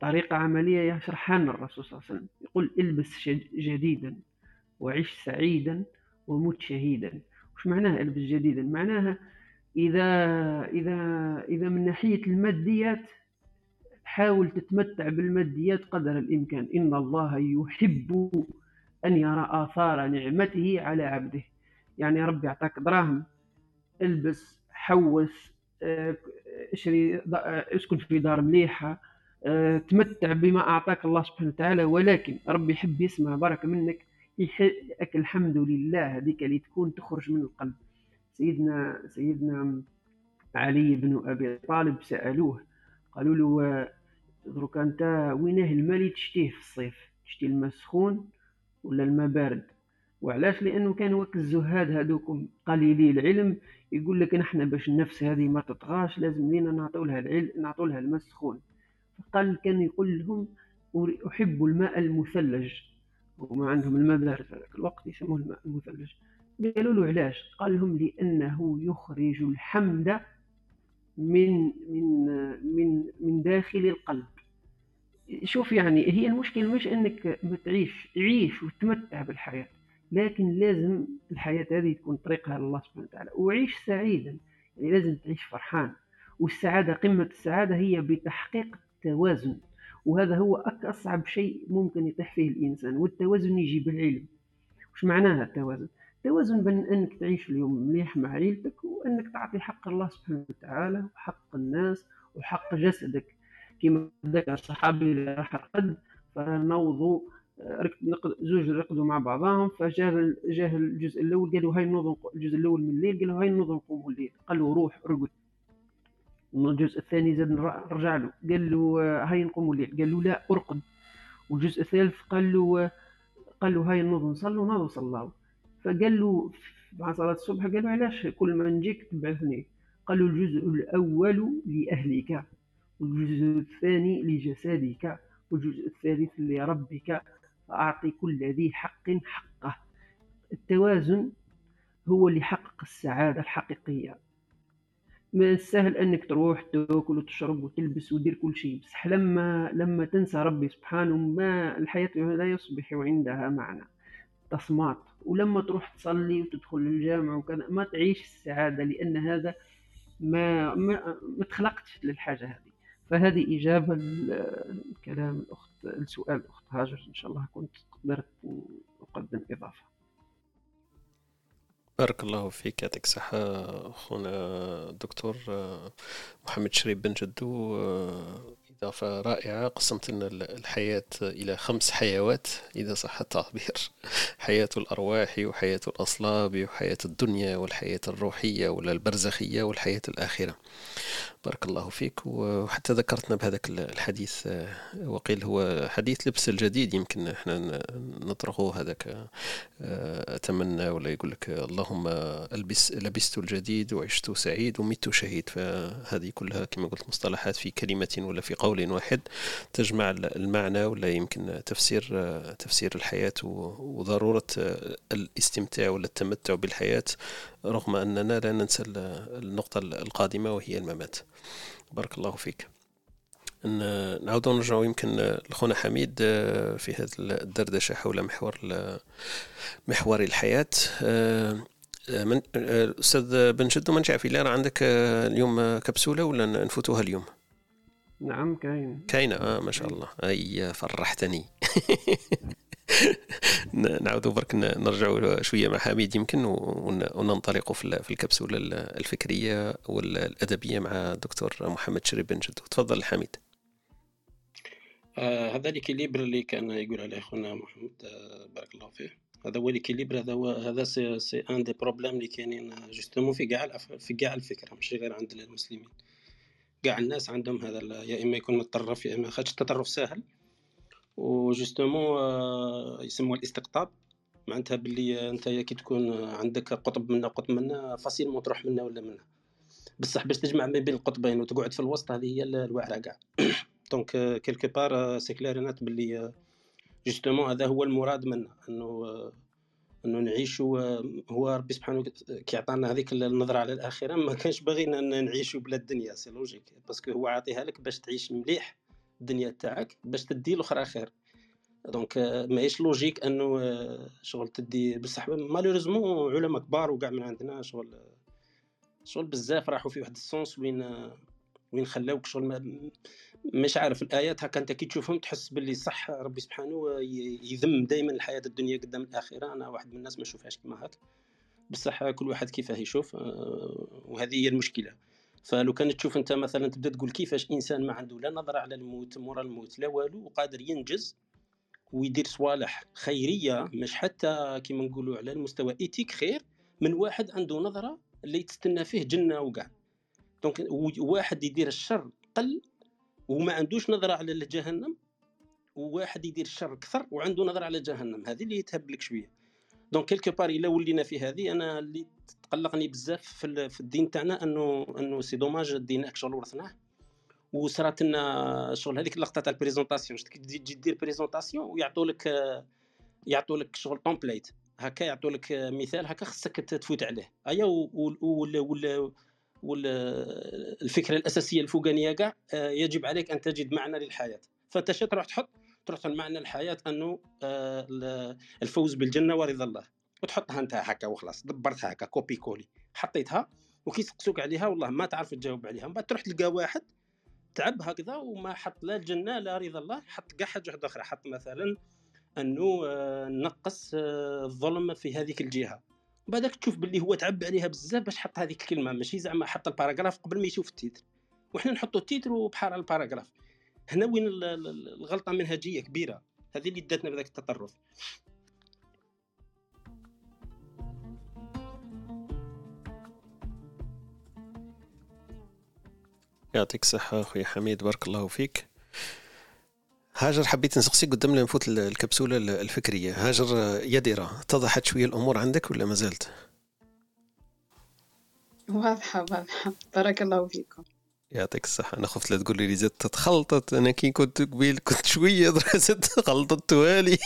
طريقة عملية يشرحها لنا الرسول صلى الله عليه وسلم. يقول إلبس جديدا وعش سعيدا ومت شهيدا. وش معناها إلبس جديدا؟ معناها إذا إذا إذا من ناحية الماديات حاول تتمتع بالماديات قدر الإمكان. إن الله يحب أن يرى آثار نعمته على عبده. يعني ربي يعطاك دراهم. إلبس حوس آه، اشري اسكن في دار مليحة. تمتع بما أعطاك الله سبحانه وتعالى ولكن ربي يحب يسمع بركة منك يحق الحمد لله هذيك اللي تكون تخرج من القلب. سيدنا سيدنا علي بن أبي طالب سألوه قالوا له دروك أنت وينه الماء اللي تشتيه في الصيف؟ تشتي الماء سخون ولا الماء بارد؟ وعلاش؟ لأنه كان وقت الزهاد هذوكم قليلي العلم يقول لك نحن باش النفس هذه ما تطغاش لازم لينا نعطوا لها العلم نعطوا لها الماء السخون. فقال كان يقول لهم أحب الماء المثلج. وما عندهم الماء بارد في الوقت يسموه الماء المثلج. قالوا له علاش؟ قال لهم لأنه يخرج الحمد من من من من داخل القلب. شوف يعني هي المشكلة مش إنك بتعيش عيش وتمتع بالحياة لكن لازم الحياة هذه تكون طريقها لله سبحانه وتعالى. وعيش سعيدا. يعني لازم تعيش فرحان. والسعادة قمة السعادة هي بتحقيق التوازن وهذا هو أصعب شيء ممكن يطيح فيه الإنسان والتوازن يجي بالعلم وش معناها التوازن؟ التوازن بين أنك تعيش اليوم مليح مع عيلتك وأنك تعطي حق الله سبحانه وتعالى وحق الناس وحق جسدك. كما ذكر الصحابي اللي راح القد فنوضوا زوج رقدوا مع بعضهم فجاء جاه الجزء الأول قالوا هاي نوض الجزء الأول من الليل قالوا هاي نوض نقوموا الليل. قالوا روح ارقد الجزء الثاني زاد رجع له. قال له هاي نقوموا الليل قال له لا أرقد. والجزء الثالث قال له قال له هاي نوض نصلوا نوض صلاوا فقال له مع صلاة الصبح قال له علاش؟ كل ما نجيك تبعثني. قال له الجزء الأول لأهلك والجزء الثاني لجسدك والجزء الثالث لربك. فأعطي كل ذي حق حقه. التوازن هو اللي يحقق السعادة الحقيقية. من السهل أنك تروح تاكل وتشرب وتلبس ودير كل شيء بصح لما لما تنسى ربي سبحانه ما الحياة لا يصبح عندها معنى. تصمات ولما تروح تصلي وتدخل الجامع وكذا ما تعيش السعادة لأن هذا ما ما, ما تخلقتش للحاجة هذه. فهذه إجابة لكلام الأخت السؤال الأخت هاجر إن شاء الله كنت قدرت أقدم إضافة. بارك الله فيك يعطيك الصحة أخونا الدكتور محمد شريف بن جدو إضافة رائعة قسمت لنا الحياة إلى خمس حيوات إذا صح التعبير. [laughs] حياة الأرواح وحياة الأصلاب وحياة الدنيا والحياة الروحية ولا البرزخية والحياة الآخرة. بارك الله فيك. وحتى ذكرتنا بهذاك الحديث وقيل هو حديث لبس الجديد يمكن إحنا نطرقه هذاك أتمنى ولا يقول لك اللهم ألبس لبست الجديد وعشت سعيد ومت شهيد. فهذه كلها كما قلت مصطلحات في كلمة ولا في قول. واحد تجمع المعنى ولا يمكن تفسير تفسير الحياة وضرورة الاستمتاع ولا التمتع بالحياة رغم أننا لا ننسى النقطة القادمة وهي الممات. بارك الله فيك. نعود نرجع يمكن لخونا حميد آه، في هذه الدردشة حول محور محور الحياة. آه، من أستاذ بن جدو من في راه عندك آه، اليوم كبسولة ولا نفوتوها اليوم؟ نعم كاين. كاينة. آه ما شاء الله. أي فرحتني. [laughs] نعود برك نرجع شوية مع حميد يمكن وننطلق في الكبسولة الفكرية والأدبية مع الدكتور محمد شريف بن جدو. تفضل حميد. آه هذا l'équilibre اللي كان يقول عليه خونا محمد آه بارك الله فيه. هذا هو l'équilibre هذا هو هذا c'est, c'est un des problèmes اللي كاينين justement في كاع في كاع الفكرة ماشي غير عند المسلمين. كاع الناس عندهم هذا يا إما يكون متطرف يا إما خاطش التطرف ساهل. و justement آه يسموه الاستقطاب. معناتها باللي أنت كي تكون عندك قطب منا قطب منا facilement تروح منا ولا منا. بصح باش تجمع ما بين القطبين وتقعد في الوسط هذه هي الواعره كاع. donc quelque part c'est clair et net باللي justement هذا هو المراد منا إنه إنه euh, هو ربي سبحانه كي عطانا هذيك النظرة على الآخرة. ما كانش باغينا نعيشوا بلا الدنيا c'est logique. Parce que هو عاطيها لك باش تعيش مليح الدنيا تاعك باش تدي الاخرى خير donc ماهيش logique إنه شغل تدي بصح. malheureusement علماء كبار وكاع من عندنا شغل شغل بزاف راحوا في واحد ال sens وين وين خلاوك شغل مش عارف الآيات هكا أنت كي تشوفهم تحس باللي صح ربي سبحانه يذم دائما الحياة الدنيا قدام الآخرة. أنا واحد من الناس ما نشوفهاش كما هاك. بصح كل واحد كيفاه يشوف آه، وهذه هي المشكلة. فلو كانت تشوف أنت مثلا تبدأ تقول كيفاش إنسان ما عنده لا نظرة على الموت مورا الموت لا والو وقادر ينجز ويدير صوالح خيرية مش حتى كيما نقولوا على المستوى éthique خير من واحد عنده نظرة اللي تستنى فيه جنة وكاع donc واحد يدير الشر قل وما عندوش نظرة على جهنم وواحد يدير الشر أكثر وعنده نظرة على جهنم. هذه اللي تهب لك شوية. donc quelque part إلا ولينا في هذه أنا اللي تقلقني بزاف في, الدين تاعنا أنه أنه c'est dommage الدين شغل ورثناه. وصرات لنا شغل هذيك اللقطة تاع ال présentation تجي دير présentation ويعطوا لك يعطوا لك شغل template هكا يعطوا لك مثال هكا خصك تفوت عليه. أيا ولا والفكرة الأساسية الفوقانية كاع آه، يجب عليك أن تجد معنى للحياة. فانت تروح تحط تروح المعنى الحياة أنه آه، الفوز بالجنة ورضا الله. وتحطها أنت هكا وخلاص دبرتها هكا copier coller حطيتها وكي يسقسوك عليها والله ما تعرف تجاوب عليها. من بعد تروح تلقى واحد تعب هكذا وما حط لا الجنة لا رضا الله حط كاع حاجة أخرى. حط مثلا أنه آه، نقص الظلم في هذيك الجهة. بعدك تشوف باللي هو تعب عليها بزاف باش حط هذيك الكلمة ماشي زعما حط ال paragraphe قبل ما يشوف ال titre. وحنا نحطوا ال titre وبحال ال paragraphe. هنا وين الغلطة منهجيه كبيرة. هذه اللي داتنا بذاك التطرف. يعطيك الصحة أخوي حميد بارك الله فيك. هاجر حبيت نسقسيك قدام لا نفوت الكبسولة الفكرية. هاجر يديرة اتضحت شوية الأمور عندك ولا ما زالت؟ واضحة واضحة. بارك الله فيكم. يعطيك الصحة. أنا خفت لا تقول لي زدت تخلطت أنا كي كنت قبيل كنت شوية درست خلطت توالي.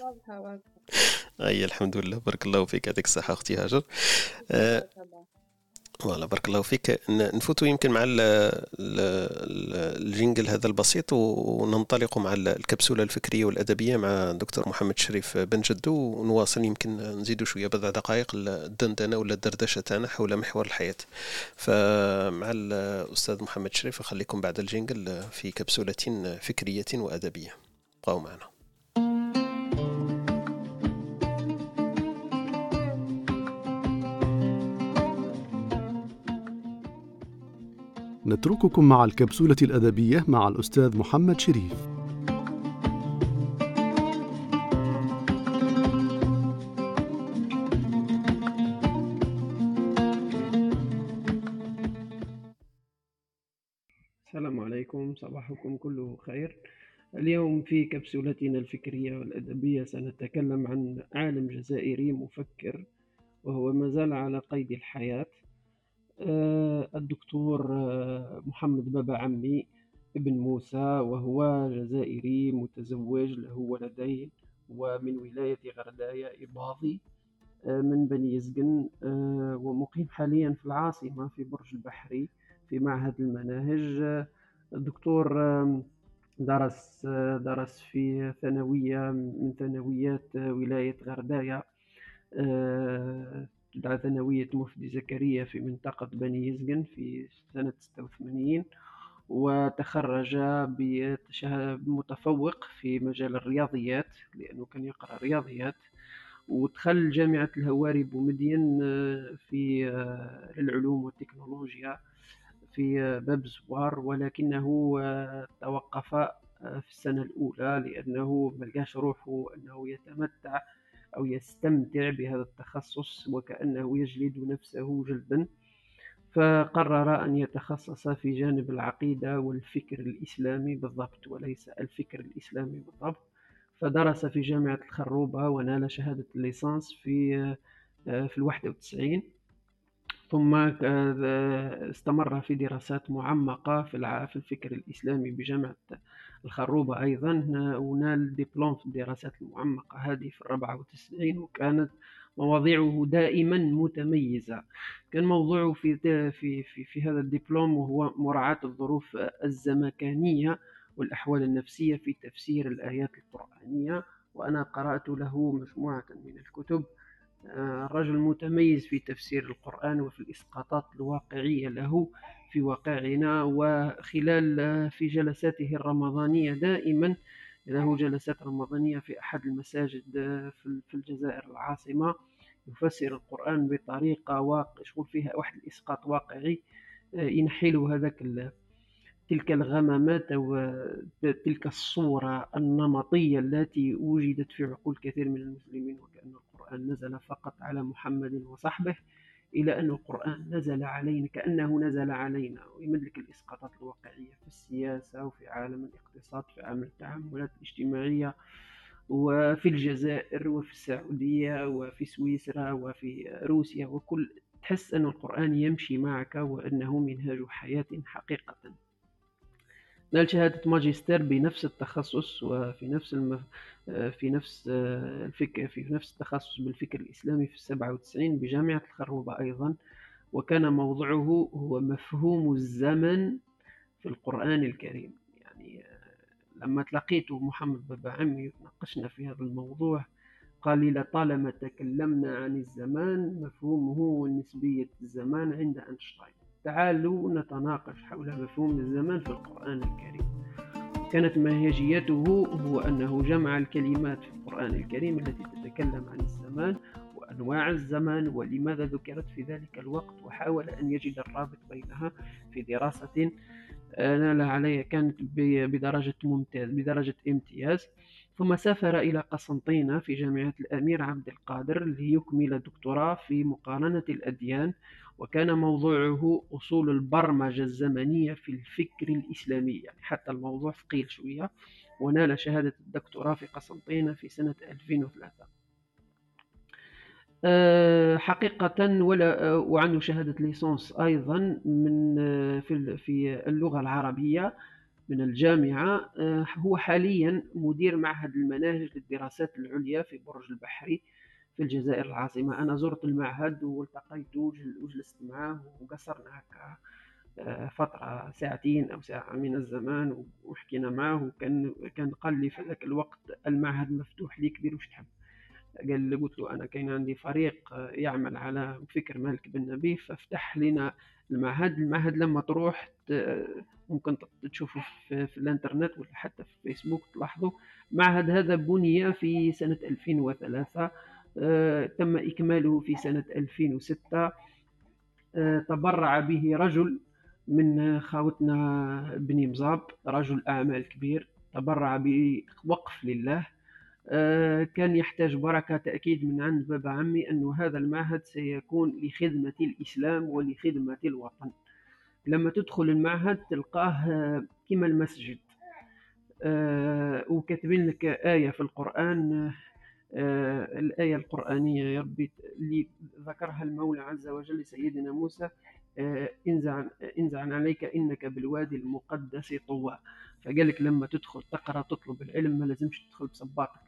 واضحة واضحة. أي الحمد لله. بارك الله فيك. يعطيك الصحة أختي هاجر. أه والله بارك الله فيك. نفوتوا يمكن مع ال jingle هذا البسيط وننطلق مع الكبسولة الفكرية والأدبية مع دكتور محمد شريف بن جدو ونواصل يمكن نزيدوا شوية بضع دقائق الدندنة ولا الدردشة تاعنا حول محور الحياة. فمع الأستاذ محمد شريف أخليكم بعد ال jingle في كبسولة فكرية وأدبية. بقوا معنا. نترككم مع الكبسولة الأدبية مع الأستاذ محمد شريف. السلام عليكم صباحكم كله خير اليوم في كبسولتنا الفكرية والأدبية سنتكلم عن عالم جزائري مفكر وهو ما زال على قيد الحياة الدكتور آه، محمد بابا عمي ابن موسى وهو جزائري متزوج له ولدين ومن ولاية غردايا إباضي آه، من بني يزقن ومقيم حاليا في العاصمة في برج البحري في معهد المناهج. الدكتور درس درس في ثانوية من ثانويات ولاية غردايا ثانوية مفدي زكريا في منطقة بني يزقن في سنة 86 وتخرج بمتفوق في مجال الرياضيات لأنه كان يقرأ رياضيات ودخل جامعة الهواري بومدين آه، في آه، العلوم والتكنولوجيا في باب زوار ولكنه آه، توقف في السنة الأولى لأنه ملقاش روحه أنه يتمتع أو يستمتع بهذا التخصص وكأنه يجلد نفسه جلدا فقرر أن يتخصص في جانب العقيدة والفكر الإسلامي بالضبط وليس الفكر الإسلامي بالضبط. فدرس في جامعة الخروبة ونال شهادة الليسانس في آه، في الواحدة وتسعين. ثم آه، استمر في دراسات معمقة في الفكر الإسلامي بجامعة الخروبة أيضا ونال دبلوم في الدراسات المعمقة هذه في الرابعة وتسعين وكانت مواضيعه دائما متميزة. كان موضوعه في في في, في هذا الدبلوم وهو مراعاة الظروف الزمكانية والأحوال النفسية في تفسير الآيات القرآنية وأنا قرأت له مجموعة من الكتب. رجل متميز في تفسير القرآن وفي الإسقاطات الواقعية له في واقعنا وخلال آه، في جلساته الرمضانية دائما له جلسات رمضانية في أحد المساجد آه، في الجزائر العاصمة يفسر القرآن بطريقة واقع شغل فيها واحد الإسقاط واقعي ينحي هذاك تلك الغمامات وتلك الصورة النمطية التي وجدت في عقول كثير من المسلمين وكأن القرآن نزل فقط على محمد وصحبه إلى أن القرآن نزل علينا كأنه نزل علينا ويملك الإسقاطات الواقعية في السياسة وفي عالم الاقتصاد في عالم التعاملات الاجتماعية وفي الجزائر وفي السعودية وفي سويسرا وفي روسيا وكل تحس أن القرآن يمشي معك وأنه منهاج حياة حقيقة. نال شهادة ماجستير بنفس التخصص وفي نفس المف... في نفس الفكر في نفس التخصص بالفكر الإسلامي في السبعة وتسعين بجامعة الخروبة أيضا. وكان موضوعه هو مفهوم الزمن في القرآن الكريم. يعني لما تلقيت محمد بابا عمي ناقشنا في هذا الموضوع قال لي لطالما تكلمنا عن الزمان مفهومه ونسبية الزمان عند أينشتاين. تعالوا نتناقش حول مفهوم الزمان في القرآن الكريم. كانت منهجيته هو أنه جمع الكلمات في القرآن الكريم التي تتكلم عن الزمان وأنواع الزمان ولماذا ذكرت في ذلك الوقت وحاول أن يجد الرابط بينها في دراسة نال عليها كانت بدرجة ممتاز بدرجة امتياز. ثم سافر إلى قسنطينة في جامعة الأمير عبد القادر ليكمل دكتوراه في مقارنة الأديان وكان موضوعه أصول البرمجة الزمنية في الفكر الإسلامي يعني حتى الموضوع ثقيل شوية ونال شهادة الدكتوراه في قسنطينة في سنة 2003 أه، حقيقة ولا وعنده شهادة ليسونس أيضا من في في اللغة العربية. من الجامعة هو حاليا مدير معهد المناهج للدراسات العليا في برج البحري في الجزائر العاصمة. أنا زرت المعهد والتقيت وجلست معه وقصرنا هكا آه، فترة ساعتين أو ساعة من الزمان وحكينا معه وكان كان قال لي في ذاك الوقت المعهد مفتوح ليك دير واش تحب؟ قال قلت له أنا كاين عندي فريق يعمل على فكر مالك بن نبي فافتح لنا المعهد المعهد لما تروح ممكن تشوفه في, في الانترنت ولا حتى في فيسبوك تلاحظوا المعهد هذا بني في سنة 2003 آه، تم إكماله في سنة 2006 آه، تبرع به رجل من خاوتنا بني مزاب رجل أعمال كبير تبرع بوقف لله كان يحتاج بركة تأكيد من عند بابا عمي أن هذا المعهد سيكون لخدمة الإسلام ولخدمة الوطن. لما تدخل المعهد تلقاه كما المسجد. وكاتبين لك آية في القرآن آه، الآية القرآنية يا ربي اللي ذكرها المولى عز وجل لسيدنا موسى آه، انزع انزع عليك إنك بالوادي المقدس طوى. فقال لك لما تدخل تقرأ تطلب العلم ما لازمش تدخل بصباطك.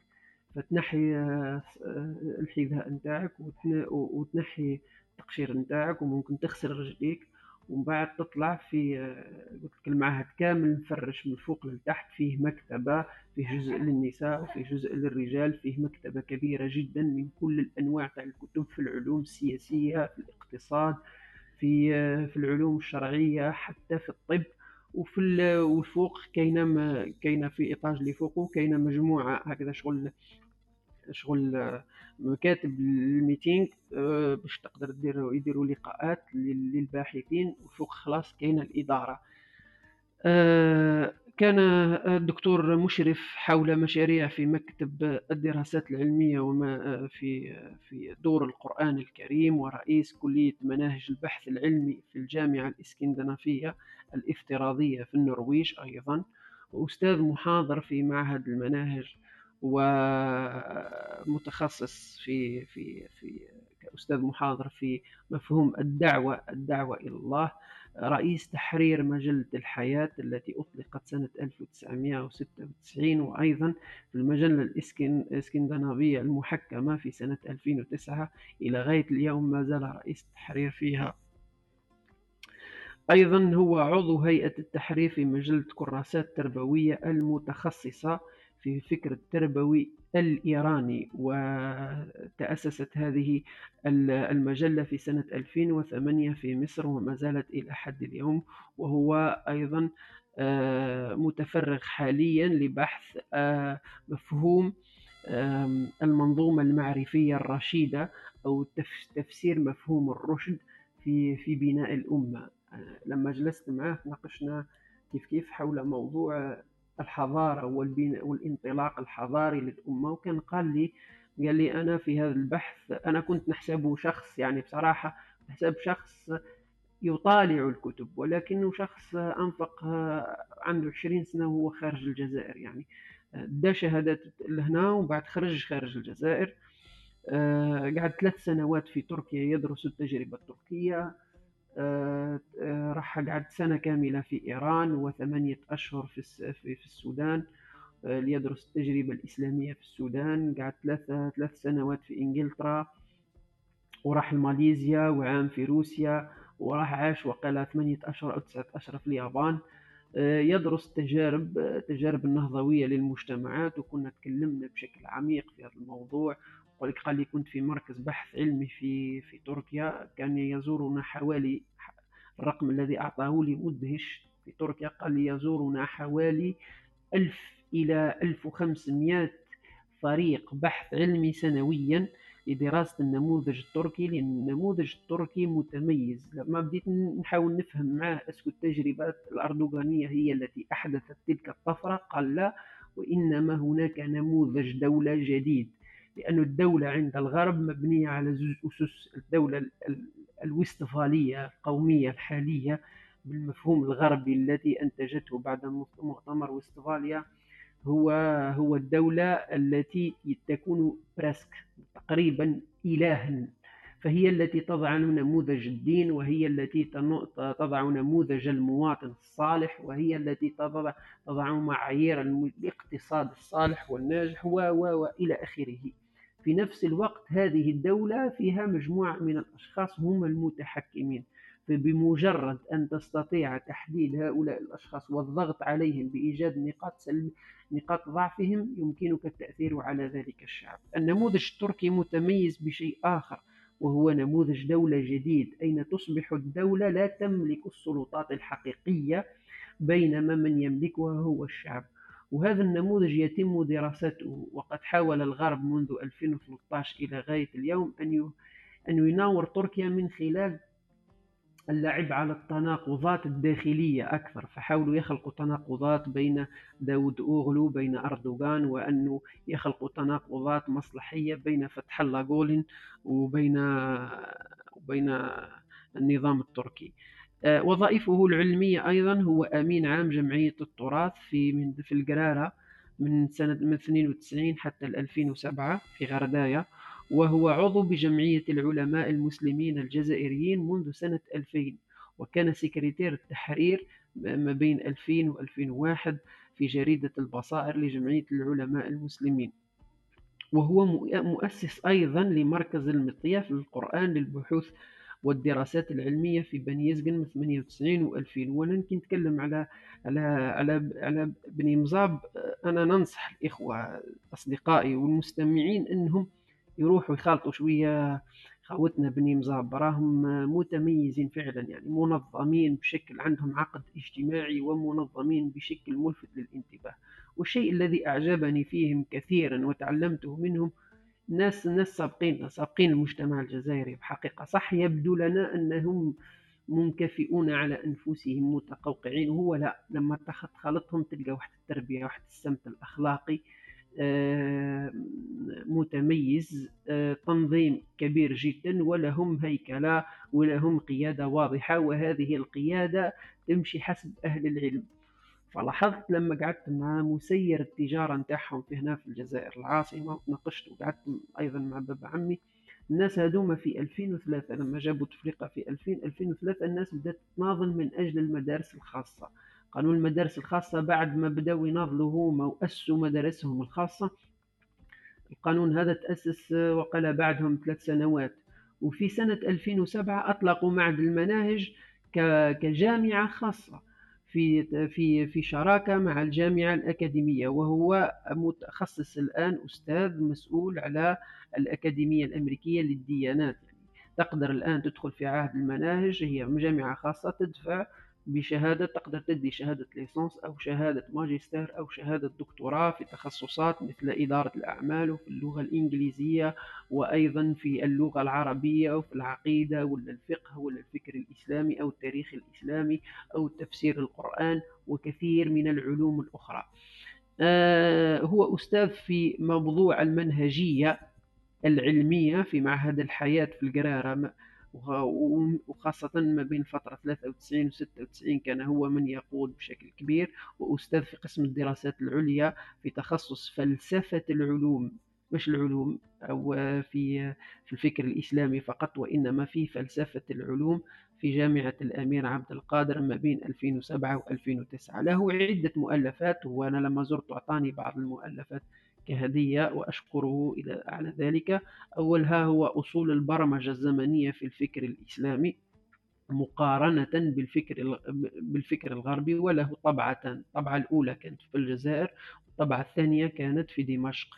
فتنحي آه، الحذاء نتاعك وتنحي التقشير نتاعك وممكن تغسل رجليك ومن بعد تطلع في قلت لك المعهد كامل مفرش من فوق لتحت فيه مكتبة فيه جزء للنساء وفيه جزء للرجال فيه مكتبة كبيرة جدا من كل الأنواع تاع الكتب في العلوم السياسية في الاقتصاد في في العلوم الشرعية حتى في الطب. وفي الفوق كاينة كاينة في إيطاج اللي فوقه كاينة مجموعة هكذا شغل شغل مكاتب الميتينغ آه، باش تقدر دير يديروا لقاءات للباحثين وفوق خلاص كاينة الإدارة. آه، كان الدكتور مشرف حول مشاريع في مكتب الدراسات العلمية وما في في دور القرآن الكريم ورئيس كلية مناهج البحث العلمي في الجامعة الإسكندنافية الافتراضية في النرويج أيضا وأستاذ محاضر في معهد المناهج ومتخصص في في في كأستاذ محاضر في مفهوم الدعوة الدعوة إلى الله. رئيس تحرير مجلة الحياة التي أطلقت سنة 1996 وأيضا في المجلة الإسكندنافية المحكمة في سنة 2009 إلى غاية اليوم ما زال رئيس التحرير فيها. أيضا هو عضو هيئة التحرير في مجلة كراسات التربوية المتخصصة في الفكر التربوي الإيراني وتأسست هذه المجلة في سنة 2008 في مصر وما زالت إلى حد اليوم وهو أيضا آه، متفرغ حاليا لبحث آه، مفهوم المنظومة المعرفية الرشيدة أو تفسير مفهوم الرشد في في بناء الأمة. آه، لما جلست معه ناقشنا كيف كيف حول موضوع الحضارة والبناء والانطلاق الحضاري للأمة. وكان قال لي قال لي أنا في هذا البحث أنا كنت نحسبه شخص يعني بصراحة نحسب شخص يطالع الكتب ولكنه شخص أنفق عنده 20 سنة وهو خارج الجزائر. يعني دا شهادات لهنا وبعد خرج خارج الجزائر. آه، قعد ثلاث سنوات في تركيا يدرس التجربة التركية. آه، آه، راح قعد سنة كاملة في إيران وثمانية أشهر في السودان آه، ليدرس التجربة الإسلامية في السودان. قعد ثلاثة ثلاث سنوات في إنجلترا وراح لماليزيا وعام في روسيا وراح عاش وقال ثمانية أشهر أو تسعة أشهر في اليابان. يدرس تجارب تجارب النهضوية للمجتمعات وكنا تكلمنا بشكل عميق في هذا الموضوع. ولك قال لي كنت في مركز بحث علمي في في تركيا. كان يزورنا حوالي الرقم الذي أعطاه لي مدهش في تركيا. قال لي يزورنا حوالي ألف إلى ألف وخمسمائة فريق بحث علمي سنويا لدراسة النموذج التركي لأن النموذج التركي متميز. لما بديت نحاول نفهم معه أسكو التجربات الأردوغانية هي التي أحدثت تلك الطفرة قال لا وإنما هناك نموذج دولة جديد. لأن الدولة عند الغرب مبنية على أسس الدولة الوستفالية القومية الحالية بالمفهوم الغربي الذي أنتجته بعد مؤتمر وستفاليا هو هو الدولة التي تكون برسك تقريبا إلها. فهي التي تضع نموذج الدين وهي التي تضع نموذج المواطن الصالح وهي التي تضع تضع معايير الاقتصاد الصالح والناجح و وإلى آخره. في نفس الوقت هذه الدولة فيها مجموعة من الأشخاص هم المتحكمين. فبمجرد أن تستطيع تحديد هؤلاء الأشخاص والضغط عليهم بإيجاد نقاط سلب نقاط ضعفهم يمكنك التأثير على ذلك الشعب. النموذج التركي متميز بشيء آخر وهو نموذج دولة جديد. أين تصبح الدولة؟ لا تملك السلطات الحقيقية بينما من يملكها هو الشعب. وهذا النموذج يتم دراسته وقد حاول الغرب منذ 2013 إلى غاية اليوم أن أن يناور تركيا من خلال اللعب على التناقضات الداخلية أكثر فحاولوا يخلقوا تناقضات بين داود أوغلو بين أردوغان وأنه يخلقوا تناقضات مصلحية بين فتح الله جولين وبين وبين النظام التركي. وظائفه العلمية أيضا هو أمين عام جمعية التراث في من في القرارة من سنة من 92 حتى 2007 في غردايا وهو عضو بجمعية العلماء المسلمين الجزائريين منذ سنة 2000 وكان سكرتير التحرير ما بين 2000 و 2001 في جريدة البصائر لجمعية العلماء المسلمين. وهو مؤسس أيضا لمركز المطياف للقرآن للبحوث والدراسات العلمية في بني يزقن من 98 و 2000 وأنا يمكن نتكلم على على على على بني مزاب. أنا ننصح الإخوة اصدقائي والمستمعين إنهم يروحوا يخالطوا شوية خوتنا بني مزاب. راهم متميزين فعلا يعني منظمين بشكل عندهم عقد اجتماعي ومنظمين بشكل ملفت للانتباه. والشيء الذي أعجبني فيهم كثيرا وتعلمته منهم ناس ناس سابقين سابقين المجتمع الجزائري بحقيقة. صح يبدو لنا أنهم منكفئون على أنفسهم متقوقعين. وهو لا لما تخلطهم تلقى واحد التربية واحد السمت الأخلاقي آه، متميز آه، تنظيم كبير جدا ولهم هيكلة ولهم قيادة واضحة. وهذه القيادة تمشي حسب أهل العلم. فلاحظت لما قعدت مع مسير التجارة نتاعهم في هنا في الجزائر العاصمة وتناقشت وقعدت أيضا مع بابا عمي. الناس هذوما في 2003 لما جابوا تفرقة في 2000 2003 الناس بدأت تناضل من أجل المدارس الخاصة. قانون المدارس الخاصة بعد ما بدأوا يناضلوا هما وأسسوا مدارسهم الخاصة. القانون هذا تأسس وقال بعدهم ثلاث سنوات. وفي سنة 2007 أطلقوا معهد المناهج كجامعة خاصة. في في في شراكة مع الجامعة الأكاديمية وهو متخصص الآن أستاذ مسؤول على الأكاديمية الأمريكية للديانات. يعني تقدر الآن تدخل في عهد المناهج هي جامعة خاصة تدفع بشهادة تقدر تدي شهادة ليسانس أو شهادة ماجستير أو شهادة دكتوراه في تخصصات مثل إدارة الأعمال وفي اللغة الإنجليزية وأيضا في اللغة العربية وفي العقيدة ولا الفقه ولا الفكر الإسلامي أو التاريخ الإسلامي أو تفسير القرآن وكثير من العلوم الأخرى. آه هو أستاذ في موضوع المنهجية العلمية في معهد الحياة في القرارة. وخاصة ما بين فترة 93 و 96 كان هو من يقود بشكل كبير وأستاذ في قسم الدراسات العليا في تخصص فلسفة العلوم. مش العلوم أو في في الفكر الإسلامي فقط وإنما في فلسفة العلوم في جامعة الأمير عبد القادر ما بين 2007 و 2009 له عدة مؤلفات وأنا لما زرت أعطاني بعض المؤلفات. كهدية وأشكره إلى على ذلك. أولها هو أصول البرمجة الزمنية في الفكر الإسلامي مقارنة بالفكر بالفكر الغربي وله طبعتان الطبعة الأولى كانت في الجزائر والطبعة الثانية كانت في دمشق.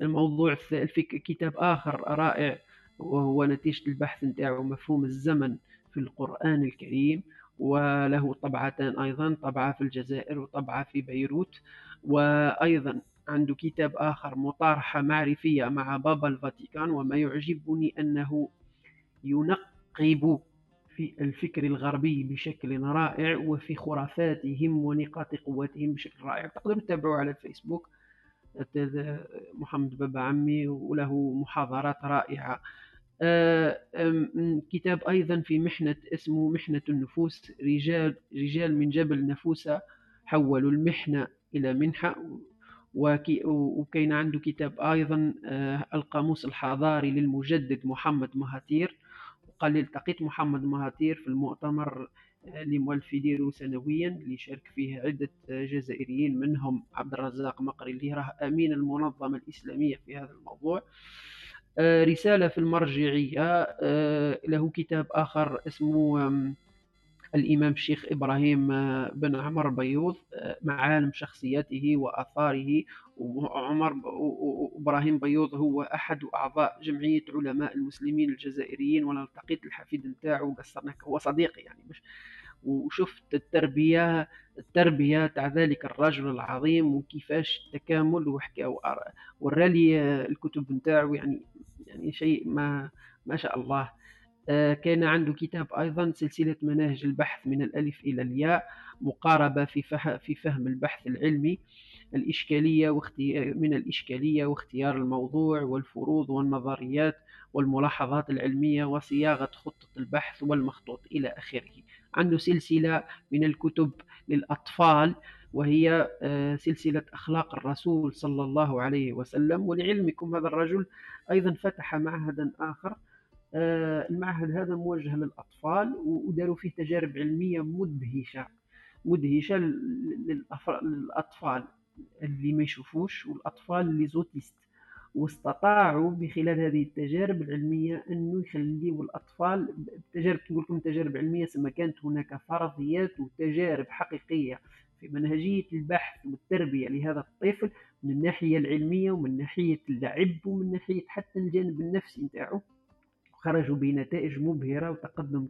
الموضوع في كتاب آخر رائع وهو نتيجة البحث نتاعو مفهوم الزمن في القرآن الكريم وله طبعتان أيضا طبعة في الجزائر وطبعة في بيروت وأيضا عنده كتاب آخر مطارحة معرفية مع بابا الفاتيكان وما يعجبني أنه ينقب في الفكر الغربي بشكل رائع وفي خرافاتهم ونقاط قوتهم بشكل رائع. تقدروا تتابعوا على الفيسبوك محمد بابا عمي وله محاضرات رائعة. آه، كتاب أيضا في محنة اسمه محنة النفوس رجال رجال من جبل نفوسة حولوا المحنة إلى منحة. وكاين عنده كتاب أيضا آه، القاموس الحضاري للمجدد محمد مهاتير. وقال لي التقيت محمد مهاتير في المؤتمر آه، اللي مولف يديروا سنويا اللي شارك فيه عدة جزائريين منهم عبد الرزاق مقري اللي راه أمين المنظمة الإسلامية في هذا الموضوع. آه، رسالة في المرجعية له كتاب آخر اسمه الإمام الشيخ إبراهيم آه، بن عمر بيوض آه، معالم شخصيته وآثاره. وعمر إبراهيم بيوض هو أحد أعضاء جمعية علماء المسلمين الجزائريين. وأنا التقيت الحفيد نتاعو وقصرنا هو صديقي يعني مش وشفت التربية التربية تاع ذلك الرجل العظيم وكيفاش التكامل وحكى ورالي آه، الكتب نتاعو يعني يعني شيء ما ما شاء الله. كان عنده كتاب أيضا سلسلة مناهج البحث من الألف إلى الياء مقاربة في في فهم البحث العلمي الإشكالية من الإشكالية واختيار الموضوع والفروض والنظريات والملاحظات العلمية وصياغة خطة البحث والمخطوط إلى آخره. عنده سلسلة من الكتب للأطفال وهي آه، سلسلة أخلاق الرسول صلى الله عليه وسلم ولعلمكم هذا الرجل أيضا فتح معهدا آخر آه، المعهد هذا موجه للأطفال وداروا فيه تجارب علمية مدهشة مدهشة للأطفال اللي ما يشوفوش والأطفال اللي زوتيست. واستطاعوا بخلال هذه التجارب العلمية أنه يخليوا الأطفال تجارب تقول لكم تجارب علمية ثم كانت هناك فرضيات وتجارب حقيقية في منهجية البحث والتربية لهذا الطفل من الناحية العلمية ومن ناحية اللعب ومن ناحية حتى الجانب النفسي نتاعو. خرجوا بنتائج مبهرة وتقدم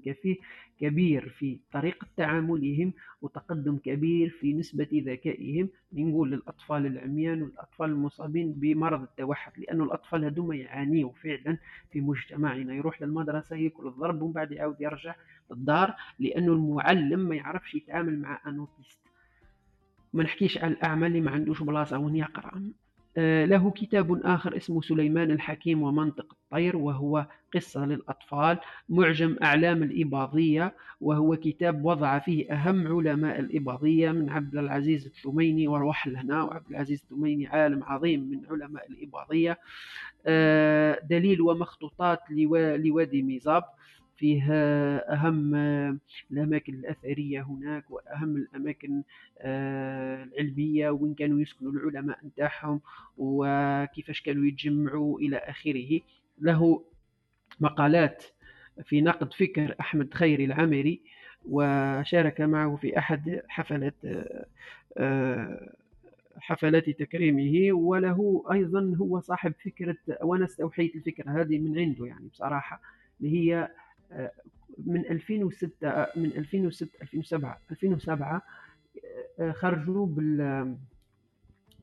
كبير في طريقة تعاملهم وتقدم كبير في نسبة ذكائهم. نقول للأطفال العميان والأطفال المصابين بمرض التوحد لأن الأطفال هذوما يعانيوا فعلا في مجتمعنا. يروح للمدرسة يأكل الضرب ومن بعد يعاود يرجع للدار لأنه المعلم ما يعرفش يتعامل مع أنوتيست ما نحكيش على الأعمى اللي ما عندوش بلاصة وين يقرأ. له كتاب آخر اسمه سليمان الحكيم ومنطق الطير وهو قصة للأطفال معجم أعلام الإباضية وهو كتاب وضع فيه أهم علماء الإباضية من عبد العزيز الثميني وروح هنا وعبد العزيز الثميني عالم عظيم من علماء الإباضية. آه، دليل ومخطوطات لوادي ميزاب. فيه أهم الأماكن الأثرية هناك وأهم الأماكن آه، العلمية وين كانوا يسكنوا العلماء نتاعهم وكيفاش كانوا يتجمعوا إلى آخره. له مقالات في نقد فكر أحمد خيري العمري وشارك معه في أحد حفلات آه، حفلات تكريمه وله أيضا هو صاحب فكرة وأنا استوحيت الفكرة هذه من عنده يعني بصراحة اللي هي من 2006 من 2006 2007 2007 خرجوا بال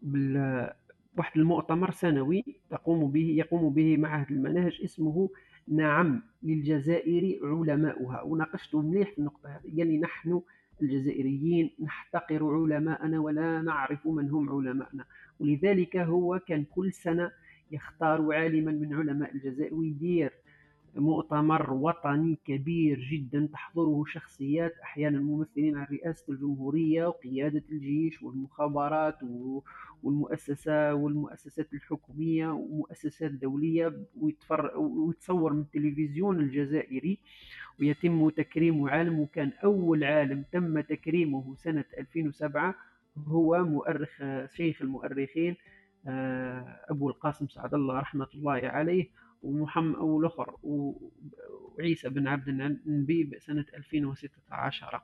بال واحد المؤتمر سنوي تقوم به يقوم به معهد المناهج اسمه نعم للجزائر علماؤها. وناقشت مليح في النقطة هذه. قال لي نحن الجزائريين نحتقر علماءنا ولا نعرف من هم علماءنا. ولذلك هو كان كل سنة يختار عالما من علماء الجزائر ويدير مؤتمر وطني كبير جدا تحضره شخصيات أحيانا ممثلين عن رئاسة الجمهورية وقيادة الجيش والمخابرات والمؤسسة والمؤسسات الحكومية ومؤسسات دولية ويتصور من التلفزيون الجزائري ويتم تكريم عالم وكان أول عالم تم تكريمه سنة 2007 هو مؤرخ شيخ المؤرخين آه، أبو القاسم سعد الله رحمة الله عليه. ومحمد والآخر وعيسى بن عبد النبي سنة 2016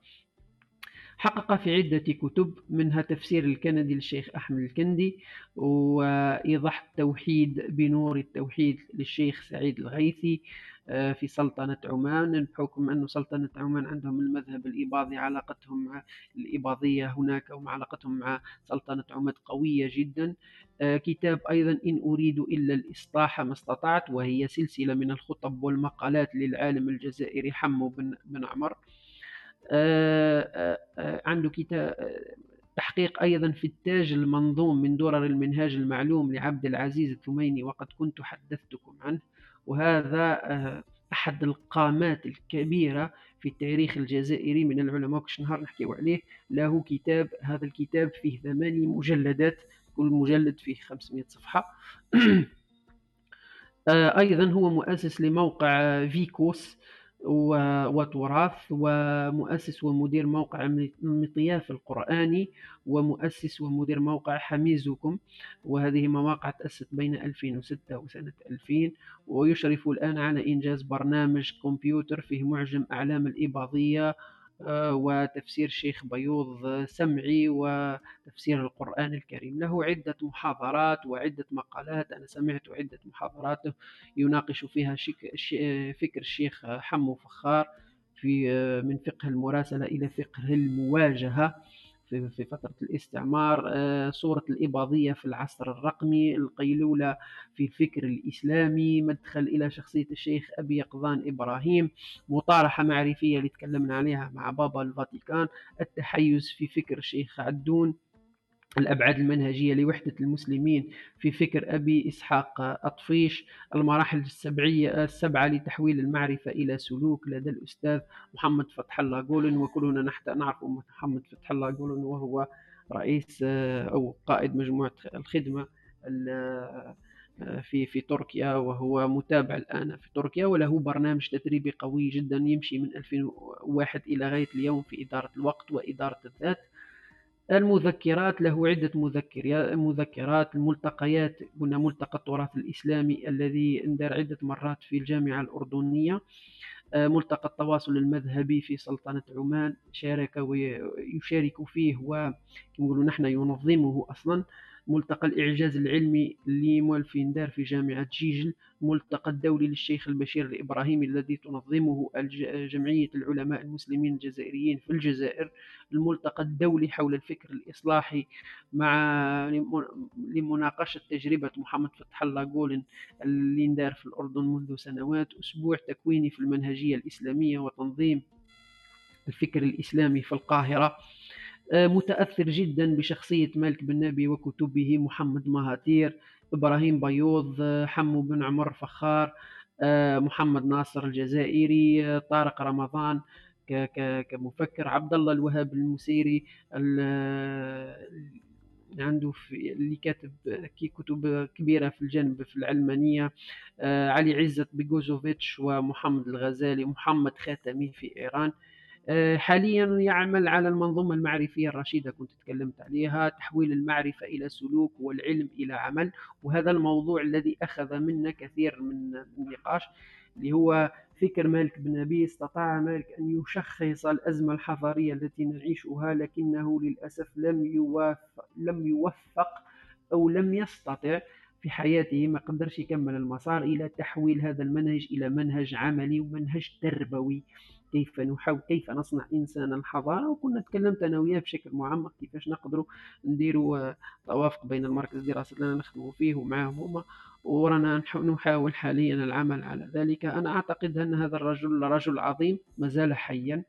حقق في عدة كتب منها تفسير الكندي للشيخ أحمد الكندي وإيضاح التوحيد بنور التوحيد للشيخ سعيد الغيثي. في سلطنة عمان بحكم أن سلطنة عمان عندهم المذهب الإباضي علاقتهم مع الإباضية هناك ومع علاقتهم مع سلطنة عمان قوية جدا. آه، كتاب أيضا إن أريد إلا الإصلاح ما استطعت وهي سلسلة من الخطب والمقالات للعالم الجزائري حمو بن, بن عمر. آه، عنده كتاب تحقيق أيضا في التاج المنظوم من درر المنهاج المعلوم لعبد العزيز الثميني وقد كنت حدثتكم عنه. وهذا آه، أحد القامات الكبيرة في التاريخ الجزائري من العلماء كش نهار نحكيو عليه له كتاب هذا الكتاب فيه ثماني مجلدات كل مجلد فيه 500 صفحة. [clears throat] آه، أيضا هو مؤسس لموقع فيكوس وتراث ومؤسس ومدير موقع المطياف القرآني ومؤسس ومدير موقع حميزكم. وهذه مواقع تأسست بين 2006 وسنة 2000 ويشرف الآن على إنجاز برنامج كمبيوتر فيه معجم أعلام الإباضية وتفسير شيخ بيوض سمعي وتفسير القرآن الكريم. له عدة محاضرات وعدة مقالات. أنا سمعت عدة محاضرات. يناقش فيها فكر الشيخ حمو فخار في آه، من فقه المراسلة إلى فقه المواجهة. في فترة الاستعمار آه، صورة الإباضية في العصر الرقمي القيلولة في الفكر الإسلامي مدخل إلى شخصية الشيخ أبي يقظان إبراهيم مطارحة معرفية اللي تكلمنا عليها مع بابا الفاتيكان التحيز في فكر الشيخ عدون. الأبعاد المنهجية لوحدة المسلمين في فكر أبي إسحاق أطفيش المراحل السبعية السبعة لتحويل المعرفة إلى سلوك لدى الأستاذ محمد فتح الله جولن وكلنا نعرف محمد فتح الله جولن وهو رئيس أو قائد مجموعة الخدمة في في تركيا وهو متابع الآن في تركيا وله برنامج تدريبي قوي جدا يمشي من 2001 إلى غاية اليوم في إدارة الوقت وإدارة الذات. المذكرات له عدة مذكرات الملتقيات قلنا ملتقى التراث الإسلامي الذي اندار عدة مرات في الجامعة الأردنية. آه، ملتقى التواصل المذهبي في سلطنة عمان شارك ويشارك فيه ونقول نحن ينظمه أصلا. ملتقى الإعجاز العلمي اللي مؤلفين دار في جامعة جيجل ملتقى الدولي للشيخ البشير الإبراهيمي الذي تنظمه جمعية العلماء المسلمين الجزائريين في الجزائر الملتقى الدولي حول الفكر الإصلاحي مع لمناقشة تجربة محمد فتح الله جولن اللي دار في الأردن منذ سنوات أسبوع تكويني في المنهجية الإسلامية وتنظيم الفكر الإسلامي في القاهرة. آه، متأثر جدا بشخصية مالك بن نبي وكتبه محمد مهاتير إبراهيم بيوض آه، حمو بن عمر فخار آه، محمد ناصر الجزائري طارق رمضان كمفكر عبد الله الوهاب المسيري عنده في اللي كاتب كتب كبيرة في الجانب في العلمانية علي عزت بيجوزوفيتش ومحمد الغزالي محمد خاتمي في إيران. حاليا يعمل على المنظومة المعرفية الرشيدة كنت تكلمت عليها تحويل المعرفة إلى سلوك والعلم إلى عمل. وهذا الموضوع الذي أخذ منا كثير من النقاش اللي هو فكر مالك بن نبي استطاع مالك أن يشخص الأزمة الحضارية التي نعيشها لكنه للأسف لم يوفق, لم يوفق أو لم يستطع في حياته ما قدرش يكمل المسار إلى تحويل هذا المنهج إلى منهج عملي ومنهج تربوي. كيف نحاول كيف نصنع إنسانا حضارة. وكنا تكلمت أنا وياه بشكل معمق كيفاش نقدروا نديروا آه، توافق بين المركز الدراسي اللي نخدموا فيه ومعهم هما. ورانا نحاول حاليا العمل على ذلك. أنا أعتقد أن هذا الرجل رجل عظيم ما زال حيا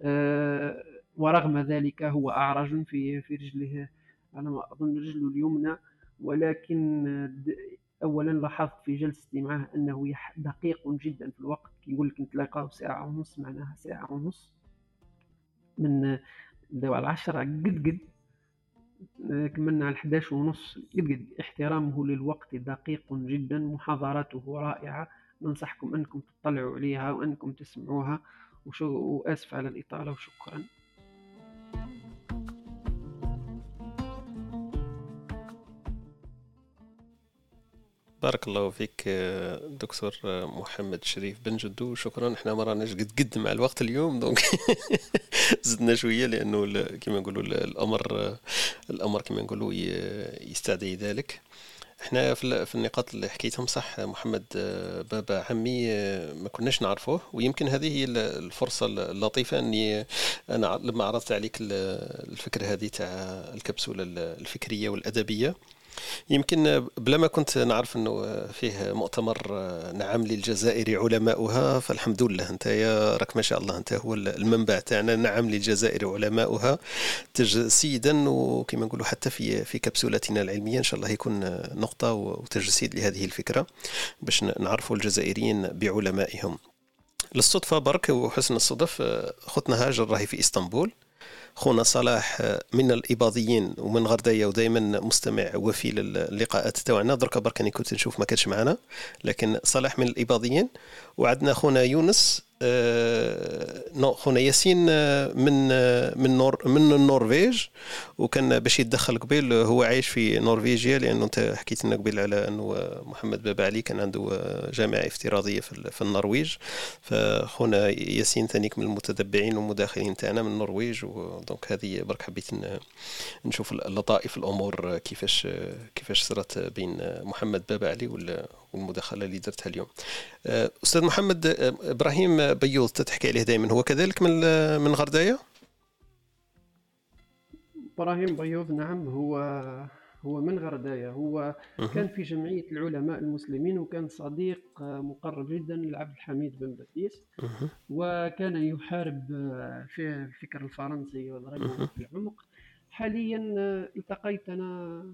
آه، ورغم ذلك هو أعرج في في رجله على ما أظن رجله اليمنى. ولكن اولا لاحظت في جلستي معه أنه دقيق جدا في الوقت يقول لك نتلاقاو ساعة ونص معناها ساعة ونص. من بداو العشرة قد قد كملنا على 11 ونص قد قد. احترامه للوقت دقيق جدا محاضراته رائعة. ننصحكم أنكم تطلعوا عليها وأنكم تسمعوها. وشو وآسف على الإطالة وشكرا. بارك الله فيك دكتور محمد شريف بن جدو. شكرا. إحنا ما راناش قد قد مع الوقت اليوم دونك [laughs] زدنا شوية لأنه كما نقولوا الأمر الأمر كما نقولوا يستدعي ذلك. إحنا في النقاط اللي حكيتهم صح محمد بابا عمي ما كناش نعرفوه. ويمكن هذه هي الفرصة اللطيفة إني أنا لما عرضت عليك الفكرة هذه تاع الكبسولة الفكرية والأدبية. يمكن بلا ما كنت نعرف إنه فيه مؤتمر نعم للجزائر علماؤها فالحمد لله. أنت يا راك ما شاء الله أنت هو المنبع تاعنا نعم للجزائر علماؤها تجسيدا وكما نقولوا حتى في في كبسولتنا العلمية إن شاء الله يكون نقطة وتجسيد لهذه الفكرة باش نعرفوا الجزائريين بعلمائهم. للصدفة برك وحسن الصدف خطنا هاجر راهي في إسطنبول. خونا صلاح من الإباضيين ومن غردايه ودائما مستمع وفي للقاءات تاعنا دركا برك كنت نشوف ما كانش معنا. لكن صلاح من الإباضيين وعندنا خونا يونس non خونا ياسين آه، من آه، من نور من النرويج وكان باش يتدخل قبيل هو عايش في نرويجيا لأنه أنت حكيت لنا قبيل على أنه محمد بابا علي كان عنده جامعة افتراضية في النرويج. فخونا ياسين ثانيك من المتتبعين والمداخلين تاعنا من النرويج و donc هذه برك حبيت نشوف اللطائف الأمور كيفاش كيفاش صرت بين محمد بابا علي والمداخلة اللي درتها اليوم. أستاذ محمد إبراهيم بيوض تحكي عليه دائما. هو كذلك من من غرداية؟ إبراهيم بيوض نعم هو هو من غرداية. هو كان في جمعية العلماء المسلمين وكان صديق مقرب جدا لعبد الحميد بن باتيس وكان يحارب في الفكر الفرنسي وضربه في العمق. حاليا التقيت أنا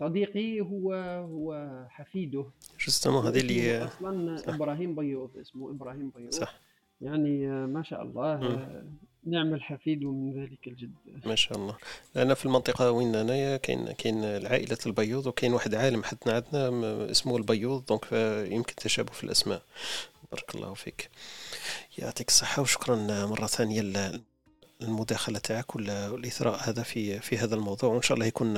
صديقي هو هو حفيده. justement هذه اللي أصلا صح. إبراهيم بيوض اسمه إبراهيم بيوض صح. يعني آه، ما شاء الله. آه، نعم الحفيد ومن ذلك الجد. ما شاء الله. أنا في المنطقة وين انايا كاين كاين العائلة البيوض وكاين واحد عالم حدنا عندنا اسمه البيوض. donc يمكن تشابه في الأسماء. بارك الله فيك. يعطيك الصحة وشكرا مرة ثانية المداخلة تاعك والاثراء هذا في في هذا الموضوع؟ وإن شاء الله يكون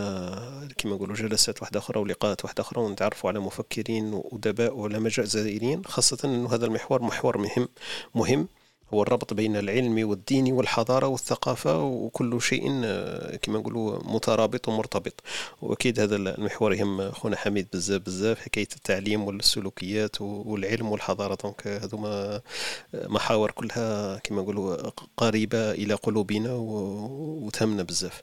كما نقولوا جلسات واحدة أخرى ولقاءات واحدة أخرى ونتعرفوا على مفكرين وادباء وعلماء جزائريين خاصة إنه هذا المحور محور مهم مهم. هو الربط بين العلم والدين والحضارة والثقافة وكل شيء آه، كما نقولوا مترابط ومرتبط. وأكيد هذا المحور يهم خونا حميد بزاف بزاف حكاية التعليم والسلوكيات والعلم والحضارة. دونك هذوما محاور كلها كما نقولوا قريبة إلى قلوبنا وتهمنا بزاف.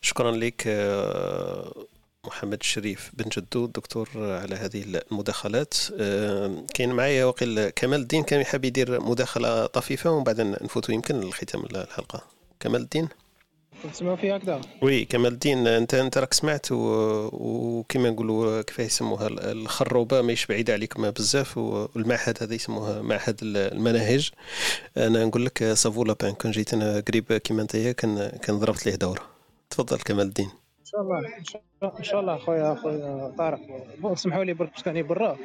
شكرا لك آه، محمد الشريف بن جدو دكتور على هذه المداخلات. كاين معايا وقيل كمال الدين كان يحب يدير مداخلة طفيفة ومن بعد نفوتوا يمكن لختام الحلقة. كمال الدين؟ تسمعوا فيها هكذا وي كمال الدين انت أنت راك سمعت وكما نقولوا كيف يسموها الخروبة ماهيش بعيدة عليكم بزاف والمعهد هذا يسموها معهد المناهج. أنا نقول لك سافو لابان كون جيت أنا قريب كيما أنت كان كان ضربت ليه دوره تفضل كمال الدين. إن شاء الله إن شاء الله أخويا أخويا طارق. سمحوا لي برك راني برا.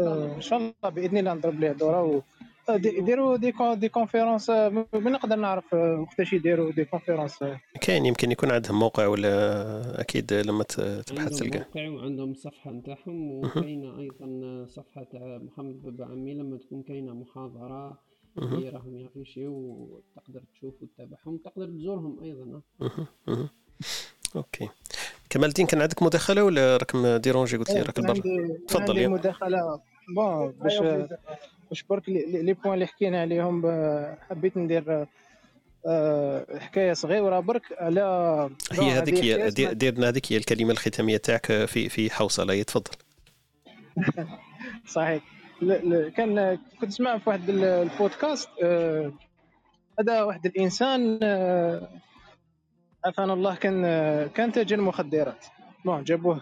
آه، إن شاء الله بإذن الله نضرب ليه دورة و يديروا des des conférences من نقدر نعرف وقتاش يديروا des conférences كاين يمكن يكون عندهم موقع ولا أكيد لما تبحث تلقى موقع وعندهم الصفحه نتاعهم وكاينة أيضا صفحة تاع محمد بابا عمي لما تكون كاينة محاضرة اللي راهم يعيشوا وتقدر تشوف وتتابعهم تقدر تزورهم أيضا OK. كمال الدين كان عندك مداخلة ولا راك dérangé قلت لي راك برا تفضل عندي مداخلة. bon باش باش برك les points اللي حكينا عليهم حبيت ندير آه، حكاية صغيرة. برك على هي هذيك هي ديرنا هذيك هي الكلمة الختامية تاعك في في حوصلة. تفضل. [laughs] صحيح. كان كنت سمع في واحد البودكاست آه، هذا واحد الإنسان عافانا الله كان كان تاجر مخدرات. bon جابوه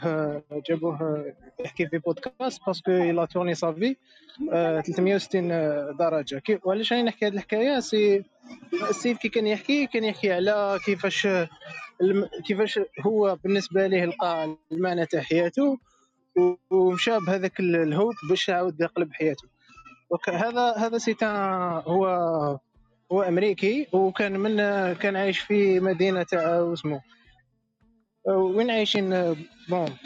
جابوه يحكي في podcast parce que l'a tourné sa vie 360 درجة. كي وعلاش راني نحكي هذه الحكاية؟ سي السيد كي كان يحكي كان يحكي على كيفاش كيفاش هو بالنسبة ليه لقى المعنى تاع حياته ومشى بهذاك ال hope باش يعاود يقلب حياته. هذا هذا سي هو هو أمريكي وكان من كان عايش في مدينة تاع اسمه وين عايشين؟ bon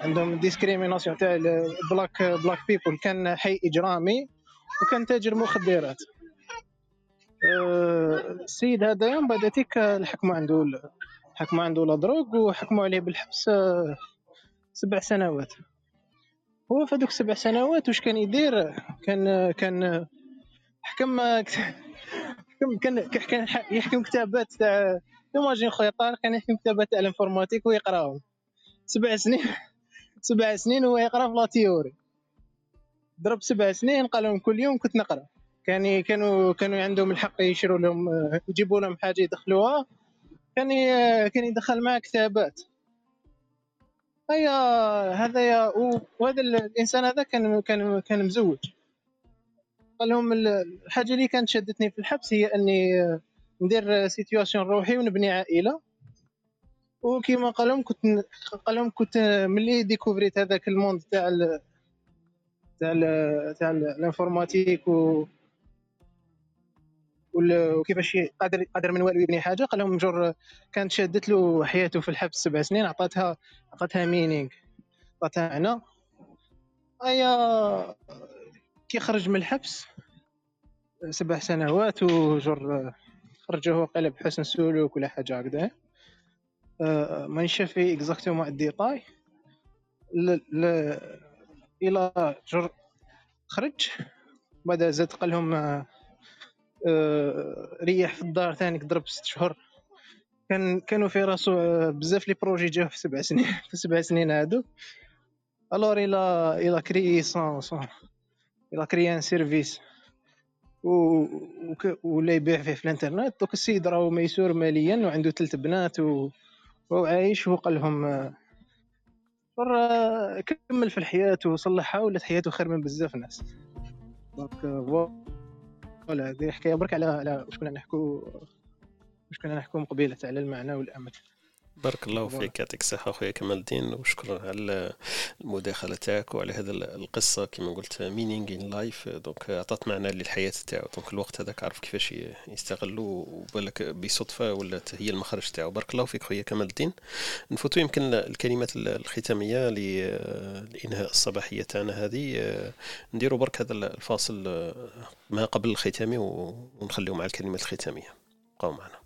عندهم discrimination تاع black black people كان حي إجرامي وكان تاجر مخدرات. السيد هذا يوم بعد تيك الحكموا عنده حكموا عنده la drogue وحكموا عليه بالحبس سبع سنوات. هو في هذوك السبع سنوات واش كان يدير؟ كان كان حكم كان كان يحكم كتابات تاع imagine خويا طارق كان يحكم كتابات تاع ال informatique ويقراهم. سبع سنين سبع سنين وهو يقرا في la théorie. ضرب سبع سنين قال لهم كل يوم كنت نقرا. كان كانوا كانوا عندهم الحق يشروا لهم يجيبوا لهم حاجة يدخلوها. كان كان يدخل معاه كتابات. هيا هذا يا وهذا الإنسان هذا كان كان كان مزوج. قال لهم الحاجة اللي كانت شدتني في الحبس هي أني ندير situation روحي ونبني عائلة. وكيما قال لهم كنت قال لهم كنت ملي découvrit هذاك ال monde تاع ال... تاع ال... تاع ال informatique و وكيفاش قادر قادر من والو يبني حاجة. قال لهم جور كانت شادت له حياته في الحبس سبع سنين عطاتها عطاتها مينينغ عطاتها معنى. ايا كي خرج من الحبس سبع سنوات وجر خرجوه قلب بحسن سلوك ولا حاجة هكذا. أه ما في اكزاكتومون الديتاي ل... إلى جر خرج. بعد زاد قال لهم أه ريح في الدار ثاني ضرب ست شهور. كان كانوا في راسو آه، بزاف les projets جاو في سبع سنين [laughs] في سبع سنين هادو. alors il a il a créé son son il a créé un service ولا يبيع فيه في الانترنت. دوك السيد راهو ميسور ماليا وعنده ثلاث بنات و... وعايش وقال لهم كمل في الحياة وصلحها ولات حياته خير من بزاف ناس. donc voilà هذه حكاية. برك على على واش كنا نحكوا واش كنا نحكوا قبيله على المعنى والأمل. بارك الله فيك يعطيك الصحة أخويا كمال الدين وشكرا على المداخلة تاعك وعلى هذا القصة. كما قلت meaning in life donc عطات معنى للحياة تاعو. donc الوقت هذاك عرف كيفاش يستغلو وبالك بصدفة ولات هي المخرج تاعو. بارك الله فيك خويا كمال الدين. نفوتوا يمكن الكلمات الختامية لإنهاء الصباحية تاعنا هذه. نديروا برك هذا الفاصل ما قبل الختامي ونخليو مع الكلمات الختامية. بقاو معنا.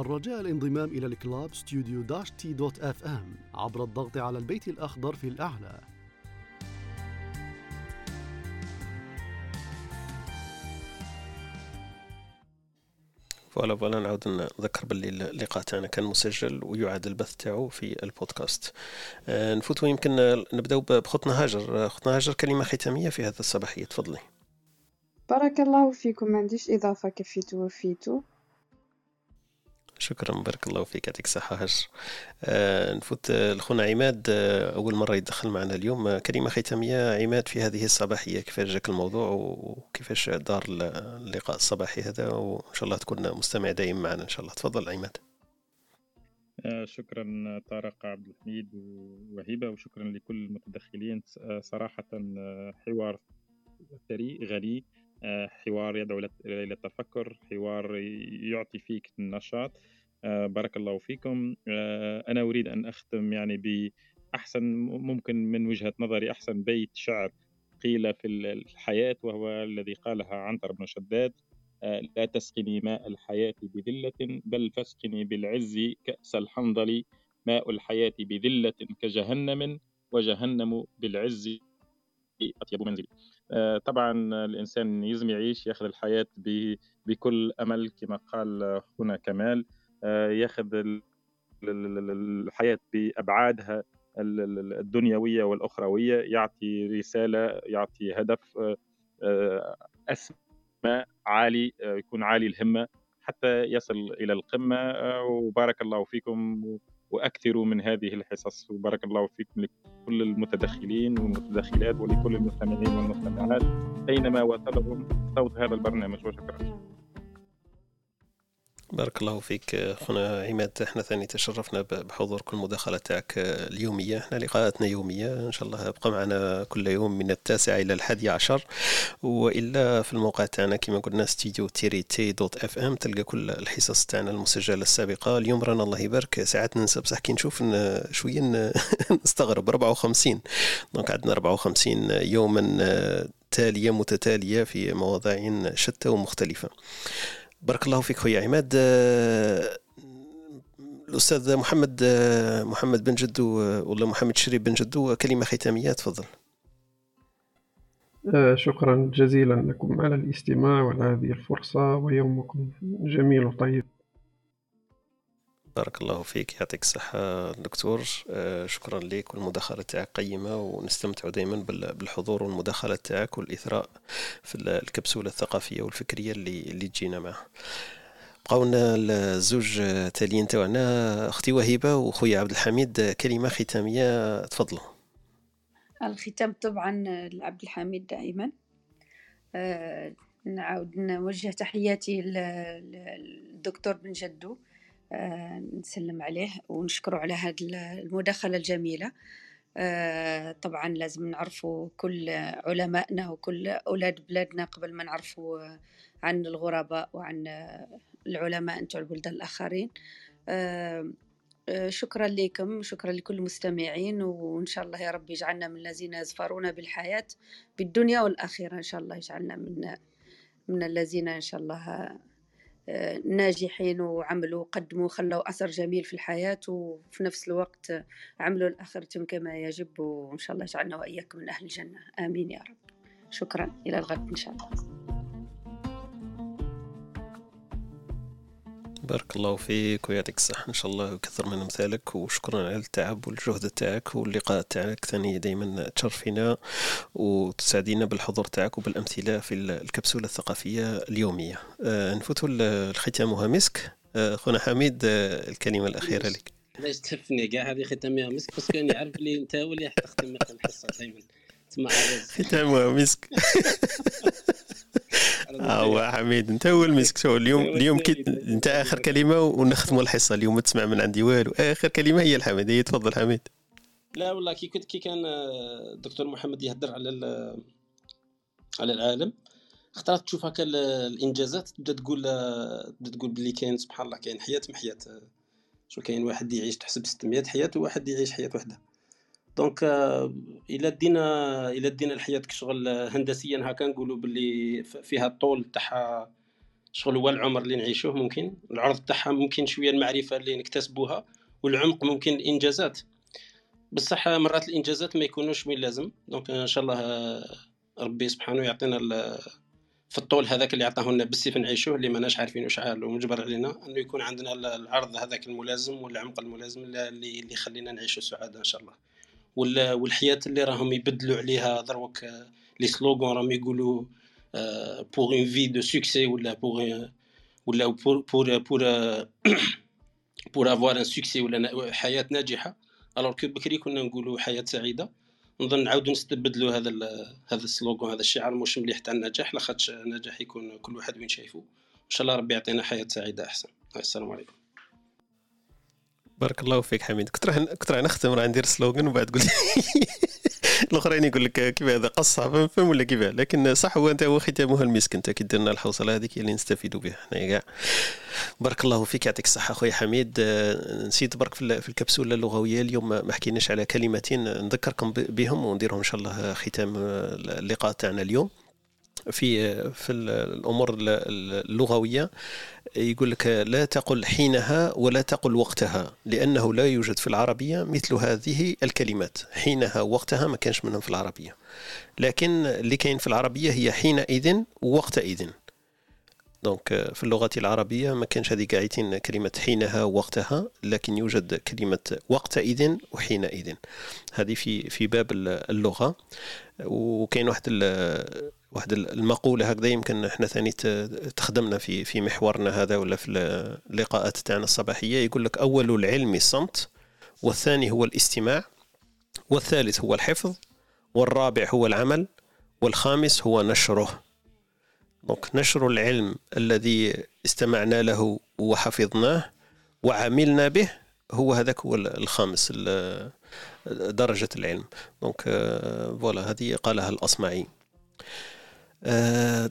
الرجاء الانضمام إلى ال club studio dash T dot FM عبر الضغط على البيت الأخضر في الأعلى. voilà voilà نعاود نذكر باللي اللقاء تاعنا كان مسجل ويعاد البث تاعو في البودكاست. آه، نفوتوا يمكن نبداو بخطنا هاجر خطنا هاجر كلمة ختامية في هذا الصباحيه تفضلي. بارك الله فيكم ما عنديش إضافة كفيتو وفيتو شكرا بارك الله فيك يعطيك الصحة هجر آه نفوت لخونا عماد آه أول مرة يدخل معنا اليوم. آه كلمة ختامية عماد في هذه الصباحية كيفاش جاك الموضوع وكيفاش دار اللقاء الصباحي هذا؟ وإن شاء الله تكون مستمع دائم معنا إن شاء الله. تفضل عماد. آه، شكرا طارق عبد الحميد وهبة وشكرا لكل المتدخلين. آه، صراحة آه، حوار ثري غني. حوار يدعو إلى التفكر حوار يعطي فيك النشاط. آه، بارك الله فيكم. آه، أنا أريد أن أختم يعني بأحسن ممكن من وجهة نظري أحسن بيت شعر قيل في الحياة وهو الذي قالها عنتر بن شداد آه، لا تسقني ماء الحياة بذلة بل فاسقني بالعز كأس الحنظل ماء الحياة بذلة كجهنم وجهنم بالعز أطيب منزل طبعا الإنسان يزم يعيش يأخذ الحياة بكل أمل كما قال هنا كمال. آه، ياخذ الحياة بأبعادها الدنيوية والأخروية يعطي رسالة يعطي هدف آه، آه، أسمى عالي يكون عالي الهمة حتى يصل إلى القمة وبارك الله فيكم واكثروا من هذه الحصص وبارك الله فيكم لكل المتدخلين والمتدخلات ولكل المستمعين والمستمعات أينما وصلهم صوت هذا البرنامج وشكرا. بارك الله فيك. خونا عماد إحنا ثاني تشرفنا بحضور كل مداخلة تاعك اليومية إحنا لقاءاتنا يومية. إن شاء الله أبقى معنا كل يوم من التاسع إلى الحادي عشر. وإلا في الموقع تاعنا كما قلنا studio tiret T dot FM تلقى كل الحصص تاعنا المسجلة السابقة. اليوم رانا الله يبارك. ساعات ننسى بصح كي نشوف شوية [laughs] نستغرب. 54 donc عندنا 54 يوما تالية متتالية في مواضيع شتى ومختلفة. بارك الله فيك خويا عماد. آه، الأستاذ محمد آه، محمد بن جدو آه، ولا محمد شريف بن جدو كلمة ختامية تفضل. شكرا جزيلا لكم على الاستماع وعلى هذه الفرصة ويومكم جميل وطيب. بارك الله فيك. يعطيك الصحة دكتور آه، شكرا لك. والمداخلة تاعك قيمة ونستمتع دائما بالحضور والمداخلة تاعك والإثراء في الكبسولة الثقافية والفكرية اللي, اللي تجينا معها. بقاونا الزوج تاليين تاعنا أختي وهبه وخويا عبد الحميد. كلمة ختامية تفضلوا. الختام طبعا لعبد الحميد دائما. أه نعاود نوجه تحياتي للدكتور بن جدو. آه، نسلم عليه ونشكره على هذه المداخلة الجميلة. آه، طبعا لازم نعرفوا كل علمائنا وكل أولاد بلادنا قبل ما نعرفوا عن الغرباء وعن العلماء نتوع البلدان الآخرين. آه، شكرا لكم شكرا لكل المستمعين وإن شاء الله يا رب يجعلنا من الذين يزفرون بالحياة بالدنيا والآخرة إن شاء الله يجعلنا من من الذين إن شاء الله ناجحين وعملوا قدموا خلوا أثر جميل في الحياة وفي نفس الوقت عملوا لآخرتهم كما يجب وإن شاء الله يجعلنا وإياكم من أهل الجنة. آمين يا رب. شكرا. إلى الغد إن شاء الله. بارك الله فيك ويعطيك الصحة. إن شاء الله ويكثر من أمثالك. وشكرا على التعب والجهد تاعك واللقاء تاعك. ثاني دائما تشرفينا وتسعدينا بالحضور تاعك وبالأمثلة في الكبسولة الثقافية اليومية. آه، نفوتوا الختامها مسك آه، خونا حميد آه، الكلمة الأخيرة لك. علاش تحفني كاع هذه ختامها. مسك parce que كان يعرف بلي أنت هو اللي حتختم الحصه دائما تسمع ختامها [laughs] مسك. [laughs] هو حميد أنت هو المسك شو اليوم اليوم كي أنت آخر كلمة ونختموا الحصة. اليوم ما تسمع من عندي والو. آخر كلمة هي الحميد هي تفضل حميد. لا والله كي كنت كي كان الدكتور محمد يهدر على على العالم اخترت تشوف هكا الإنجازات. تبدا تقول تبدا تقول بلي كاين سبحان الله كاين حياة من حياة شو كاين واحد يعيش تحسب 600 حياة وواحد يعيش حياة وحدة. donc إلى دينا إلى دينا الحياة كشغل هندسيا هكا نقولوا باللي فيها الطول تاعها شغل هو العمر اللي نعيشوه ممكن. العرض تاعها ممكن شوية المعرفة اللي نكتسبوها والعمق ممكن الإنجازات. بصح مرات الإنجازات ما يكونوش من لازم donc إن شاء الله ربي سبحانه يعطينا في الطول هذاك اللي عطاه لنا بالسيف نعيشوه اللي ماناش عارفين واشحال ومجبر علينا إنه يكون عندنا العرض هذاك الملازم والعمق الملازم اللي اللي يخلينا نعيشوا سعادة إن شاء الله. والحياة اللي راهم يبدلوا عليها دروك les slogans راهم يقولوا pour une vie de succès ولا pour ولا pour pour pour avoir un succès ولا حياة ناجحة. alors que بكري كنا نقولوا حياة سعيدة. نظن نعاودوا نستبدلوا هذا هذا ال slogan هذا الشعار مش مليح تاع النجاح لاخاطش النجاح يكون كل واحد وين شايفه إن شاء الله ربي يعطينا حياة سعيدة أحسن. السلام عليكم. بارك الله فيك حميد. كنت راح كنت راح نختم راح ندير slogan وبعد قلت [laughs] الأخرين يقول لك كيف هذا؟ قصة فهم ولا كيف؟ لكن صح هو أنت هو ختامها المسك انت كي درنا الحوصلة هذيك اللي نستفيدوا بها. إحنا كاع بارك الله فيك يعطيك الصحة خويا حميد. آه، نسيت برك في الكبسولة اللغوية اليوم ما حكيناش على كلمتين نذكركم بهم ونديرهم إن شاء الله ختام اللقاء تاعنا اليوم. في في الأمور اللغوية يقول لك لا تقل حينها ولا تقل وقتها لأنه لا يوجد في العربية مثل هذه الكلمات. حينها وقتها ما كانش منهم في العربية. لكن اللي كاين في العربية هي حينئذ ووقتئذ. دونك في اللغة العربية ما كانش هذه قاعدين كلمة حينها ووقتها لكن يوجد كلمة وقتئذ وحينئذ. هذه في في باب اللغة. وكاين واحد واحد المقولة هكذا يمكن إحنا ثاني تخدمنا في في محورنا هذا ولا في اللقاءات تاعنا الصباحية. يقول لك أول العلم الصمت والثاني هو الاستماع والثالث هو الحفظ والرابع هو العمل والخامس هو نشره. donc نشر العلم الذي استمعنا له وحفظناه وعملنا به هو هذاك هو الخامس درجة العلم. donc voilà هذه قالها الأصمعي.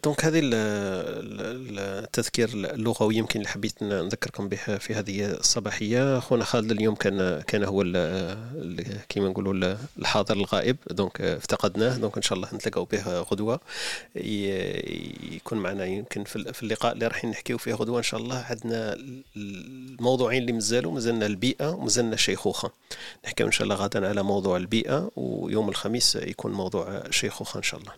donc هذه التذكير اللغوي يمكن اللي حبيت نذكركم به في هذه الصباحية. خونا خالد اليوم كان كان هو كما نقولوا الحاضر الغائب. donc افتقدناه. donc إن شاء الله نتلاقاو به غدوة. يكون معنا يمكن في اللقاء اللي راح نحكيو فيه غدوة إن شاء الله. عندنا الموضوعين اللي مازالوا. مازلنا البيئة ومازلنا الشيخوخه نحكيو إن شاء الله غدا على موضوع البيئة ويوم الخميس يكون موضوع الشيخوخه إن شاء الله.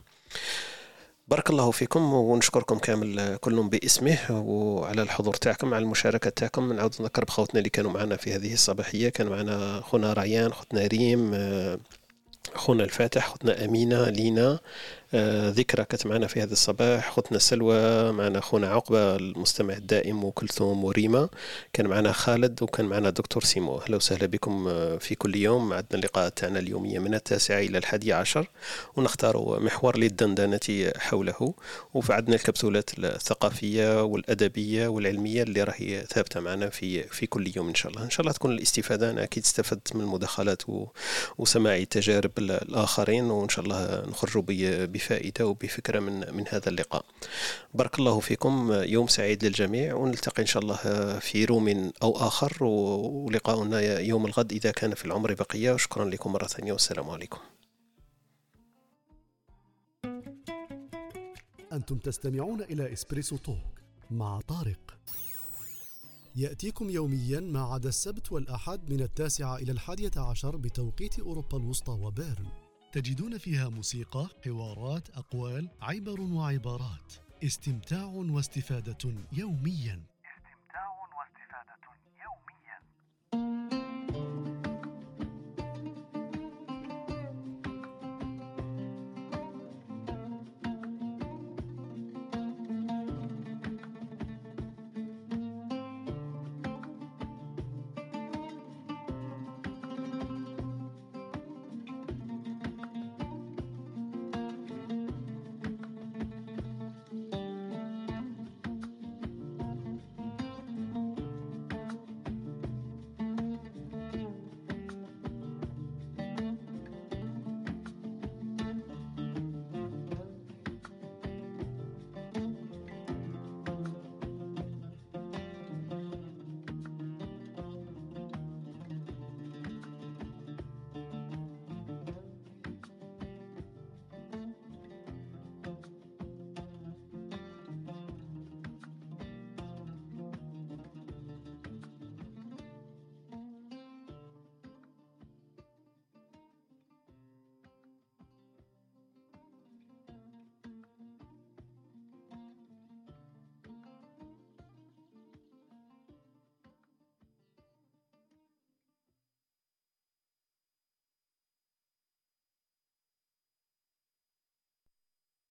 بارك الله فيكم ونشكركم كامل كلهم باسمه وعلى الحضور تاعكم على المشاركة تاعكم. نعاود نذكر بخوتنا اللي كانوا معنا في هذه الصباحية. كان معنا خونا ريان خوتنا ريم خونا الفاتح خوتنا أمينة لينا آه، ذكرى كانت معنا في هذا الصباح خوتنا سلوى معنا خونا عقبة المستمع الدائم وكلثوم وريما. كان معنا خالد وكان معنا دكتور سيمو. أهلا وسهلا بكم آه، في كل يوم. عندنا اللقاءات تاعنا اليومية من التاسعة إلى الحادية عشر. ونختار محور للدندنة حوله. وعندنا الكبسولات الثقافية والأدبية والعلمية اللي راهي ثابتة معنا في في كل يوم إن شاء الله. إن شاء الله تكون الاستفادة أنا أكيد استفدت من المداخلات وسماع تجارب الآخرين. وإن شاء الله نخرجوا بفائدة وبفكرة من من هذا اللقاء. بارك الله فيكم يوم سعيد للجميع ونلتقي إن شاء الله في روم أو آخر ولقاؤنا يوم الغد إذا كان في العمر بقية. وشكرا لكم مرة ثانية والسلام عليكم. أنتم تستمعون إلى إسبريسو توك مع طارق. يأتيكم يوميا ما عدا السبت والأحد من التاسعة إلى الحادية عشر بتوقيت أوروبا الوسطى وبيرن. تجدون فيها موسيقى حوارات أقوال عبر وعبارات. استمتاع واستفادة يوميا.